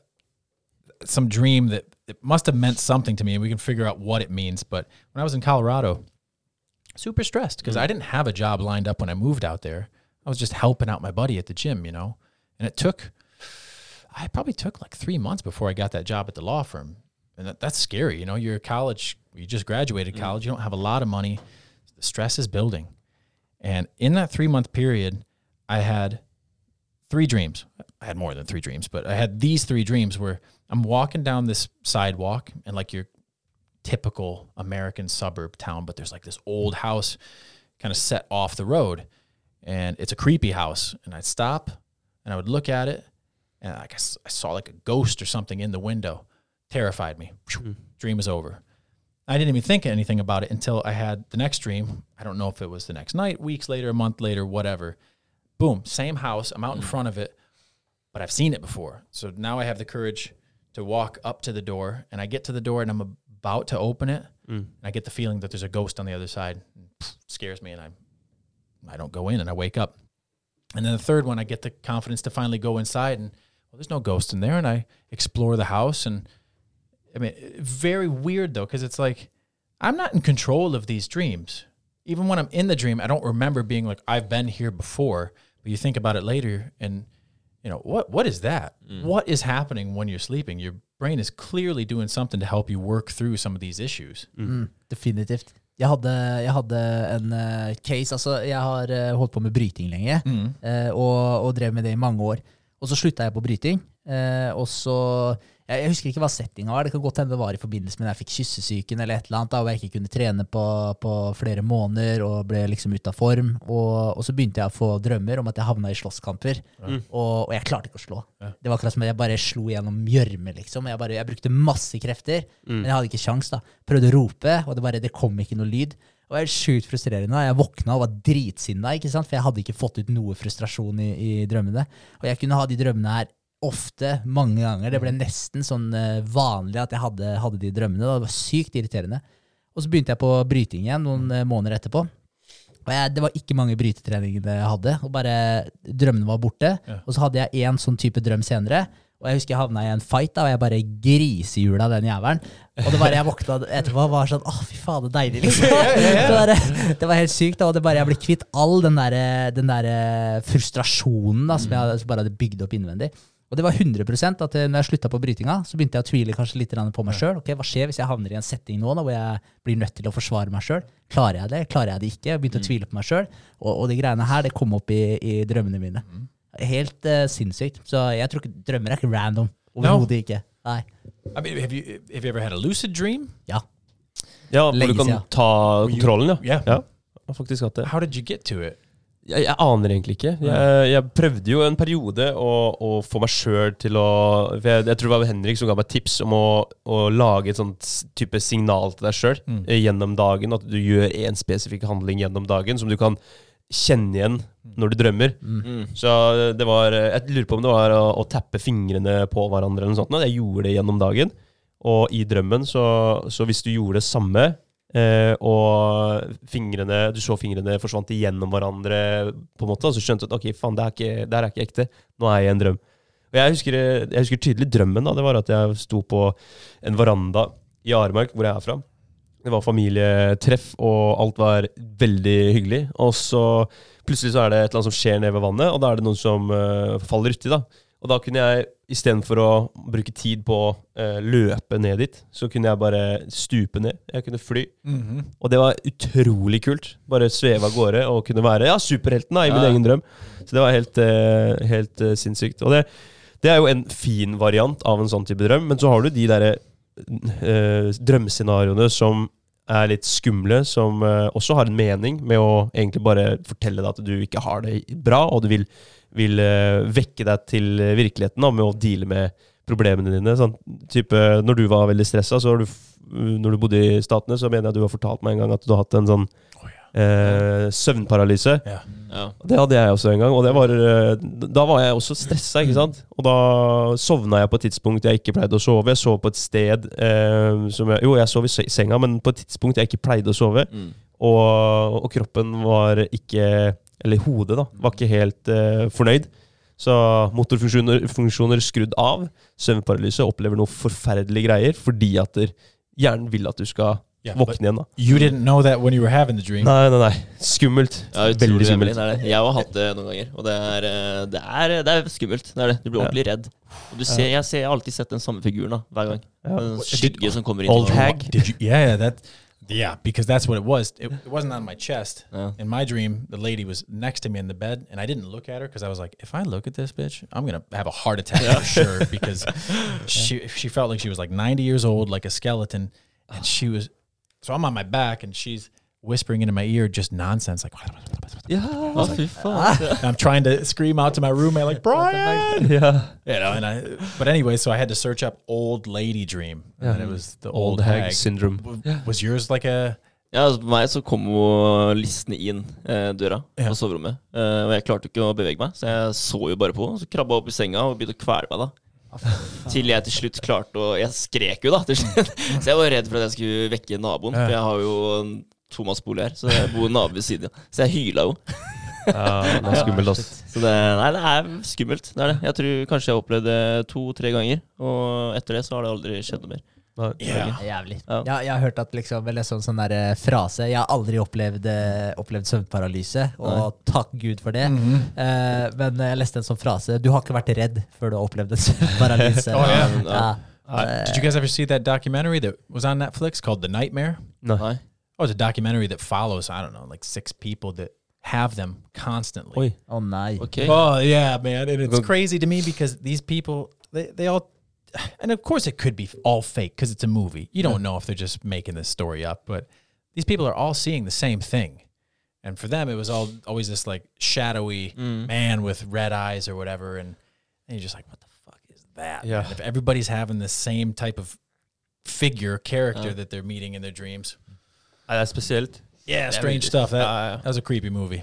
some dream that it must have meant something to me, and we can figure out what it means. But when I was in Colorado, super stressed because I didn't have a job lined up when I moved out there. I was just helping out my buddy at the gym, you know, and it took. I probably took like three months before I got that job at the law firm, and that, that's scary. You know, you're college, you just graduated mm-hmm. college, you don't have a lot of money, the stress is building. And in that three month period, I had three dreams. I had more than three dreams, but I had these three dreams where I'm walking down this sidewalk and like your typical American suburb town, but there's like this old house kind of set off the road. And it's a creepy house. And I'd stop and I would look at it and I guess I saw like a ghost or something in the window. Terrified me. Hmm. Dream was over. I didn't even think anything about it until I had the next dream. I don't know if it was the next night, weeks later, a month later, whatever. Boom, same house. I'm out in hmm. front of it, but I've seen it before. So now I have the courage to walk up to the door, and I get to the door and I'm about to open it, hmm. and I get the feeling that there's a ghost on the other side. It scares me, and I, I don't go in, and I wake up. And then the third one, I get the confidence to finally go inside, and well, there's no ghost in there, and I explore the house, and I mean, very weird though, because it's like I'm not in control of these dreams. Even when I'm in the dream, I don't remember being like, I've been here before. But you think about it later, and you know, what what is that? What is happening when you're sleeping? Your brain is clearly doing something to help you work through some of these issues. Mm, definitivt. Jeg hadde, jeg hadde en eh, case Altså, jeg har eh, holdt på med bryting lenge, eh, og, og drev med det i mange år. Og så slutta jeg på bryting. eh, og så jeg, jeg husker ikke hva settinga var. Det kan godt hende det var i forbindelse med da jeg fikk kyssesyken eller et eller annet, da, og jeg ikke kunne trene på, på flere måneder og ble liksom ute av form. Og, og så begynte jeg å få drømmer om at jeg havna i slåsskamper, og, og jeg klarte ikke å slå. Det var akkurat som at jeg bare slo gjennom gjørme, liksom. Jeg, bare, jeg brukte masse krefter, men jeg hadde ikke kjangs, da. Prøvde å rope, og det, bare, det kom ikke noe lyd. Det var sjukt frustrerende. Jeg våkna og var dritsinna, ikke sant? for jeg hadde ikke fått ut noe frustrasjon i, i drømmene. Og jeg kunne ha de drømmene her ofte, mange ganger. Det ble nesten sånn eh, vanlig at jeg hadde, hadde de drømmene. Det var sykt irriterende. Og så begynte jeg på bryting igjen noen eh, måneder etterpå. Og jeg, det var ikke mange brytetreninger jeg hadde. og bare Drømmene var borte. Og så hadde jeg én sånn type drøm senere. Og jeg husker jeg havna i en fight, da, og jeg bare grisehjula den jævelen. Og det bare jeg våkna etterpå og var sånn Å, fy faen, det er deilig, liksom. Det, det var helt sykt. da, Og det bare jeg ble kvitt all den der, den der frustrasjonen da, som jeg bare hadde bygd opp innvendig. Og det var 100 at eh, når jeg slutta på brytinga, så begynte jeg å tvile kanskje litt på meg sjøl. Okay, hva skjer hvis jeg havner i en setting nå da, hvor jeg blir nødt til å forsvare meg sjøl? Klarer jeg det? Klarer jeg det ikke? Jeg begynte å tvile på meg sjøl. Og, og de greiene her, det kom opp i, i drømmene mine. Helt uh, sinnssykt. Så jeg tror ikke drømmer er ikke random. Overhodet ikke. Nei. I mean, have you have you ever had a lucid dream? Ja. Ja, hvor du kan siden. ta kontrollen, ja. Yeah. ja. Jeg har faktisk hatt det. How did you get to it? Jeg, jeg aner egentlig ikke. Jeg, jeg prøvde jo en periode å, å få meg sjøl til å for jeg, jeg tror det var Henrik som ga meg tips om å, å lage et sånt type signal til deg sjøl gjennom dagen. At du gjør én spesifikk handling gjennom dagen som du kan kjenne igjen når du drømmer. Så det var Jeg lurer på om det var å, å tappe fingrene på hverandre eller noe sånt. Jeg gjorde det gjennom dagen. Og i drømmen, så, så hvis du gjorde det samme Eh, og fingrene, du så fingrene forsvant igjennom hverandre, på en måte, og så skjønte du at ok, faen, det, ikke- det her er ikke ekte. Nå er jeg i en drøm. Og jeg husker, jeg husker tydelig drømmen. da, Det var at jeg sto på en veranda i Aremark, hvor jeg er fra. Det var familietreff, og alt var veldig hyggelig. Og så plutselig så er det et eller annet som skjer nede ved vannet, og da er det noen som uh, faller uti. da. Og da kunne jeg, istedenfor å bruke tid på å uh, løpe ned dit, så kunne jeg bare stupe ned. Jeg kunne fly. Og det var utrolig kult. Bare sveve av gårde og kunne være ja, superhelten da, i min Ja. egen drøm. Så det var helt, uh, helt eh, sinnssykt. Og det, det er jo en fin variant av en sånn type drøm, men så har du de derre eh, drømmescenarioene som er litt skumle, som eh, også har en mening med å egentlig bare fortelle deg at du ikke har det bra, og du vil, vil eh, vekke deg til virkeligheten da, med å deale med problemene dine. Sånn, type, når du var veldig stressa, når du bodde i Statene, så mener jeg du har fortalt meg en gang at du har hatt en sånn eh, søvnparalyse. Ja. Ja. Det hadde jeg også en gang, og det var, eh, da var jeg også stressa. ikke sant? Og da sovna jeg på et tidspunkt jeg ikke pleide å sove. Jeg sov på et sted eh, som jeg, Jo, jeg sov i senga, men på et tidspunkt jeg ikke pleide å sove. Mm. Og, og kroppen var ikke Eller hodet, da. Var ikke helt eh, fornøyd. Så motorfunksjoner funksjoner skrudd av. Søvnparalyse opplever noe forferdelige greier fordi at der, hjernen vil at du skal Ja, våkne igjen. da You didn't know that when you were having the dream. Nei, nei, nei. Skummelt. Ja, Veldig utrolig skummelt. vemmelig. Det er det. Jeg har hatt det noen ganger, og det er, eh, det er, det er skummelt. Det er det. Du blir ordentlig redd. Og du ser, jeg, ser, jeg har alltid sett den samme figuren da, hver gang. En skygge som kommer inn. Old hag. Did you? Yeah, yeah, that. Yeah, because that's what it was. It, it wasn't on my chest. Yeah. In my dream, the lady was next to me in the bed, and I didn't look at her because I was like, if I look at this bitch, I'm gonna have a heart attack for sure. Because she she felt like she was like 90 years old, like a skeleton, and she was. So I'm on my back, and she's whispering into my ear just nonsense, like. Å, fy faen. And I'm trying to scream out to my roommate, like Brian, yeah you know. And I, but anyway, so I had to search up old lady dream, and it was the old, Old hag hag. syndrome. W- Was yours like a? Ja, altså, på meg så kom hun listende inn eh, døra Ja. på soverommet. Eh, og jeg klarte ikke å bevege meg, så jeg så jo bare på. Så krabba opp i senga og begynte å kvele meg. da Til jeg til slutt klarte å Jeg skrek jo, da. til slutt Så jeg var redd for at jeg skulle vekke naboen. For jeg har jo en tomannsbolig her, så jeg bor nabo ved siden. Så jeg hyla jo. Ja, det er skummelt, ass. Så det, nei, det er skummelt. Det er det. Jeg tror kanskje jeg har opplevd det to-tre ganger, og etter det så har det aldri skjedd noe mer. Nei. Yeah. Jævlig. Ja. Ja, jeg har hørt at liksom, eller sånn, sånn der, eh, frase Jeg har aldri opplevd, eh, opplevd søvnparalyse, og takk Gud for det. Eh, men jeg leste en sånn frase Du har ikke vært redd før du har opplevd en søvnparalyse. Oh, yeah. ja. Uh, did you guys ever see that documentary that was on Netflix called The Nightmare? No. Nei. Oh, it's a documentary that follows, I don't know, like six people that have them constantly. Oi. Oh, nice. Okay. Oh yeah, man, and it's crazy to me because these people, they, they all, and of course it could be all fake because it's a movie. You don't know if they're just making this story up, but these people are all seeing the same thing, and for them it was all always this like shadowy man with red eyes or whatever, and, and you're just like, what the fuck is that? Yeah. man? If everybody's having the same type of figure character that they're meeting in their dreams, Nei, det er spesielt. Yeah, strange stuff. That, Ja, ja. that was a creepy movie.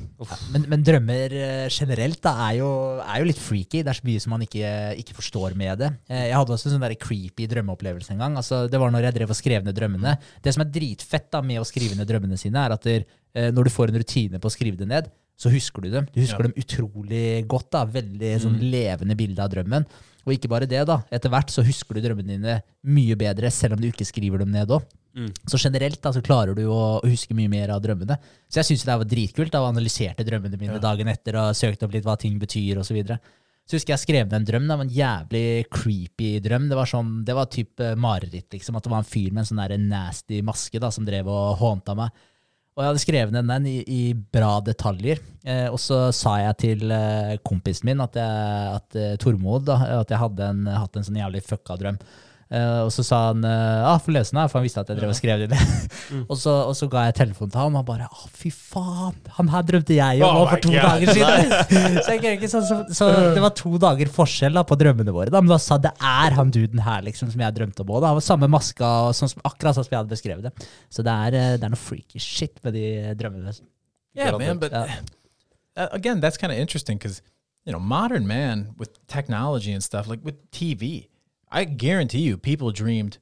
Men, men drømmer eh, generelt da, er, jo, er jo litt freaky. Det er så mye som man ikke, ikke forstår med det. Eh, Jeg hadde også en sånn der creepy drømmeopplevelse en gang. Altså, det var når jeg drev og skrev ned drømmene. Det som er dritfett da med å skrive ned drømmene sine, er at der, eh, når du får en rutine på å skrive det ned, så husker du dem. Du husker Ja. dem utrolig godt. da, Veldig sånn levende bilde av drømmen. Og ikke bare det, da. Etter hvert så husker du drømmene dine mye bedre, selv om du ikke skriver dem ned òg. Så generelt da, så klarer du å, huske mye mer av drømmene. Så jeg syns det var dritkult. da, analyserte drømmene mine dagen etter og søkte opp litt hva ting betyr osv. Så, videre. så husker jeg skrev ned en drøm. Det var en jævlig creepy drøm. Det var sånn, det var typ eh, mareritt. liksom, At det var en fyr med en sånn nasty maske da, som drev og hånta meg. Og jeg hadde skrevet ned den i, i bra detaljer. Eh, og så sa jeg til eh, kompisen min, at, jeg, at eh, Tormod, da, at jeg hadde en, hatt en sånn jævlig fucka drøm. Eh, og så sa han eh, ah, få lese den her, for han visste at jeg drev og skrev det Mm. og, så, og så ga jeg telefonen til han, og han bare å, fy faen, han her drømte jeg om Oh for to God. dager siden. så, jeg, ikke så, så det var to dager forskjell da, på drømmene våre. Da. Men da sa det er han duden her liksom, som jeg drømte om òg. Det var samme maska, og sånn som, akkurat sånn som jeg hadde beskrevet det. Så det er, eh, det er noe freaky shit med de drømmene. Yeah, man, but Yeah. uh, again, that's kind of interesting because you know, modern man with technology and stuff like with TV, I guarantee you, people dreamed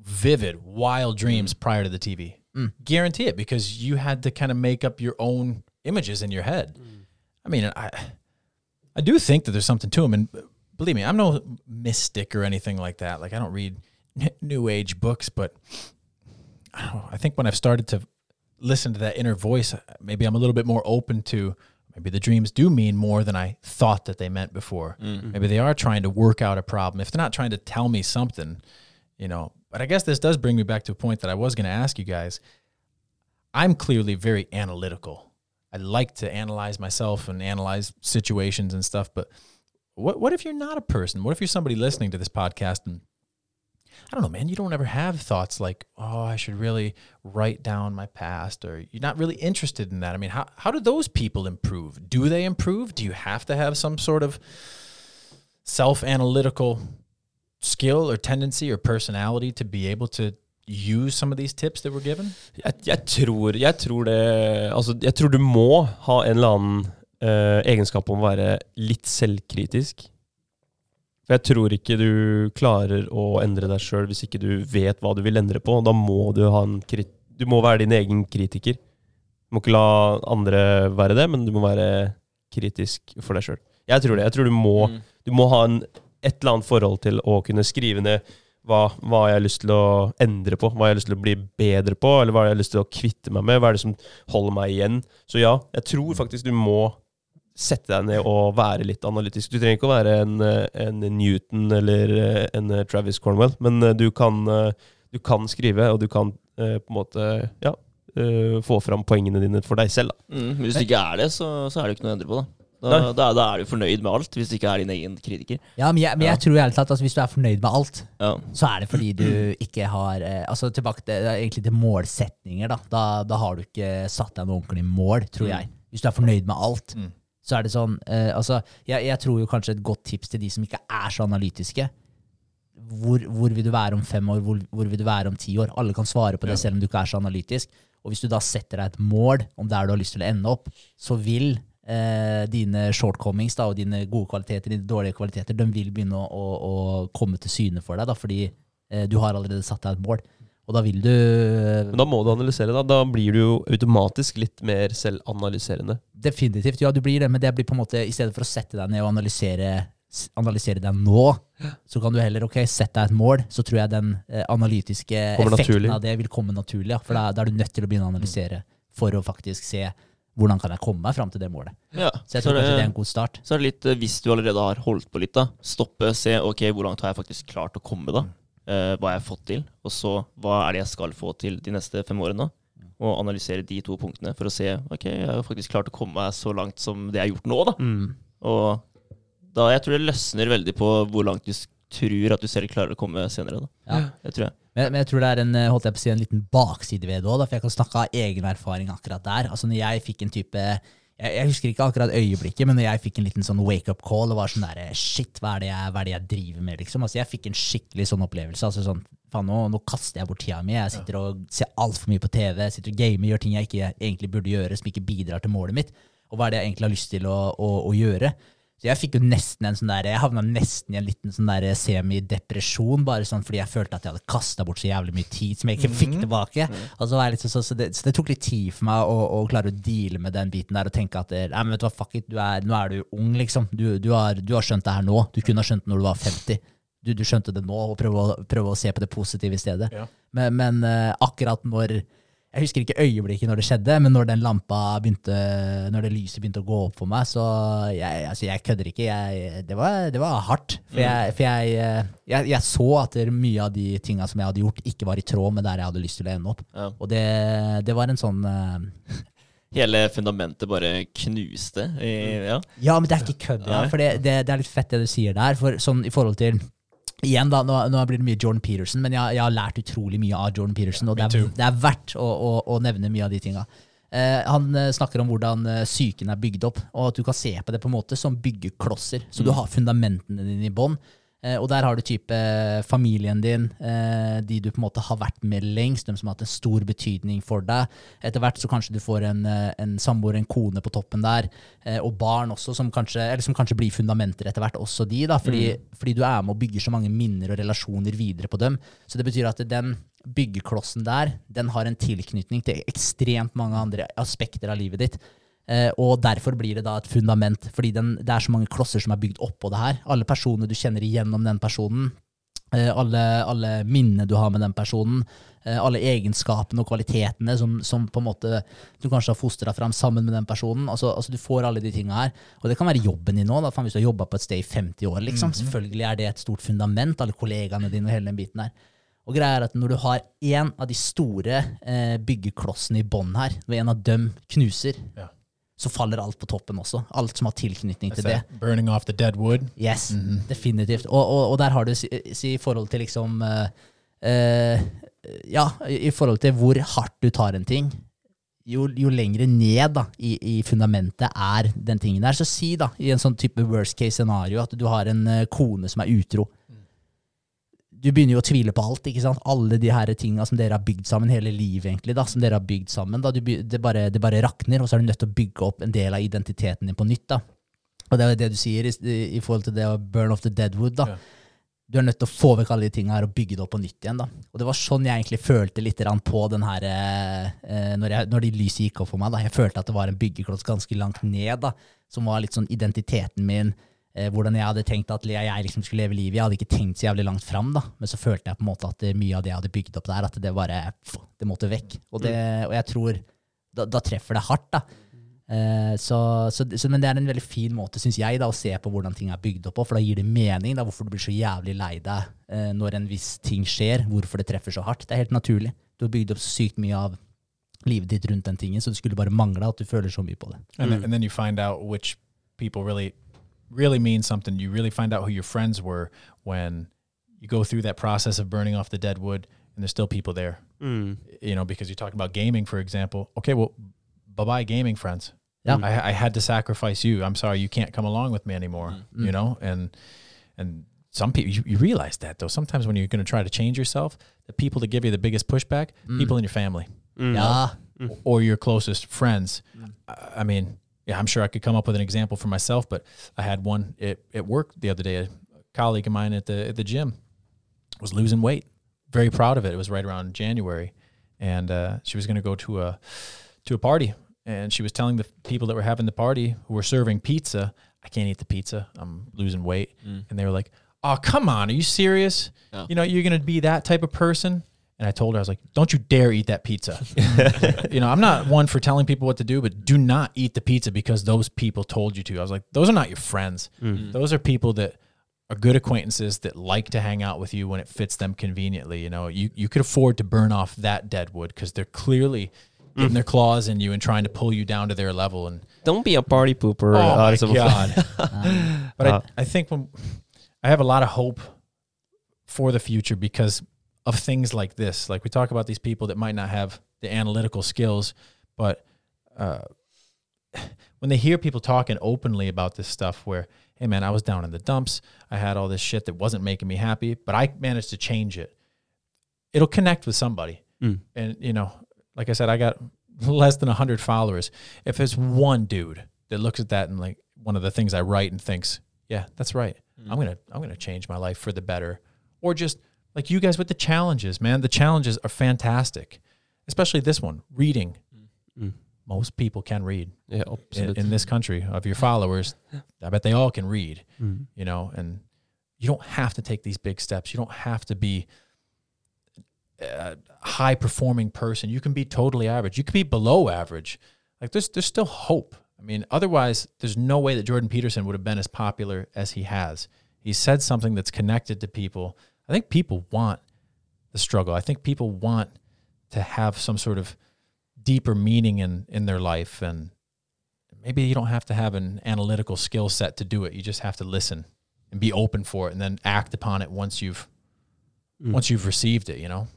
vivid, wild dreams mm. prior to the TV. Mm. Guarantee it because you had to kind of make up your own images in your head. Mm. I mean, I I do think that there's something to them, and believe me, I'm no mystic or anything like that. Like I don't read new age books, but I don't know. I think when I've started to listen to that inner voice, maybe I'm a little bit more open to maybe the dreams do mean more than I thought that they meant before. Mm-hmm. Maybe they are trying to work out a problem. If they're not trying to tell me something, you know. But I guess this does bring me back to a point that I was going to ask you guys. I'm clearly very analytical. I like to analyze myself and analyze situations and stuff, but what what if you're not a person? What if you're somebody listening to this podcast and I don't know, man, you don't ever have thoughts like, oh, I should really write down my past, or you're not really interested in that. I mean, how, how do those people improve? Do they improve? Do you have to have some sort of self analytical skill or tendency or personality to be able to use some of these tips that we're given? Jeg, jeg, tror, jeg tror det Altså, jeg tror du må ha en eller annen eh, egenskap om å være litt selvkritisk. For jeg tror ikke du klarer å endre deg sjøl hvis ikke du vet hva du vil endre på. Da må du ha en krit Du må være din egen kritiker. Du må ikke la andre være det, men du må være kritisk for deg sjøl. Jeg tror det. Jeg tror du må, Mm. du må ha en, et eller annet forhold til å kunne skrive ned hva, hva jeg har lyst til å endre på, hva jeg har lyst til å bli bedre på, eller hva jeg har lyst til å kvitte meg med. Hva er det som holder meg igjen? Så ja, jeg tror faktisk du må sette deg ned og være litt analytisk. Du trenger ikke å være en, eh, en Newton eller eh, en eh, Travis Cornwell, men du kan, du kan skrive, og du kan på en måte ja, få fram poengene dine for deg selv. Da. Mm, hvis du ikke er det, så, så er det ikke noe å endre på, da. Da, da, da er du fornøyd med alt, hvis du ikke er din egen kritiker. Ja, men jeg, men jeg tror ærlig talt at hvis du er fornøyd med alt, Ja. så er det fordi du ikke har eh, Altså tilbake til, egentlig til målsetninger, da. da. Da har du ikke satt deg noe ordentlig mål, tror jeg. Hvis du er fornøyd med alt, Mm. Så er det sånn eh, Altså, jeg, jeg tror jo kanskje et godt tips til de som ikke er så analytiske. Hvor, hvor vil du være om fem år? Hvor, hvor vil du være om ti år? Alle kan svare på det, selv om du ikke er så analytisk. Og hvis du da setter deg et mål om der du har lyst til å ende opp, så vil eh, dine shortcomings da, og dine gode kvaliteter, dine dårlige kvaliteter, de vil begynne å, å, å komme til syne for deg, da, fordi eh, du har allerede satt deg et mål. Og da vil du Men da må du analysere. Da Da blir du jo automatisk litt mer selvanalyserende. Definitivt, ja, du blir det, men det blir på en måte i stedet for å sette deg ned og analysere, analysere deg nå, så kan du heller ok, sette deg et mål. Så tror jeg den eh, analytiske Kommer effekten naturlig. av det vil komme naturlig. Ja, for da, da er du nødt til å begynne å analysere for å faktisk se hvordan kan jeg komme meg fram til det målet. Ja. Så jeg Så tror er kanskje det er en god start. så er det litt, eh, hvis du allerede har holdt på litt, da. Stoppe, se ok, hvor langt har jeg faktisk klart å komme, da. Eh, hva har fått til? Og så hva er det jeg skal få til de neste fem årene? Og analysere de to punktene for å se ok, jeg har faktisk klart å komme meg så langt som det jeg har gjort nå, da. Mm. Og da jeg tror det løsner veldig på hvor langt du tror at du selv klarer å komme senere. da. Ja. Det tror jeg. Men, men jeg tror det er en, eh, holdt jeg på å si, en liten bakside ved det òg, for jeg kan snakke av egen erfaring akkurat der. Altså når jeg fikk en type jeg, jeg husker ikke akkurat øyeblikket, men jeg fikk en liten sånn wake-up call og var sånn der Shit, hva er, det jeg, er det jeg driver med, liksom? Altså Jeg fikk en skikkelig sånn opplevelse. Altså sånn, faen, nå, nå kaster jeg bort tida mi. Jeg sitter og ser altfor mye på TV, sitter og gamer, gjør ting jeg ikke egentlig burde gjøre, som ikke bidrar til målet mitt. Og hva er det jeg egentlig har lyst til å, å, å gjøre? Så jeg fikk jo nesten en sånn der, jeg havna nesten i en liten sånn der semidepresjon, bare sånn fordi jeg følte at jeg hadde kasta bort så jævlig mye tid som jeg ikke fikk tilbake. Og så, var jeg litt så, så, det, så det tok litt tid for meg å, å klare å deale med den biten der og tenke at nei, men vet du hva, fuck it, du er, nå er du ung, liksom. Du, du, har, du har skjønt det her nå. Du kunne ha skjønt det når du var 50. Du, du skjønte det nå, og prøve å, prøve å se på det positive i stedet. Ja. Men, men eh, akkurat når Jeg husker ikke øyeblikket når det skjedde, men når den lampa begynte Når det lyset begynte å gå opp for meg, så jeg, altså jeg kødder ikke. Jeg, det, var, det var hardt. For, jeg, for jeg, eh, jeg, jeg så at mye av de tinga som jeg hadde gjort, ikke var i tråd med der jeg hadde lyst til å ende opp. Ja. Og det, det var en sånn eh, Hele fundamentet bare knuste. I, ja. Ja, men det er ikke kødd. Ja, for det, det, det er litt fett det du sier der. For sånn i forhold til Igjen, da, nå, nå blir det mye Jordan Peterson, men jeg, jeg har lært utrolig mye av Jordan Peterson, og det er, det er verdt å, å, å nevne mye av de tinga. Eh, han eh, snakker om hvordan eh, psyken er bygd opp, og at du kan se på det på en måte som byggeklosser. Så du har fundamentene dine i bånn. Eh, og der har du type eh, familien din, eh, de du på en måte har vært med lengst, de som har hatt en stor betydning for deg. Etter hvert så kanskje du får en, en samboer, en kone på toppen der, og barn også, som kanskje, eller som kanskje blir fundamenter etter hvert, også de, da, fordi, fordi du er med og bygger så mange minner og relasjoner videre på dem. Så det betyr at den byggeklossen der, den har en tilknytning til ekstremt mange andre aspekter av livet ditt. Eh, og derfor blir det da et fundament, fordi den, det er så mange klosser som er bygd oppå det her. Alle personer du kjenner igjennom den personen, eh, alle, alle minnene du har med den personen, eh, alle egenskapene og kvalitetene som, som på en måte du kanskje har fostra fram sammen med den personen. Altså, altså Du får alle de tinga her. Og det kan være jobben din nå. Da, hvis du har jobba på et sted i 50 år, liksom. Selvfølgelig er det et stort fundament, alle kollegaene dine og hele den biten her. Og greia er at når du har én av de store eh, byggeklossene i bånn her, når en av dem knuser, Ja. Så faller alt på toppen også. Alt som har tilknytning til det. burning off the dead wood. Yes, definitivt. Og, og, og der har du si, si i forhold til liksom uh, uh, Ja, i i forhold til hvor hardt du tar en ting. Jo, jo lengre ned da, i, i fundamentet er den tingen der. Så si da, i en sånn type worst case scenario at du har en eh, kone som er utro. Du begynner jo å tvile på alt. ikke sant? Alle de her tinga som dere har bygd sammen hele livet. egentlig da, som dere har bygd sammen, da, du, det, bare, det bare rakner, og så er du nødt til å bygge opp en del av identiteten din på nytt. da. Og det er jo det du sier i, i forhold til det å burn off the deadwood. da. Ja. Du er nødt til å få vekk alle de tinga her og bygge det opp på nytt igjen. da. Og det var sånn jeg egentlig følte litt på den her eh, når, jeg, når de lyset gikk opp for meg. da. Jeg følte at det var en byggekloss ganske langt ned, da, som var litt sånn identiteten min. Eh, hvordan jeg hadde tenkt at jeg, liksom skulle leve livet. Jeg hadde ikke tenkt så jævlig langt fram, da. Men så følte jeg på en måte at mye av det jeg hadde bygd opp der, at det bare pff, det måtte vekk. Og, det, og jeg tror da, da treffer det hardt, da. Eh, så, så, så, men det er en veldig fin måte, syns jeg, da, å se på hvordan ting er bygd opp på. For da gir det mening da, hvorfor du blir så jævlig lei deg eh, når en viss ting skjer. Hvorfor det treffer så hardt. Det er helt naturlig. Du har bygd opp så sykt mye av livet ditt rundt den tingen, så det skulle bare mangle at du føler så mye på det. and, then, and then you find out which people really really mean something. You really find out who your friends were when you go through that process of burning off the dead wood and there's still people there. Mm. you know because you're talking about gaming for example. Okay well bye-bye gaming friends. Yeah. I, I had to sacrifice you. I'm sorry you can't come along with me anymore you know? And and some people you, you realize that though. Sometimes when you're going to try to change yourself the people that give you the biggest pushback people in your family. Mm. Ja, or your closest friends. I- I mean, yeah, I'm sure I could come up with an example for myself, but I had one at, at work the other day. A colleague of mine at the at the gym was losing weight, very proud of it. It was right around January, and uh, she was going to go to a to a party, and she was telling the people that were having the party who were serving pizza, "I can't eat the pizza. I'm losing weight," and they were like, "Oh, come on, are you serious? Yeah. You know, you're going to be that type of person." And I told her, I was like, "Don't you dare eat that pizza." you know, I'm not one for telling people what to do, but do not eat the pizza because those people told you to. I was like, those are not your friends. Mm-hmm. Mm-hmm. Those are people that are good acquaintances that like to hang out with you when it fits them conveniently. You know, you, you could afford to burn off that dead wood because they're clearly getting mm. their claws in you and trying to pull you down to their level. And Don't be a party pooper. oh my liksom. god! but Ja. I, uh. I think when I have a lot of hope for the future because of things like this. Like we talk about these people that might not have the analytical skills, but uh, when they hear people talking openly about this stuff, where hey man, I was down in the dumps, I had all this shit that wasn't making me happy, but I managed to change it. It'll connect with somebody, Mm. and you know, like I said, I got less than hundred followers. If there's one dude that looks at that and like one of the things I write and thinks, yeah, that's right. I'm gonna I'm gonna change my life for the better, or just like you guys with the challenges, man. The challenges are fantastic, especially this one, reading. Mm. Most people can read Ja, in, in this country of your followers. I bet they all can read, Mm. you know, and you don't have to take these big steps. You don't have to be a high performing person. You can be totally average. You can be below average. Like there's there's still hope. I mean, otherwise there's no way that Jordan Peterson would have been as popular as he has. He said something that's connected to people. I think people want the struggle. I think people want to have some sort of deeper meaning in in their life and maybe you don't have to have an analytical skill set to do it. You just have to listen and be open for it and then act upon it once you've Mm. once you've received it, you know.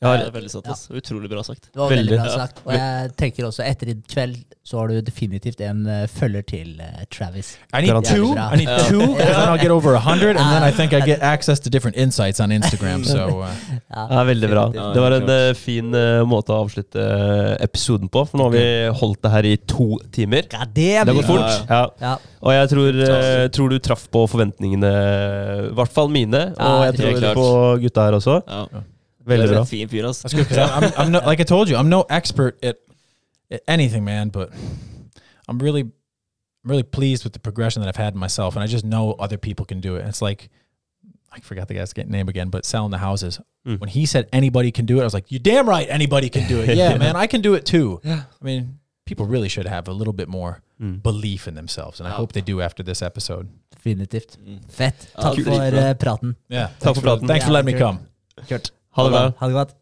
Ja, det er veldig sant. ass. Utrolig bra sagt. Det var veldig Veldig. bra sagt. Og jeg tenker også etter i kveld så har du definitivt en eh, følger til eh, Travis. I need two. I need Yeah. two, and then I'll get over a hundred, and then I think I get access to different insights on Instagram. So uh, Ja, veldig bra. Det var en eh, fin eh, måte å avslutte eh, episoden på, for nå har vi holdt det her i to timer. Ja, det Det gått går fort. Ja. Ja. Og jeg tror, eh, tror du traff på forventningene, i hvert fall mine, og jeg helt tror klart. på gutta her også. Ja. Veldig Du bra. fin fyr, ass. that's good because I'm, I'm, I'm no, like I told you, I'm no expert at, at anything, man. But I'm really, I'm really pleased with the progression that I've had in myself, and I just know other people can do it. It's like I forgot the guy's name again, but selling the houses. Mm. When he said anybody can do it, I was like, "You're damn right, anybody can do it." Yeah, man, I can do it too. Yeah. I mean, people really should have a little bit more Mm. belief in themselves, and I Ja. hope they do after this episode. Definitivt. Mm. Fett. Ja, Takk dritbra. for eh, praten. Yeah, Takk for praten. Thanks for letting me come. Kjørt. Ha det bra. Ha det godt.